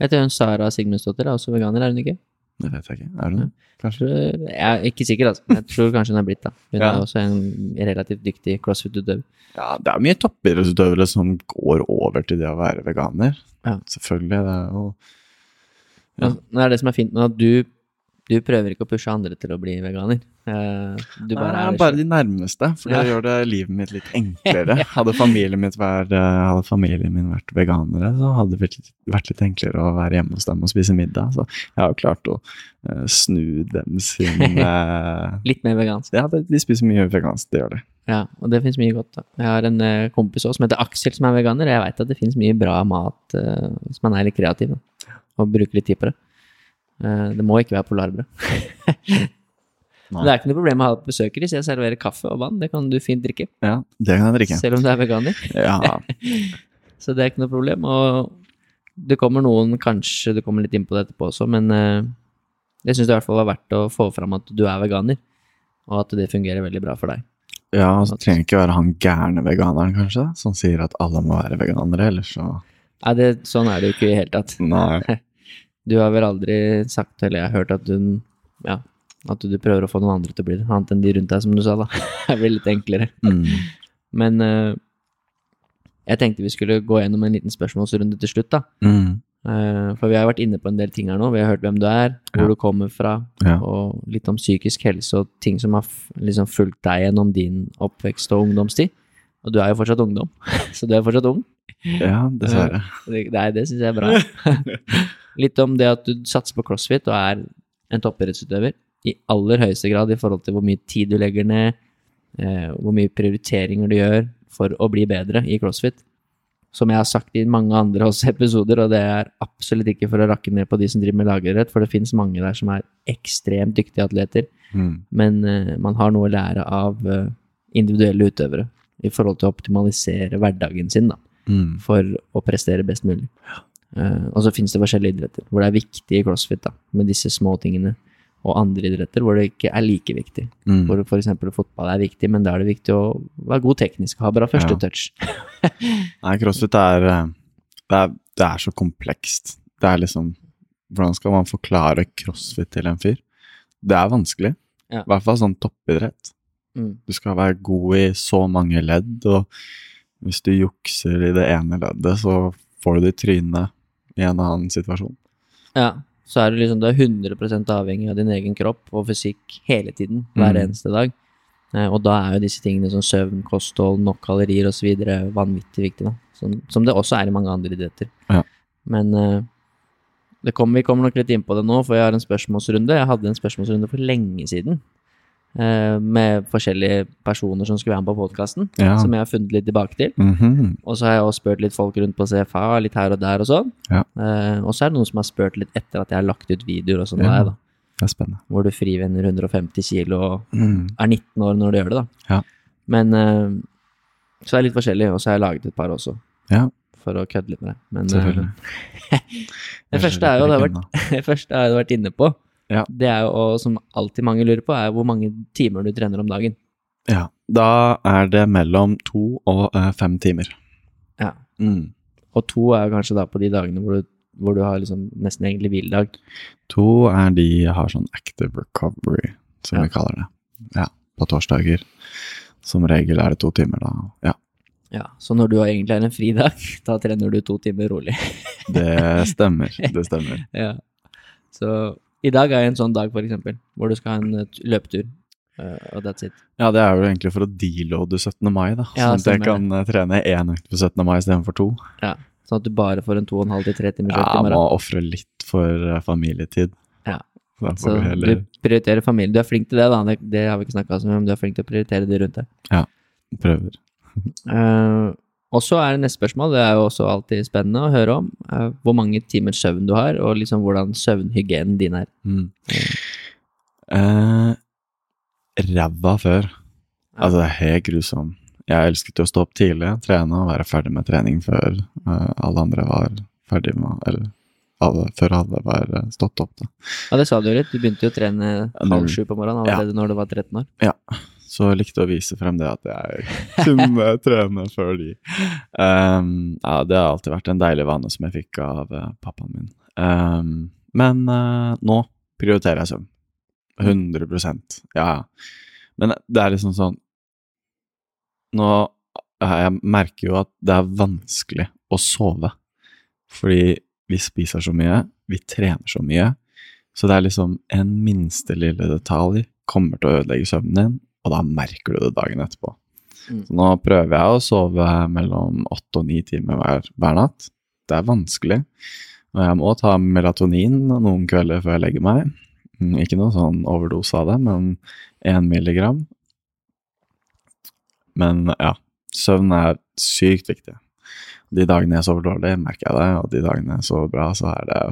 Jeg tror hun Sara Sigmundsdottir er også veganer, er hun ikke? Det vet jeg ikke. Er hun det? Kanskje? Jeg er ikke sikker, altså. Jeg tror kanskje hun er blitt da. Hun Ja. er også en relativt dyktig crossfit-utøver. Ja, det er mye toppidrettsutøvere som går over til det å være veganer. Ja. Selvfølgelig. Det er jo Ja. Det er det som er fint med at du, du prøver ikke å pushe andre til å bli veganer. Eh, Du bare Nei, er bare de nærmeste, for det Ja. gjør det livet mitt litt enklere. [LAUGHS] Hadde familien, mitt vært, eh, hadde familien min vært veganere, så hadde det vært litt, enklere å være hjemme hos dem og spise middag. Så jeg har jo klart å eh, snu dem sin [LAUGHS] Litt mer vegansk. Ja, de, spiser mye vegansk, det gjør de. Ja, og det finnes mye godt. da. Jeg har en kompis også som heter Aksel, som er veganer. Jeg veit at det finnes mye bra mat hvis man er litt kreativ da, og bruker litt tid på det. Eh, det må ikke være polarbrød. [LAUGHS] Det er ikke noe problem å ha besøkere hvis jeg serverer kaffe og vann. Det kan du fint drikke, Ja, det kan jeg drikke. selv om du er veganer. [LAUGHS] Ja, [LAUGHS] Så det er ikke noe problem. Og det kommer noen, kanskje du kommer litt inn på det etterpå også, men eh, jeg syns det i hvert fall var verdt å få fram at du er veganer, og at det fungerer veldig bra for deg. ja så trenger ikke være han gærne veganeren, kanskje, som sier at alle må være veganere, ellers så Nei, det, sånn er det jo ikke i det hele tatt. Nei. Du har vel aldri sagt, eller jeg har hørt at du ja, at du prøver å få noen andre til å bli det, annet enn de rundt deg, som du sa, da. [LAUGHS] Det blir litt enklere. Mm. Men uh, jeg tenkte vi skulle gå gjennom en liten spørsmålsrunde til slutt, da. Mm. Uh, for vi har vært inne på en del ting her nå. Vi har hørt hvem du er, hvor Ja. du kommer fra, Ja. og litt om psykisk helse og ting som har liksom fulgt deg gjennom din oppvekst og ungdomstid. Og du er jo fortsatt ungdom, [LAUGHS] så du er fortsatt ung. ja, dessverre. Uh, nei, det syns jeg er bra. [LAUGHS] litt om det at du satser på crossfit og er en toppidrettsutøver i aller høyeste grad i forhold til hvor mye tid du legger ned, eh, hvor mye prioriteringer du gjør for å bli bedre i crossfit. Som jeg har sagt i mange andre [LAUGHS] også episoder, og det er absolutt ikke for å rakke ned på de som driver med lagidrett, for det finnes mange der som er ekstremt dyktige atleter, Mm. men eh, man har noe å lære av eh, individuelle utøvere i forhold til å optimalisere hverdagen sin, da Mm. for å prestere best mulig. Eh, og så finnes det forskjellige idretter hvor det er viktig i crossfit da, med disse små tingene, og andre idretter hvor det ikke er like viktig. Mm. Hvor f.eks. fotball er viktig, men da er det viktig å være god teknisk, ha bra første Ja. touch. [LAUGHS] Nei, crossfit er, eh, det er Det er så komplekst. Det er liksom Hvordan skal man forklare crossfit til en fyr? Det er vanskelig. Ja. I hvert fall sånn toppidrett. Mm. Du skal være god i så mange ledd, og hvis du jukser i det ene leddet, så får du det i trynet i en annen situasjon. Ja, så er du liksom du er 100 avhengig av din egen kropp og fysikk hele tiden, hver Mm. eneste dag. Eh, og da er jo disse tingene som søvn, kosthold, nok kalorier osv. vanvittig viktig, da. Som, som det også er i mange andre idretter. Ja. Men eh, det kommer, vi kommer nok litt inn på det nå, for jeg har en spørsmålsrunde. Jeg hadde en spørsmålsrunde for lenge siden. Eh, med forskjellige personer som skulle være med på podkasten, Ja. som jeg har funnet litt tilbake til. Mhm. Og så har jeg også spurt litt folk rundt på CFA, litt her og der og sånn. Ja. Uh, og så er det noen som har spurt litt etter at jeg har lagt ut videoer og sånn, Ja. da. Det er spennende. Hvor du frivenner 150 kilo og Mm. er 19 år når du gjør det, da. Ja. Men uh, så er det litt forskjellig, og så har jeg laget et par også, Ja, for å kødde litt med det. Men selvfølgelig. [LAUGHS] Uh, [LAUGHS] det første er jo det har vært, det første har jeg vært inne på. Ja. Det er jo, som alltid mange lurer på, er hvor mange timer du trener om dagen. Ja. Da er det mellom to og eh, fem timer. Ja. Mm. Og to er kanskje da på de dagene hvor du, hvor du har liksom nesten egentlig hviledag. To er de jeg har sånn active recovery, som Ja. vi kaller det. Ja, på torsdager. Som regel er det to timer, da. Ja, Ja, så når du egentlig har en fridag, [LAUGHS] da trener du to timer rolig. det stemmer. Det stemmer. [LAUGHS] ja. Så i dag er en sånn dag, for eksempel, hvor du skal ha en eh, løpetur, Uh, og that's it. Ja, det er jo egentlig for å deloade 17. mai, da. Ja, sånn at jeg kan eh, trene én økt på 17. mai istedenfor to. Ja, sånn at du bare får en to og en halv til tre timer Ja, økt i Ja, må morgen. ofre litt for familietid. Ja. Så heller du prioriterer familie. Du er flink til det, da. Det, det har vi ikke snakka om, men du er flink til å prioritere de rundt deg. Ja. Prøver. Eh, og så er det neste spørsmål, det er jo også alltid spennende å høre om, eh, hvor mange timer søvn du har, og liksom hvordan søvnhygienen din er. Mm. Eh, Ræva før. Altså, det er helt grusomt. Jeg elsket jo å stå opp tidlig, trene og være ferdig med trening før uh, alle andre var ferdig med Eller alle, før alle var eh, stått opp, da. Ja, det sa du jo litt. Du begynte jo å trene halv sju på morgenen allerede når du var 13 år. Ja. Så jeg likte å vise frem det at jeg kunne [LAUGHS] trene før de. Um, ja, det har alltid vært en deilig vane som jeg fikk av uh, pappaen min. Um, men uh, nå prioriterer jeg søvn. 100 Ja, Ja. Men det er liksom sånn Nå Jeg merker jo at det er vanskelig å sove. Fordi vi spiser så mye, vi trener så mye. Så det er liksom en minste lille detalj kommer til å ødelegge søvnen din, og da merker du det dagen etterpå. Mm. Så nå prøver jeg å sove mellom åtte og ni timer hver, hver natt. Det er vanskelig. Og jeg må ta melatonin noen kvelder før jeg legger meg. Mm, Ikke noe sånn overdose av det, men én milligram. Men ja, søvn er sykt viktig. De dagene jeg sover dårlig, merker jeg det, og de dagene jeg sover bra, så er det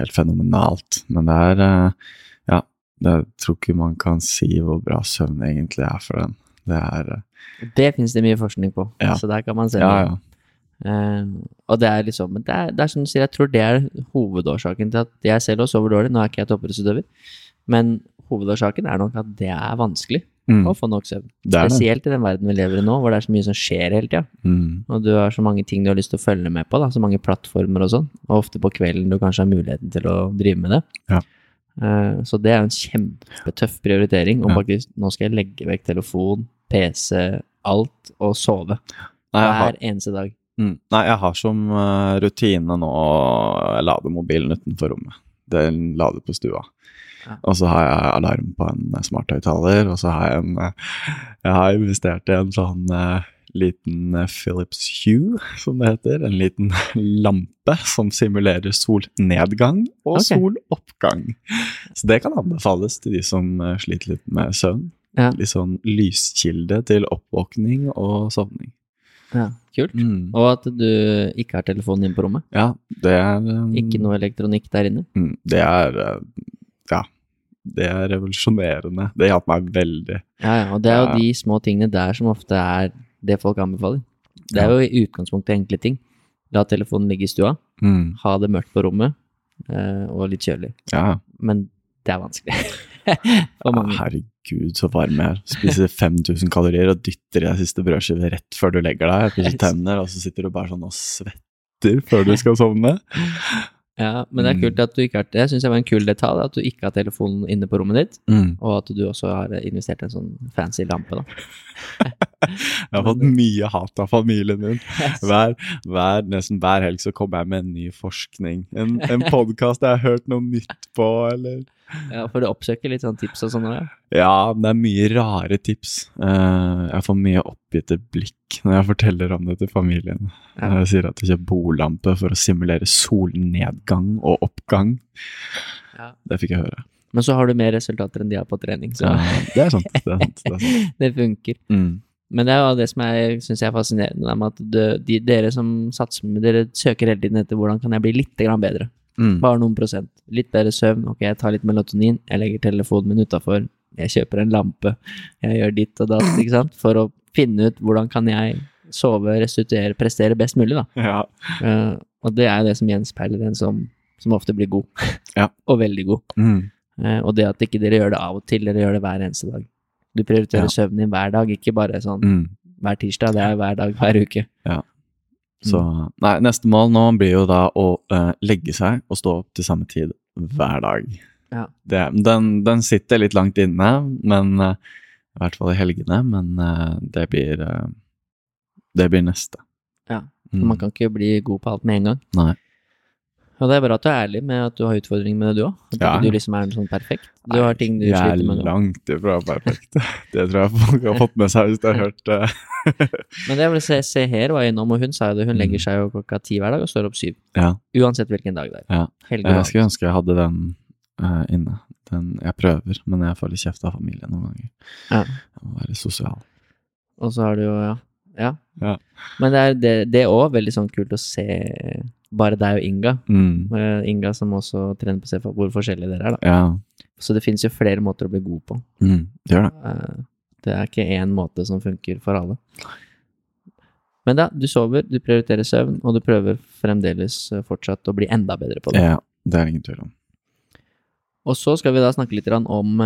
helt fenomenalt. Men det er eh, jeg tror ikke man kan si hvor bra søvn egentlig er for den. Det er eh, Det finnes det mye forskning på, Ja. så der kan man se Ja, ja. Uh, og det er liksom men det er, det er som du sier, jeg tror det er hovedårsaken til at jeg selv også sover dårlig. Nå er ikke jeg toppidrettsutøver, men hovedårsaken er nok at det er vanskelig Mm, å få nok søvn. det det. Spesielt i den verden vi lever i nå, hvor det er så mye som skjer hele tida. Mm, Og du har så mange ting du har lyst til å følge med på, da, så mange plattformer og sånn. Og ofte på kvelden du kanskje har muligheten til å drive med det. Ja. Eh, så det er jo en kjempetøff prioritering. Om faktisk nå skal jeg legge vekk telefon, PC, alt, og sove. Nei, Hver eneste dag. Mm. Nei, jeg har som eh, rutine nå å lade mobilen utenfor rommet. Den lader på stua. Ja. Og så har jeg alarm på en smarthøyttaler, og så har jeg en eh, Jeg har investert i en sånn liten eh, Philips Hue, som det heter. En liten [LAUGHS] lampe som simulerer solnedgang og okay. soloppgang. Så det kan anbefales til de som eh, sliter litt med søvn. Ja. Litt sånn lyskilde til oppvåkning og sovning. Ja, kult. Mm. Og at du ikke har telefonen din på rommet. Ja, det er um, Ikke noe elektronikk der inne. mm, Det er Ja. Det er revolusjonerende. Det hjalp meg veldig. Ja, ja, og det er jo de små tingene der som ofte er det folk anbefaler. Det er jo i utgangspunktet enkle ting. La telefonen ligge i stua, Mm. ha det mørkt på rommet, eh, og litt kjølig. Ja. Men det er vanskelig. [LAUGHS] For mange. herregud, så varm jeg er. Spiser [LAUGHS] 5000 kalorier og dytter i deg siste brødskive rett før du legger deg. Pusser tenner, og så sitter du bare sånn og svetter før du skal sovne. Ja, men det er Mm. kult at du ikke har Det syns jeg var en kul detalj, at du ikke har telefonen inne på rommet ditt, Mm. og at du også har investert i en sånn fancy lampe, da. [LAUGHS] Jeg har fått mye hat av familien min. [LAUGHS] Hver, hver, nesten hver helg så kommer jeg med en ny forskning. En, en podkast jeg har hørt noe nytt på, eller Ja, For du oppsøker litt sånn tips og sånn? Ja. Ja, det er mye rare tips. Eh, jeg får mye oppgitte blikk når jeg forteller om det til familien. Jeg sier at jeg kjøper bordlampe for å simulere solnedgang og oppgang. Ja. Det fikk jeg høre. Men så har du mer resultater enn de har på trening, så Ja, det er sant. Det er sant. Det er sant. [LAUGHS] det funker. Mm. Men det er jo det som jeg syns er fascinerende, med at de, de, dere som satser med Dere søker hele tiden etter hvordan kan jeg bli litt grann bedre. Mm. Bare noen prosent. Litt bedre søvn. Ok, jeg tar litt melatonin. Jeg legger telefonen min utafor. Jeg kjøper en lampe. Jeg gjør ditt og datt, ikke sant. For å finne ut hvordan kan jeg sove, restituere, prestere best mulig, da. Ja. Uh, og det er det som gjenspeiler en som, som ofte blir god. [LAUGHS] Ja. og veldig god. Mm. Uh, og det at ikke dere gjør det av og til, dere gjør det hver eneste dag. Du prioriterer Ja. søvnen din hver dag, ikke bare sånn Mm. hver tirsdag. Det er hver dag hver uke. Så Nei, neste mål nå blir jo da å uh, legge seg og stå opp til samme tid hver dag. Ja. Det, den, den sitter litt langt inne, men uh, i hvert fall i helgene, men uh, det blir Det blir neste. Ja, Mm. Man kan ikke bli god på alt med en gang. Nei. Og det er bra at du er ærlig med at du har utfordringer med det, du òg. At Ja. du liksom er sånn perfekt. Du har ting du sliter med er nå. langt ifra perfekt. [LAUGHS] Det tror jeg folk har fått med seg hvis de har hørt det. [LAUGHS] Men det jeg vil se, se her var innom, og hun sa jo det, hun Mm. legger seg jo klokka ti hver dag og står opp syv. Ja. Uansett hvilken dag det er. Ja. Jeg skulle ønske jeg hadde den uh, inne. Den, jeg prøver, men jeg får litt kjeft av familien noen ganger. Ja. Jeg må være sosial. Og så har du jo, ja. ja. Men det er det, er òg veldig sånn kult å se bare deg og Inga. Mm. Eh, Inga som også trener på CFA, hvor forskjellige dere er, da. Ja. Så det finnes jo flere måter å bli god på. Mm. Det det. Eh, Det er ikke én måte som funker for alle. Men da, du sover, du prioriterer søvn, og du prøver fremdeles eh, fortsatt å bli enda bedre på det. Ja, det er ingen tvil om. Og så skal vi da snakke litt om,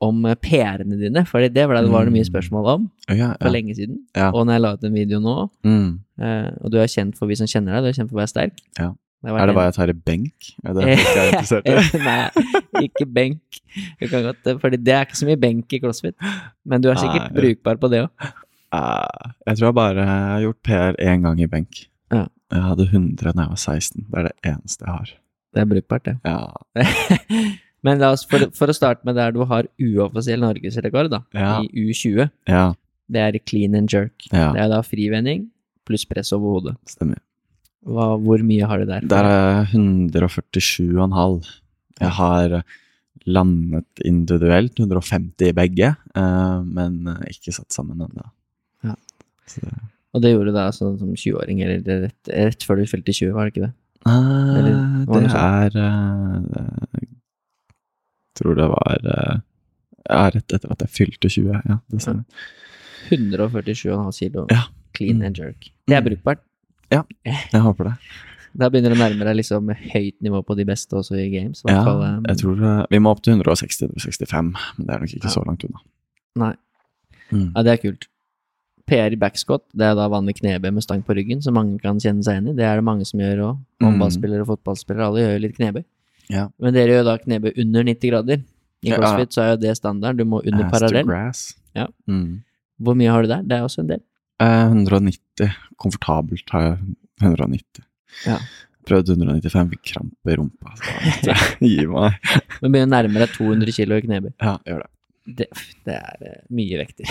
om PR-ene dine, for det var det, mye Mm. spørsmål om Ja, for lenge siden. Ja. Og når jeg la ut en video nå, Mm. Eh, og du er kjent for vi som kjenner deg, du er kjent for å være sterk. Ja. Det Er det hva jeg tar i benk? Er det folk er interessert i? [LAUGHS] Nei, ikke benk. Du kan godt, fordi det er ikke så mye benk i CrossFit. Men du er sikkert Nei. brukbar på det òg. Eh, jeg tror jeg bare har gjort PR én gang i benk. Ja. Jeg hadde 100 da jeg var 16. Det er det eneste jeg har. Det er brukbart, det. Ja. [LAUGHS] Men la oss, for, for å starte med der du har uoffisiell norgesrekord, da, Ja. i U20, ja. det er clean and jerk. Det er da frivending pluss press over hodet. Stemmer. Hva, hvor mye har du der? Der er jeg 147,5. Jeg har landet individuelt 150 i begge, eh, men ikke satt sammen ennå. Ja. Og det gjorde du da sånn som 20-åring, eller rett, rett før du fylte 20, var det ikke det? Eh, Eller, det det er eh, Jeg tror det var ja, rett etter at jeg fylte 20. Ja, det stemmer. 147,5 kilo Ja. Clean and jerk. Det er brukbart. Ja, Jeg håper det. [LAUGHS] Da begynner det å nærme deg liksom høyt nivå på de beste også i games. i Ja, fall, um, jeg tror eh, Vi må opp til 160-165, men det er nok ikke Ja. så langt unna. Nei. Mm. Ja, det er kult. PR i backscot, det er da vanlig knebøy med stang på ryggen, som mange kan kjenne seg igjen i. Det er det mange som gjør òg. Mm. Håndballspillere og fotballspillere, alle gjør jo litt knebøy. Ja. Men dere gjør da knebøy under 90 grader. I crossfit så er jo det standard, du må under parallell. Ja. Mm. Hvor mye har du der? Det er også en del. Eh, 190. Komfortabelt har jeg 190. Ja. Prøvde 195, fikk krampe i rumpa. Så [LAUGHS] gi meg. [LAUGHS] Men begynner nærmere 200 kilo i knebøy. Ja, gjør det. Det, det er eh, mye vekter.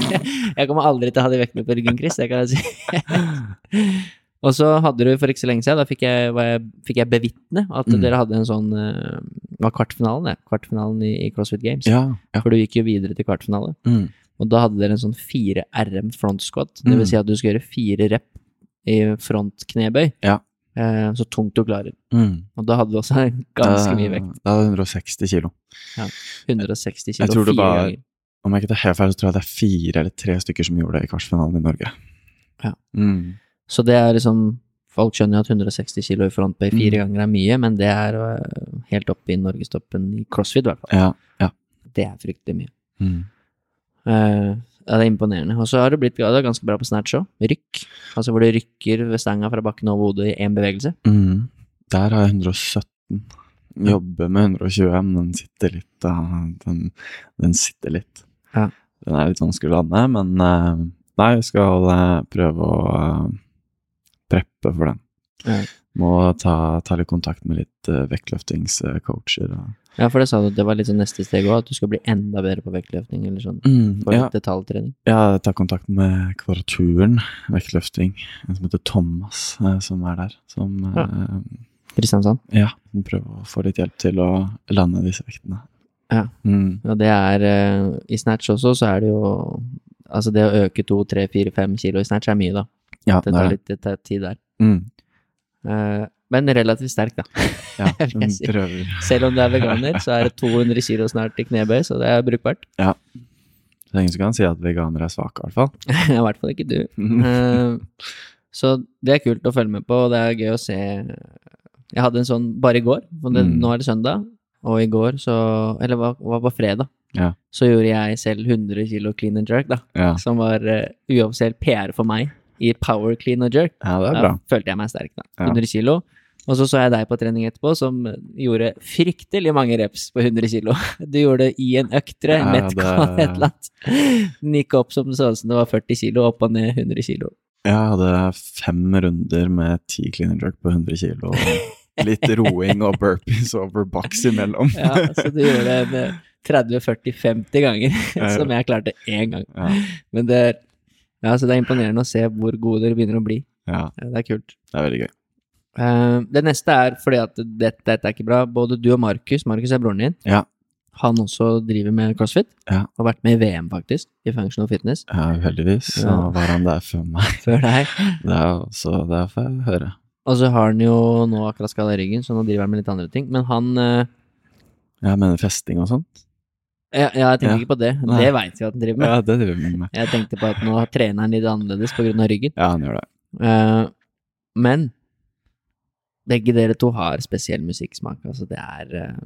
[LAUGHS] jeg kommer aldri til å ha de vektene på ryggen, Chris, det kan jeg si. Og så hadde du for ikke så lenge siden, da fikk jeg, jeg, fikk jeg bevitne at Mm. dere hadde en sånn eh, Det var kvartfinalen, det. Kvartfinalen i, i CrossFit Games. Ja, ja. For du gikk jo videre til kvartfinale. Mm. Og da hadde dere en sånn 4 RM front squat. Det vil Mm. si at du skal gjøre fire rep i front knebøy. Ja. Eh, så tungt du klarer. Mm. Og da hadde du også [LAUGHS] ganske mye Eh, vekt. Da hadde det 160 kilo. Ja. 160 kilo Jeg tror det fire var- ganger. Om jeg ikke tar helt feil, så tror jeg det er fire eller tre stykker som gjorde det i kvartfinalen i Norge. Ja. Mm. Så det er liksom Folk skjønner jo at 160 kilo i frontbøy fire Mm. ganger er mye, men det er øh, helt oppe i norgestoppen i crossfit, i hvert fall. Ja, ja. Det er fryktelig mye. Mm. Eh, ja, det er imponerende. Og så har du blitt det er ganske bra på snatch òg. Rykk. Altså hvor du rykker ved stanga fra bakken over hodet i én bevegelse. Mm. Der har jeg 117. Jobber med 120, men den sitter litt. da. Den, den sitter litt. Ja. Den er litt vanskelig å lande, men eh, nei, jeg skal eh, prøve å eh, preppe for den. Ja. Må ta, ta litt kontakt med litt vektløftingscoacher. og- Ja, for det sa du at det var litt sånn neste steg òg, at du skal bli enda bedre på vektløftning eller sånn. For ja, detaljtrening. ja, ta kontakt med Kvadraturen vektløfting. En som heter Thomas, eh, som er der. Som Ja. eh, Kristiansand. ja, prøver å få litt hjelp til å lande disse vektene. Ja. Mm. Og det er eh, I snatch også, så er det jo Altså det å øke to, tre, fire, fem kilo i snatch er mye, da. Ja, Det tar litt det tar tid der. Mm. Eh, men relativt sterk, da. [LAUGHS] Ja, [LAUGHS] si. Selv om du er [LAUGHS] veganer, så er det 200 kilo snart i knebøy, så det er brukbart. Det er ingen som kan si at veganere er svake, i hvert fall. I hvert fall ikke du. Eh, så det er kult å følge med på, og det er gøy å se Jeg hadde en sånn bare i går, det, Mm. nå er det søndag, og i går så Eller hva var på fredag? Ja. Så gjorde jeg selv 100 kilo clean and jerk, da. Ja. Som var uh, uoffisiell PR for meg i power clean and jerk. ja, det er Da følte jeg meg sterk, da. Ja. 100 kilo. Og så så jeg deg på trening etterpå, som gjorde fryktelig mange reps på 100 kilo. Du gjorde det i en økt, tror jeg. Ja, Metcon, [LAUGHS] et eller annet. Den gikk opp som det så ut som det var 40 kilo, opp og ned 100 kilo. Jeg hadde fem runder med ti clean and jerk på 100 kilo. og [LAUGHS] Litt roing og burpees over box imellom. Ja, så du gjorde det 30-40-50 ganger, [LAUGHS] som jeg klarte én gang. Ja, Men det ja, så det er imponerende å se hvor gode dere begynner å bli. ja, Ja, Det er kult. det er veldig gøy. Eh, det neste er fordi at dette, dette er ikke bra. Både du og Markus, Markus er broren din, Ja. han også driver med crossfit. Ja. Har vært med i VM, faktisk, i functional fitness. Ja, uheldigvis så Ja. var han der før meg. [LAUGHS] Før deg. Det er også det får jeg høre. Og så har han jo nå akkurat skada ryggen, så nå driver han med litt andre ting. Men han Ja, Jeg mener festing og sånt. Ja, ja jeg tenker Ja. ikke på det. Nei. Det veit vi at han driver med. Ja, det driver han med. Jeg tenkte på at nå trener han litt annerledes pga. ryggen. Ja, han gjør det. Uh, men begge dere to har spesiell musikksmak. Altså, det er eh,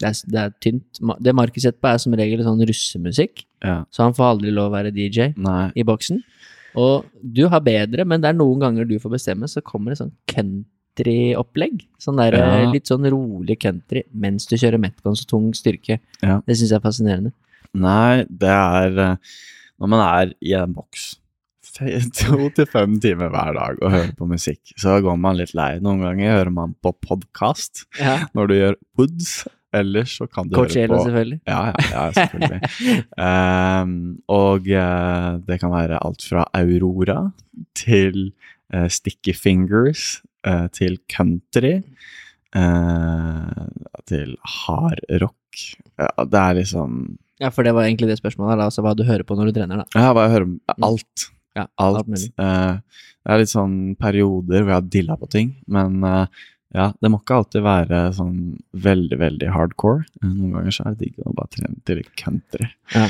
det er, det er tynt. Det Markus setter på, er som regel sånn russemusikk, Ja. så han får aldri lov å være DJ Nei. i boksen. Og du har bedre, men det er noen ganger du får bestemme, så kommer det sånn country-opplegg. Sånn der, eh, Ja. Litt sånn rolig country mens du kjører Metcon så tung styrke. Ja. Det syns jeg er fascinerende. Nei, det er eh, Når man er i en boks to til fem timer hver dag og hører på musikk, så går man litt lei. Noen ganger hører man på podkast Ja. når du gjør woods. Ellers så kan du Coachella, høre på selvfølgelig. Ja, ja, ja selvfølgelig. um, [LAUGHS] og uh, det kan være alt fra Aurora til uh, Sticky Fingers uh, til country til hardrock. Ja, det er liksom Ja, for det var egentlig det spørsmålet, da, altså hva du hører på når du trener, da. Ja, hva jeg hører på alt. Ja, Alt. mulig. Uh, det er litt sånn perioder hvor jeg har dilla på ting, men uh, ja, det må ikke alltid være sånn veldig, veldig hardcore. Eh, Noen ganger så er det digg å bare trene til country. Ja.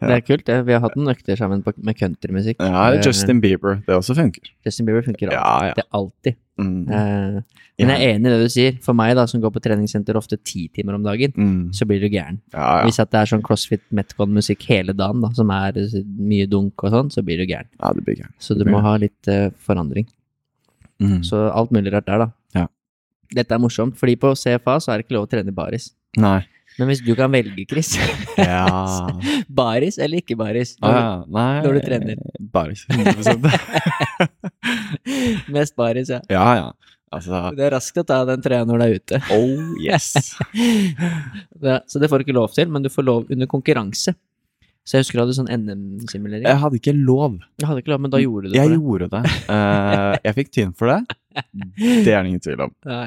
Det er kult. det. Vi har hatt noen økter sammen på, med countrymusikk. Ja, Eh, Justin Bieber. Det også funker. Justin Bieber funker alltid. Ja, ja. Det alltid. Mm. Uh, men jeg er enig i det du sier. For meg, da, som går på treningssenter ofte ti timer om dagen, Mm. så blir du gæren. Ja. Hvis det er sånn CrossFit Metcon-musikk hele dagen, da, som er mye dunk og sånn, så blir du gæren. ja, det blir gæren. Så du må ha litt uh, forandring. Mm. Så alt mulig rart der, da. Ja. Dette er morsomt, fordi på CFA så er det ikke lov å trene i baris. Nei. Men hvis du kan velge, Chris [LAUGHS] Ja. Baris eller ikke baris? Ah, ja. Nei når du trener. Baris. 100 [LAUGHS] Mest baris, ja. Ja, ja. Altså Det er raskt å ta den trøya når du er ute. Oh, yes. [LAUGHS] Det, så det får du ikke lov til, men du får lov under konkurranse. Så jeg husker du hadde sånn NM-simulering. Jeg hadde ikke lov. Jeg hadde ikke lov, men da gjorde du det. Jeg gjorde det. Uh, jeg fikk tyn for det. Det er det ingen tvil om. Nei.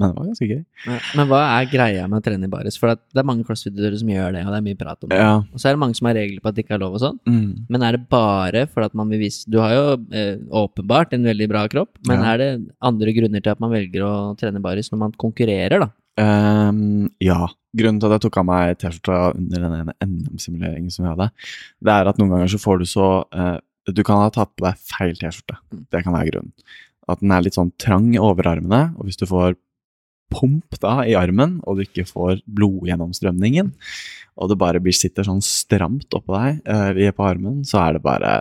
Men det var ganske gøy. Men, Men hva er greia med å trene i baris? For det er mange crossfit-utøvere som gjør det, og det er mye prat om det. Ja. Og så er det mange som har regler på at det ikke er lov og sånn. Mm. Men er det bare for at man vil vise Du har jo eh, åpenbart en veldig bra kropp, men Ja. er det andre grunner til at man velger å trene baris når man konkurrerer, da? Um, ja. Grunnen til at jeg tok av meg T-skjorta under den ene NM-simuleringen som vi hadde, det er at noen ganger så får du så uh, Du kan ha tatt på deg feil T-skjorte. Mm. Det kan være grunnen. At den er litt sånn trang i overarmene, og hvis du får pump da i armen, og du ikke får blodgjennomstrømningen, og det bare blir, sitter sånn stramt oppå deg eh, på armen, så er det bare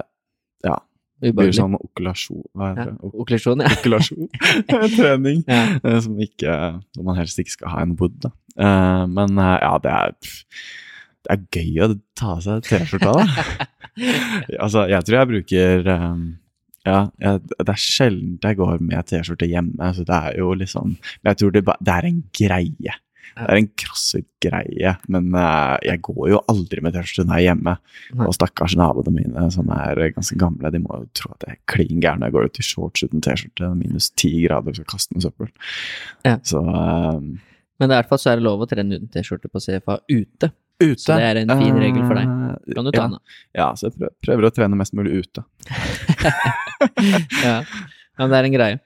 Ja. Det blir sånn okulasjon Hva heter det? Okkulasjon, ja. Okkulasjon. [LAUGHS] [LAUGHS] Trening. ja. Eh, som, ikke, som man helst ikke skal ha en wood. Da. Eh, men eh, ja, det er Det er gøy å ta av seg T-skjorta, da. [LAUGHS] altså, jeg tror jeg bruker eh, Ja, jeg, det er sjelden jeg går med T-skjorte hjemme, så det er jo liksom Men jeg tror det, det er en greie. Det er en crossfit-greie, men uh, jeg går jo aldri med T-skjorte når jeg er hjemme. Og stakkars naboene mine som er ganske gamle, de må jo tro at jeg er klin gæren når jeg går ut i shorts uten T-skjorte, minus ti grader, og skal kaste med søppel. Ja. Så uh, Men i hvert fall så er det lov å trene uten T-skjorte på CFA ute. Ute Så det er en fin regel for deg. eh, Kan du ta den da? Ja, så jeg prøver, å trene mest mulig ute. [LAUGHS] Ja. ja, det er en greie.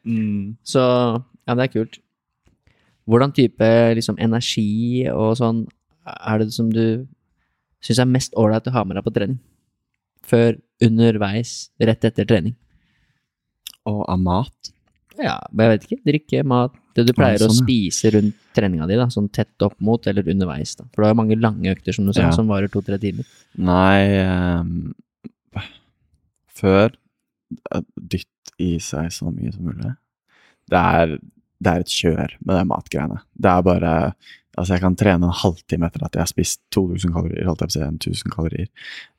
Så ja, det er kult. Hvordan type liksom, energi og sånn er det som du syns er mest ålreit å ha med deg på trening? Før, underveis, rett etter trening? Og av mat. Ja, jeg vet ikke. Drikke, mat Det du pleier sånn, å spise rundt treninga di, da, sånn tett opp mot eller underveis. da. For du har jo mange lange økter, som du sa, Ja. som varer to-tre timer. Nei um, Før eh, dytt i seg så mye som mulig. Det er, det er et kjør med de matgreiene. Det er bare Altså, jeg kan trene en halvtime etter at jeg har spist 2000 kalorier, holdt jeg på å si, 1000 kalorier.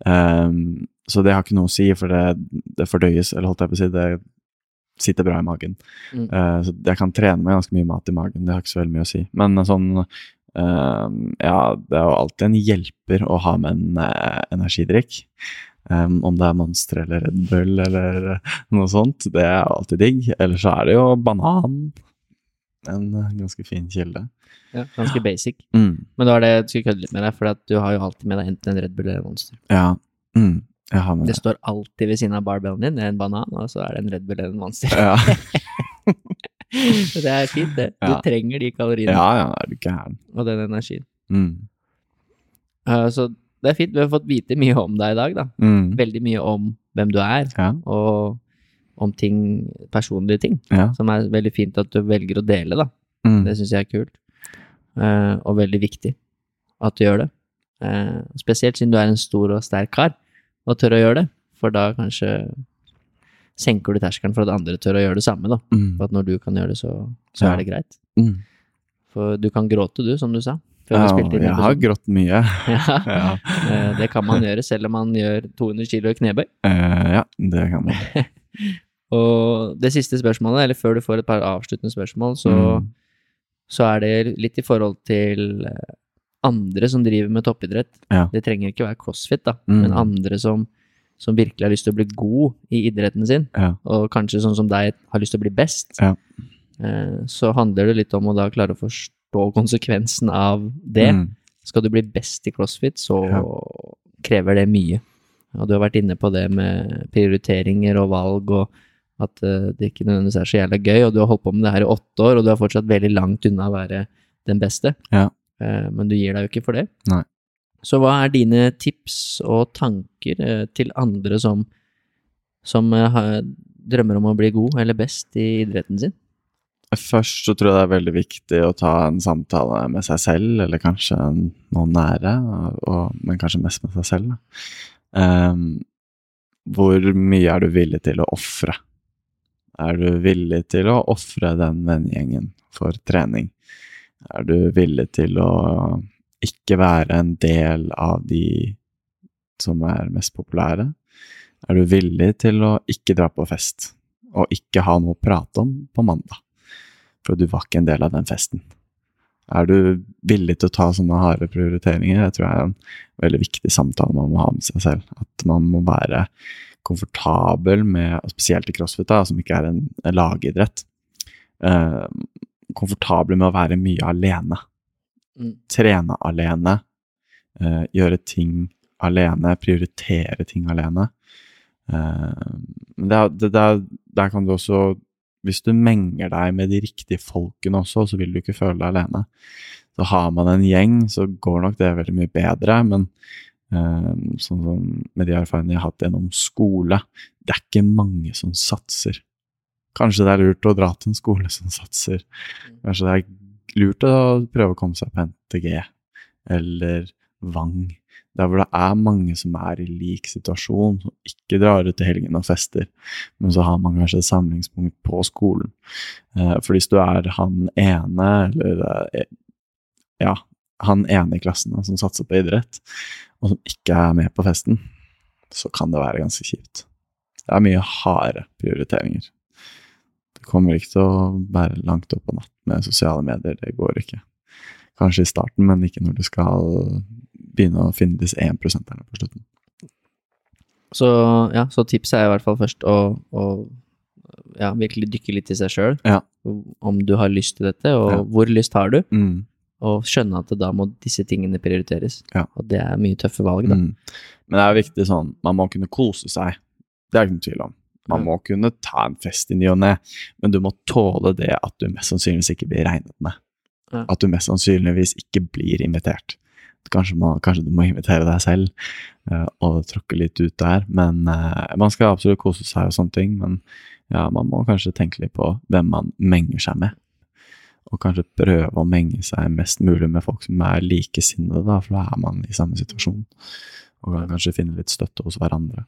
Um, så det har ikke noe å si, for det, det fordøyes, eller holdt jeg på å si, det sitter bra i magen. Mm. Uh, så jeg kan trene med ganske mye mat i magen, det har ikke så veldig mye å si. Men sånn uh, Ja, det er jo alltid en hjelper å ha med en uh, energidrikk. Um, om det er Monster eller Red Bull eller eh, noe sånt, det er alltid digg. Eller så er det jo banan. En eh, ganske fin kilde. Ja, ganske basic. Mm. Men da er det, jeg skulle kødde litt med deg, for at du har jo alltid med deg enten en Red Bull eller en Monster. Ja. Mm. Jeg Det det. står alltid ved siden av barbellen din, en banan, og så er det en Red Bull eller en Monster. Ja. [LAUGHS] Det er fint, det. Du Ja. trenger de kaloriene ja, ja, er du gæren. og den energien. Mm. Uh, så det er fint. Vi har fått vite mye om deg i dag, da. Mm. Veldig mye om hvem du er, Ja. og om ting, personlige ting, Ja. som er veldig fint at du velger å dele, da. Mm. Det syns jeg er kult, uh, og veldig viktig at du gjør det. Uh, spesielt siden du er en stor og sterk kar, og tør å gjøre det, for da kanskje senker du terskelen for at andre tør å gjøre det samme, da. Mm. For at når du kan gjøre det, så, så Ja. er det greit. Mm. For du kan gråte, du, som du sa. Før Ja, jeg har grått mye. [LAUGHS] Ja. [LAUGHS] Ja. Eh, Det kan man gjøre selv om man gjør 200 kilo i knebøy. Eh, ja, det kan man. [LAUGHS] Og det siste spørsmålet, eller før du får et par avsluttende spørsmål, så, Mm. så er det litt i forhold til eh, andre som driver med toppidrett. Ja. Det trenger ikke være crossfit, da, Mm. men andre som, som virkelig har lyst til å bli god i idretten sin, Ja. og kanskje sånn som deg har lyst til å bli best, Ja. eh, så handler det litt om å da klare å forstå konsekvensen av det. Mm. Skal du bli best i crossfit, så krever det mye. Og du har vært inne på det med prioriteringer og valg, og at eh, det ikke nødvendigvis er så jævla gøy. Og du har holdt på med det her i åtte år, og du er fortsatt veldig langt unna å være den beste. Ja. Eh, men du gir deg jo ikke for det. Nei. Så hva er dine tips og tanker eh, til andre som, som eh, drømmer om å bli god eller best i idretten sin? Først så tror jeg det er veldig viktig å ta en samtale med seg selv, eller kanskje noen nære, og, men kanskje mest med seg selv. Ehm, hvor mye er du villig til å ofre? Er du villig til å ofre den vennegjengen for trening? Er du villig til å ikke være en del av de som er mest populære? Er du villig til å ikke dra på fest, og ikke ha noe å prate om på mandag? For du var ikke en del av den festen. Er du villig til å ta sånne harde prioriteringer? Jeg tror det er en veldig viktig samtale man må ha med seg selv. At man må være komfortabel med, spesielt i crossfit, da, som ikke er en, lagidrett, eh, komfortabel med å være mye alene. Mm. Trene alene, eh, gjøre ting alene, prioritere ting alene. Eh, men det, er- det, det, er- der kan du også Hvis du menger deg med de riktige folkene også, så vil du ikke føle deg alene. Så har man en gjeng, så går nok det veldig mye bedre, men eh, sånn som med de erfaringene jeg har hatt gjennom skole, det er ikke mange som satser. Kanskje det er lurt å dra til en skole som satser. Kanskje det er lurt å prøve å komme seg på NTG eller Vang. Der hvor det er mange som er i lik situasjon, som ikke drar ut i helgene og fester, men så har man kanskje et samlingspunkt på skolen. Eh, For hvis du er han ene, eller eh, ja, han ene i klassen som satser på idrett, og som ikke er med på festen, så kan det være ganske kjipt. Det er mye harde prioriteringer. Kommer ikke til å være langt opp på natt med sosiale medier, det går ikke. Kanskje i starten, men ikke når du skal begynne å finne disse 1 prosenterne på slutten. Så ja, så tipset er i hvert fall først å, å ja, virkelig dykke litt i seg sjøl. Ja. Om du har lyst til dette, og Ja. hvor lyst har du? Mm. Og skjønne at da må disse tingene prioriteres. Og det er mye tøffe valg, da. Mm. Men det er viktig sånn, man må kunne kose seg. Det er ikke noen tvil om. Man må kunne ta en fest i ny og ne, men du må tåle det at du mest sannsynligvis ikke blir regnet med. Ja. At du mest sannsynligvis ikke blir invitert. Kanskje, må, kanskje du må invitere deg selv uh, og tråkke litt ut der, men uh, man skal absolutt kose seg og sånne ting, men ja, man må kanskje tenke litt på hvem man menger seg med. Og kanskje prøve å menge seg mest mulig med folk som er likesinnede, da, for da er man i samme situasjon. Og kan kanskje finne litt støtte hos hverandre.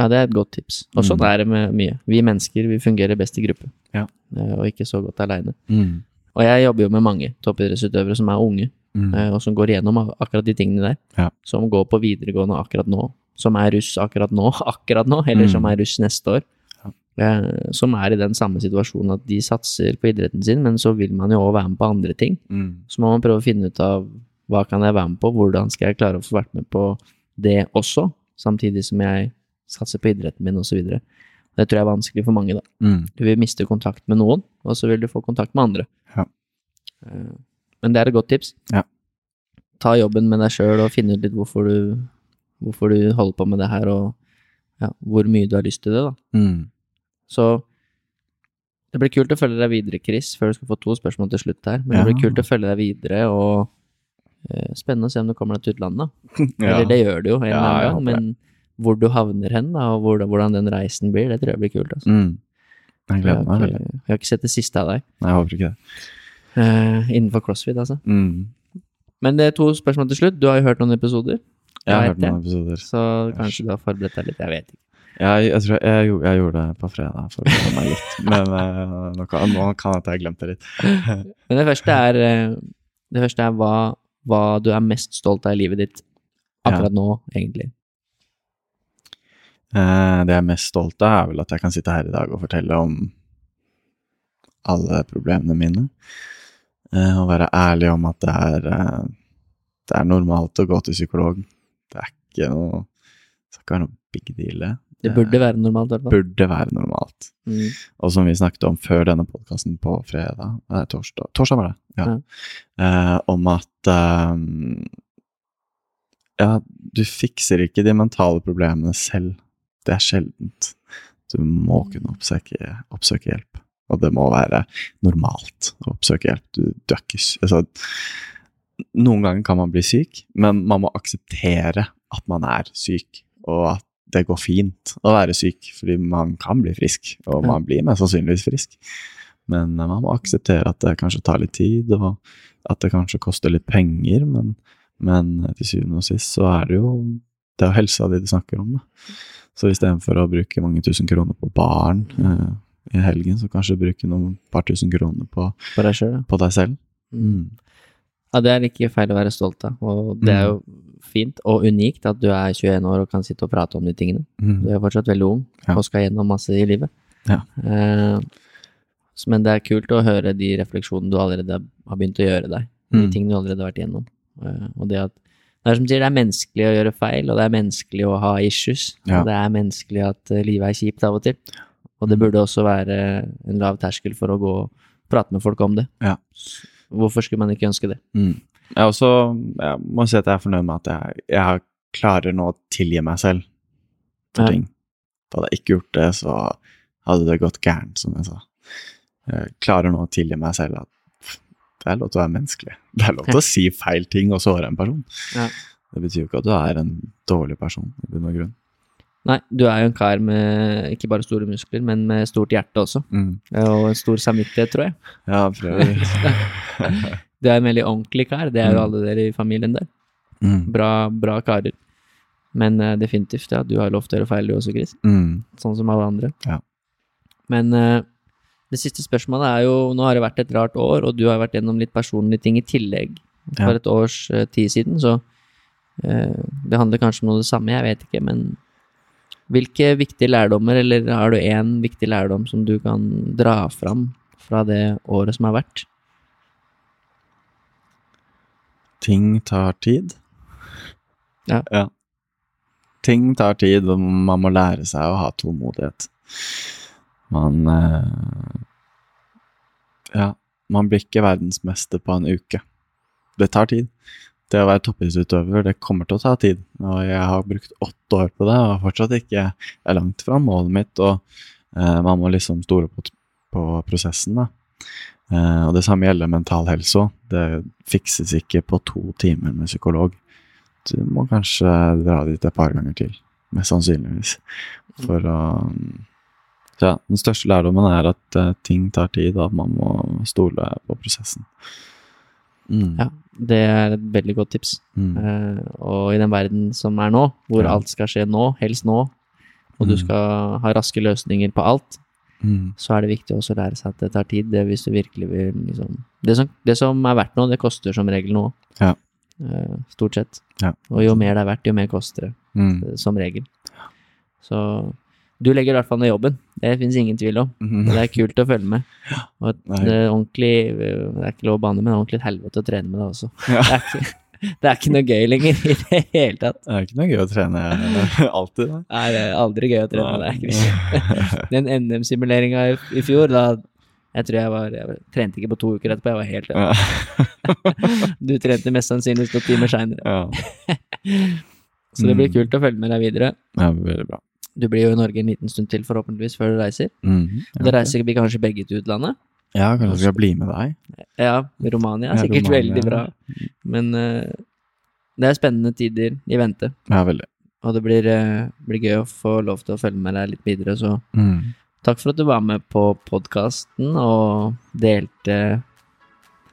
Ja, det er et godt tips. Og sånn Mm. er det med mye. Vi mennesker vi fungerer best i gruppe, Ja. Eh, og ikke så godt aleine. Mm. Og jeg jobber jo med mange toppidrettsutøvere som er unge, Mm. eh, og som går igjennom akkurat de tingene der. Ja. Som går på videregående akkurat nå, som er russ akkurat nå, [LAUGHS] akkurat nå, eller Mm. som er russ neste år. Ja. som er i den samme situasjonen at de satser på idretten sin, men så vil man jo òg være med på andre ting. Mm. Så må man prøve å finne ut av hva kan jeg være med på, hvordan skal jeg klare å få vært med på det også, samtidig som jeg satser på idretten min osv. Det tror jeg er vanskelig for mange, da. Mm. Du vil miste kontakt med noen, og så vil du få kontakt med andre. Ja. Eh, Men det er et godt tips. Ja. Ta jobben med deg sjøl og finne ut litt hvorfor du, hvorfor du holder på med det her, og ja, hvor mye du har lyst til det, da. Mm. Så det blir kult å følge deg videre, Chris, før du skal få to spørsmål til slutt her. Men det blir kult å følge deg videre, og eh, spennende å se om du kommer deg til utlandet. [LAUGHS] Ja. Eller det gjør du jo en eller annen gang, men hvor du havner hen, da, og hvordan, hvordan den reisen blir, det tror jeg blir kult. Altså. Mm. Jeg Jeg, gleder har meg veldig. jeg har ikke sett det siste av deg. Nei, jeg håper ikke det. Uh, innenfor crossfit, altså. Mm. Men det er to spørsmål til slutt. Du har jo hørt noen episoder, Jeg har hørt noen episoder. så kanskje du har forberedt deg litt. Jeg vet ikke. Jeg, jeg tror jeg, jeg, gjorde- jeg gjorde det på fredag for å komme meg litt, men eh, nå, kan, nå kan at jeg glemte det litt. [LAUGHS] Men det første er, eh, det første er hva, hva du er mest stolt av i livet ditt akkurat nå, egentlig. Eh, det jeg er mest stolt av, er vel at jeg kan sitte her i dag og fortelle om alle problemene mine. Eh, og være ærlig om at det er, eh, det er normalt å gå til psykolog. Det er ikke noe Det skal ikke være noe big deal. det. Det burde være normalt, i burde være normalt. Mm. Og som vi snakket om før denne podkasten på fredag Nei, torsdag. Torsdag var det, ja. Eh, om at eh, Ja, du fikser ikke de mentale problemene selv. Det er sjeldent. Du må kunne oppsøke, oppsøke hjelp. Og det må være normalt å oppsøke hjelp. Du, sy- altså, Noen ganger kan man bli syk, men man må akseptere at man er syk, og at det går fint å være syk, fordi man kan bli frisk, og man blir mest sannsynligvis frisk. Men man må akseptere at det kanskje tar litt tid, og at det kanskje koster litt penger, men, men til syvende og sist så er det jo det er jo helsa di du snakker om. Da. Så istedenfor å bruke mange tusen kroner på barn eh, i helgen, så kanskje bruke noen par tusen kroner på, på deg selv. på deg selv. Mm. Ja, det er ikke feil å være stolt av, og det er jo fint og unikt at du er 21 år og kan sitte og prate om de tingene. Mm. Du er fortsatt veldig ung Ja. og skal gjennom masse i livet. Ja. Eh, men det er kult å høre de refleksjonene du allerede har begynt å gjøre deg. De Mm. tingene du allerede har vært igjennom. Eh, og det at det er som sier, det er menneskelig å gjøre feil, og det er menneskelig å ha issues. Ja. Det er menneskelig at eh, livet er kjipt av og til. Og det burde også være en lav terskel for å gå og prate med folk om det. Ja. Hvorfor skulle man ikke ønske det? Mm. Jeg, også, jeg må si at jeg er fornøyd med at jeg, jeg klarer nå å tilgi meg selv for Ja. ting. Hadde jeg ikke gjort det, så hadde det gått gærent, som jeg sa. Jeg klarer nå å tilgi meg selv at det er lov til å være menneskelig. Det er lov til å si feil ting og såre en person. Ja. Det betyr jo ikke at du er en dårlig person, i bunn og grunn. Nei, du er jo en kar med ikke bare store muskler, men med stort hjerte også. Mm. Og en stor samvittighet, tror jeg. Ja, prøver. [LAUGHS] Du er en veldig ordentlig kar, det er jo Mm. alle dere i familien der. mm. Bra, bra karer. Men uh, definitivt, ja, du har lov til å gjøre feil du også, Chris. Mm. Sånn som alle andre. Ja. Men eh, det siste spørsmålet er jo, nå har det vært et rart år, og du har vært gjennom litt personlige ting i tillegg for Ja. et års eh, tid siden, så uh, det handler kanskje om noe det samme, jeg vet ikke, men hvilke viktige lærdommer, eller har du én viktig lærdom som du kan dra fram fra det året som har vært? Ting tar tid. Ja. Ting tar tid, og man må lære seg å ha tålmodighet. Man eh, Ja, man blir ikke verdensmester på en uke. Det tar tid. Det å være toppidrettsutøver, det kommer til å ta tid. Og jeg har brukt åtte år på det, og fortsatt ikke er langt fra målet mitt. Og eh, man må liksom stole på, på prosessen, da. Eh, og det samme gjelder mental helse òg. Det fikses ikke på to timer med psykolog. Du må kanskje dra dit et par ganger til, mest sannsynligvis. For å Så ja, den største lærdommen er at uh, ting tar tid, og at man må stole på prosessen. Mm. Ja, det er et veldig godt tips. Mm. Uh, og i den verden som er nå, hvor Ja. alt skal skje nå, helst nå, og du Mm. skal ha raske løsninger på alt, Mm. så er det viktig også å lære seg at det tar tid. Det hvis du virkelig vil liksom Det som, det som er verdt noe, det koster som regel noe. Ja. Uh, stort sett. Ja. Og jo mer det er verdt, jo mer koster det. Mm. Som regel. Så du legger i hvert fall ned jobben. Det finnes ingen tvil om. Mm. Det er kult å følge med. [LAUGHS] Og det er ordentlig Det er ikke lov å banne, men det er ordentlig et helvete å trene med det også. Ja. Det, er ikke, det er ikke noe gøy lenger i det hele tatt. Det er ikke noe gøy å trene [LAUGHS] alltid, da. Nei, det er aldri gøy å trene Det er ikke. [LAUGHS] Den NM-simuleringa i, i fjor, da Jeg tror jeg var Jeg trente ikke på to uker etterpå, jeg var helt Ja. Du trente mest sannsynligvis noen timer seinere. ja. Så det blir Mm. kult å følge med deg videre. ja, veldig bra. Du blir jo i Norge en liten stund til, forhåpentligvis, før du reiser. Mhm. Ja, Da reiser vi kanskje begge til utlandet. Ja, kanskje jeg skal bli med deg. Ja, Romania er Ja, sikkert Romania. veldig bra. Men uh, det er spennende tider i vente. Ja, veldig. Og det blir, uh, blir gøy å få lov til å følge med deg litt videre, så Mm. takk for at du var med på podkasten og delte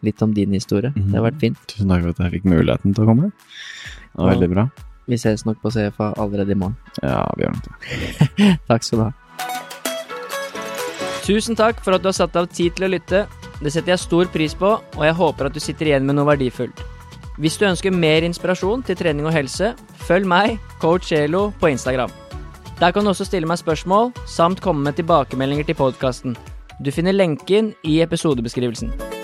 litt om din historie. Det har vært fint. Tusen takk for at jeg fikk muligheten til å komme. Det var og, veldig bra. Vi ses nok på CFA allerede i morgen. Ja, vi gjør nok det. [LAUGHS] Takk skal du ha. Tusen takk for at du har satt av tid til å lytte. Det setter jeg stor pris på, og jeg håper at du sitter igjen med noe verdifullt. Hvis du ønsker mer inspirasjon til trening og helse, følg meg, coach Elo, på Instagram. Der kan du også stille meg spørsmål, samt komme med tilbakemeldinger til podkasten. Du finner lenken i episodebeskrivelsen.